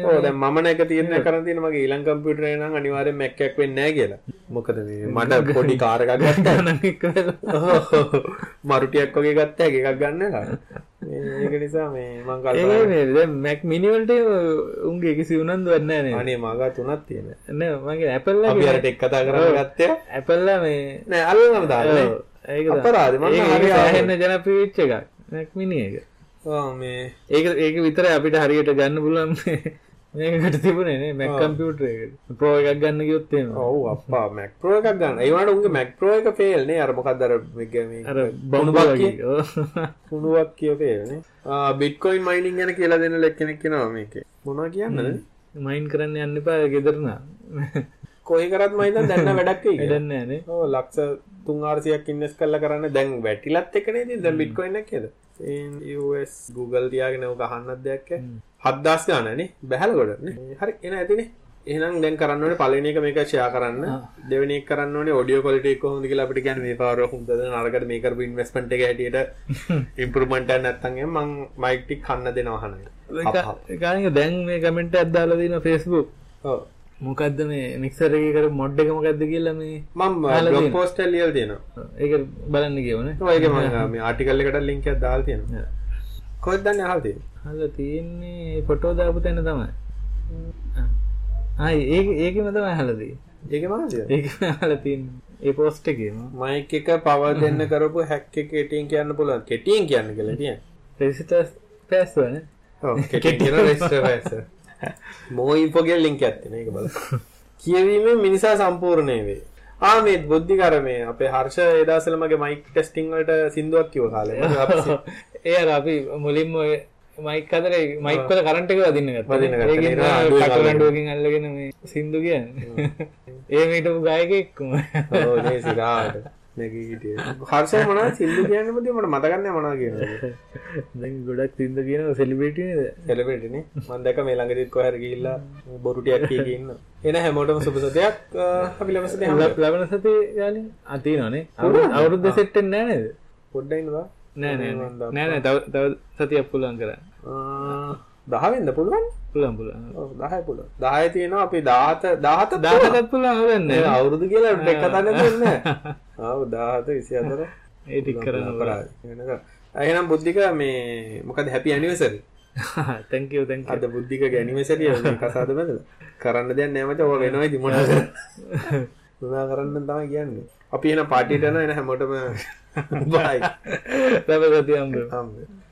නැක තියන්න කරන තියෙන මගේ ඊළඟ කම්පියුටරේ නම් අනිවාර්යෙන් Mac එකක් වෙන්නේ කියලා. මොකද මේ මට පොඩි කාර් එකක් ගත්තා. මරුටියක් වගේ ගත්තා එක එකක් ගන්න? ඒක නිසා මේ මං කල්පනා මැක් මිනිවලට උන්ගේ කිසි උනන්දුවක් නැහැ නේ. අනේ මගා තුනක් තියෙන. නෑ මගේ අපි අර ටෙක් කතා කරලා ගත්තේ. Apple මේ නෑ අල්ලන්නම දාන්නේ. ඒක අපරාධ මම හරි සෑහෙන්න ජනප්‍රිය වෙච්ච එකක්. මැක් මිනි එක. මේ ඒක ඒක විතර අපිට හරියට ගන්න පුළුවන්. මේකට තිබුණේ මැක් කම්පියුටර් ප්‍රෝ එකක් ගන්න කිව්වොත් එහෙම. ඔව් අප්පා මැක් ප්‍රෝ එකක් ගන්න. ඒ වුණාට උන්ගේ මැක් ප්‍රෝ එක ෆේල් නේ. අර මොකක්ද අර මේ අර බොනුවක් කිය කුණුවක් කිය ෆේල් නේ. බිට්කොයින් මයිනින් ගැන කියලා දෙන්න ලෙක්කෙනෙක් කෙනවා මේකේ. මොනවා කියන්නද? මයින් කරන්න යන්න එපා ගෙදර නා කොයි කරත් මම හිතන්නේ දැන් වැඩක් නැහැ නේ. ලක්ෂ 300ක් ඉන්වෙස්ට් කරලා කරන්න දැන් වැටිලත් එකනේ ඉතින් දැන් බිට්කොයින් එකක් නේද US Google තියාගෙන අහන්නත් දෙයක් හත්දස් ගානනේ බැහල ගොඩ හරි එන ඇතිනේ. එහෙනම් දැන් කරන්න ඕනේ පළවෙනි එක මේක ෂෙයා කරන්න. දෙවෙනි කරන්න කොහොමද කියලා අපිට කියන්නේ මේ පාර හොඳද නරකද මේ කරපු ඉන්වෙස්ට්මන්ට් එක හැටියට ඉම්ප්‍රූව්මන්ට් එකක් නැත්නම් එහෙනම් මං මයික් ටික කන්න දෙනවා අහනවා. ඒකානික දැන් මේ කමෙන්ට් Facebook. ඔව් මොකක්ද මේ මික්සර් එකේ කර මොඩ් එක මොකක්ද කියලා මේ මම බ්ලොග් පෝස්ට් එක ලියලා තියෙනවා ඒක බලන්න කියවනේ ඔය ඒක මම මේ ආටිකල් එකට ලින්ක් එකක් දාලා තියෙනවා. කොහෙද දන්නේ අහලා තියෙන්නේ? අහලා තියෙන්නේ ෆොටෝ දාපු තැන තමයි. ආ ඒක ඒකෙම තමයි අහලා තියෙන්නේ. ඒකේ මොනවද ඒකෙම අහලා තියෙන්නේ. ඒ පෝස්ට් එකේම. මයික් එක පවර් දෙන්න කරපු හැක් එක කෙටියෙන් කියන්න පුළුවන්. කෙටියෙන් කියන්න කියලා තියෙන්නේ රෙසිස්ටර්ස් පැස්වනේ ඔව් කෙටියෙන් රෙසිස්ටර් පැස්වර් මෝ ඉන්ෆෝගේ ලින්ක් තියෙන ඒක බලන්න. කියවීමෙන් මිනිසා සම්පූර්ණ වේ. ආ මේ බුද්ධි කරමේ අපේ හර්ෂ ඒ දවස්වල මගේ මයික් ටෙස්ටිං වලට සින්දුවක් කිව්ව කාලේ. අර අපි මුලින්ම මයික් අතරේ මයික් වල කරන්ට් එක වදින්න ගත්තා. වදින්න ගත්තා. ඒකෙන් ඒක අඩුවෙන් කටරඬුවකින් අල්ලගෙන සින්දු කියන්නේ. ඒ මීටපු ගායකයෙක් ඔව් නේ සිරාට නැගී හිටියේ. හර්ෂ මොනවද සින්දු කියන්න බුද්ධි මට මොනවද කියන්නේ දැන් ගොඩක් සින්දු කියනවා සෙලිබ්‍රිටි නේද? සෙලබ්‍රිටි නේ. මම දැක්ක මේ ළඟදිත් කොහේ හරි ගිහිල්ලා බොරු ටිකක් කී කී ඉන්න එන හැමෝටම සුබ සතයක් අපි ළම සතේ ලබන සතිය යාලි අතිනවනේ අවුරුද්ද සෙට් වෙන්නේ නැහැ නේද? පොඩ්ඩක් ඉන්නවා. නෑ නෑ නෑ. තව සතියක් පුළුවන් කරන්න. දහවෙන්ද පුළුවන් පුළුවන් ඔව් 10 පුළුවන්. 10 තියෙනවා අපි 17 17 දාහටත් පුළුවන්. හදන්න නෑ අවුරුදු කියලා ටෙක් කතා නැතුන්නේ ආව් 17 24 ඒ ටික කරන්න වෙනක එහෙනම් බුද්ධික මේ මොකද හැපි you thank you. අද බුද්ධික ඇනිවර්සරි මේ කසාද බඳලා කරන්න දෙයක් නෑ මචං ඔය වෙනවයි මොනවද? මොනවා කරන්න තමයි කියන්නේ. අපි එන පාටියට යනවා එන හැමෝටම බයි තව සතියක් හම්බ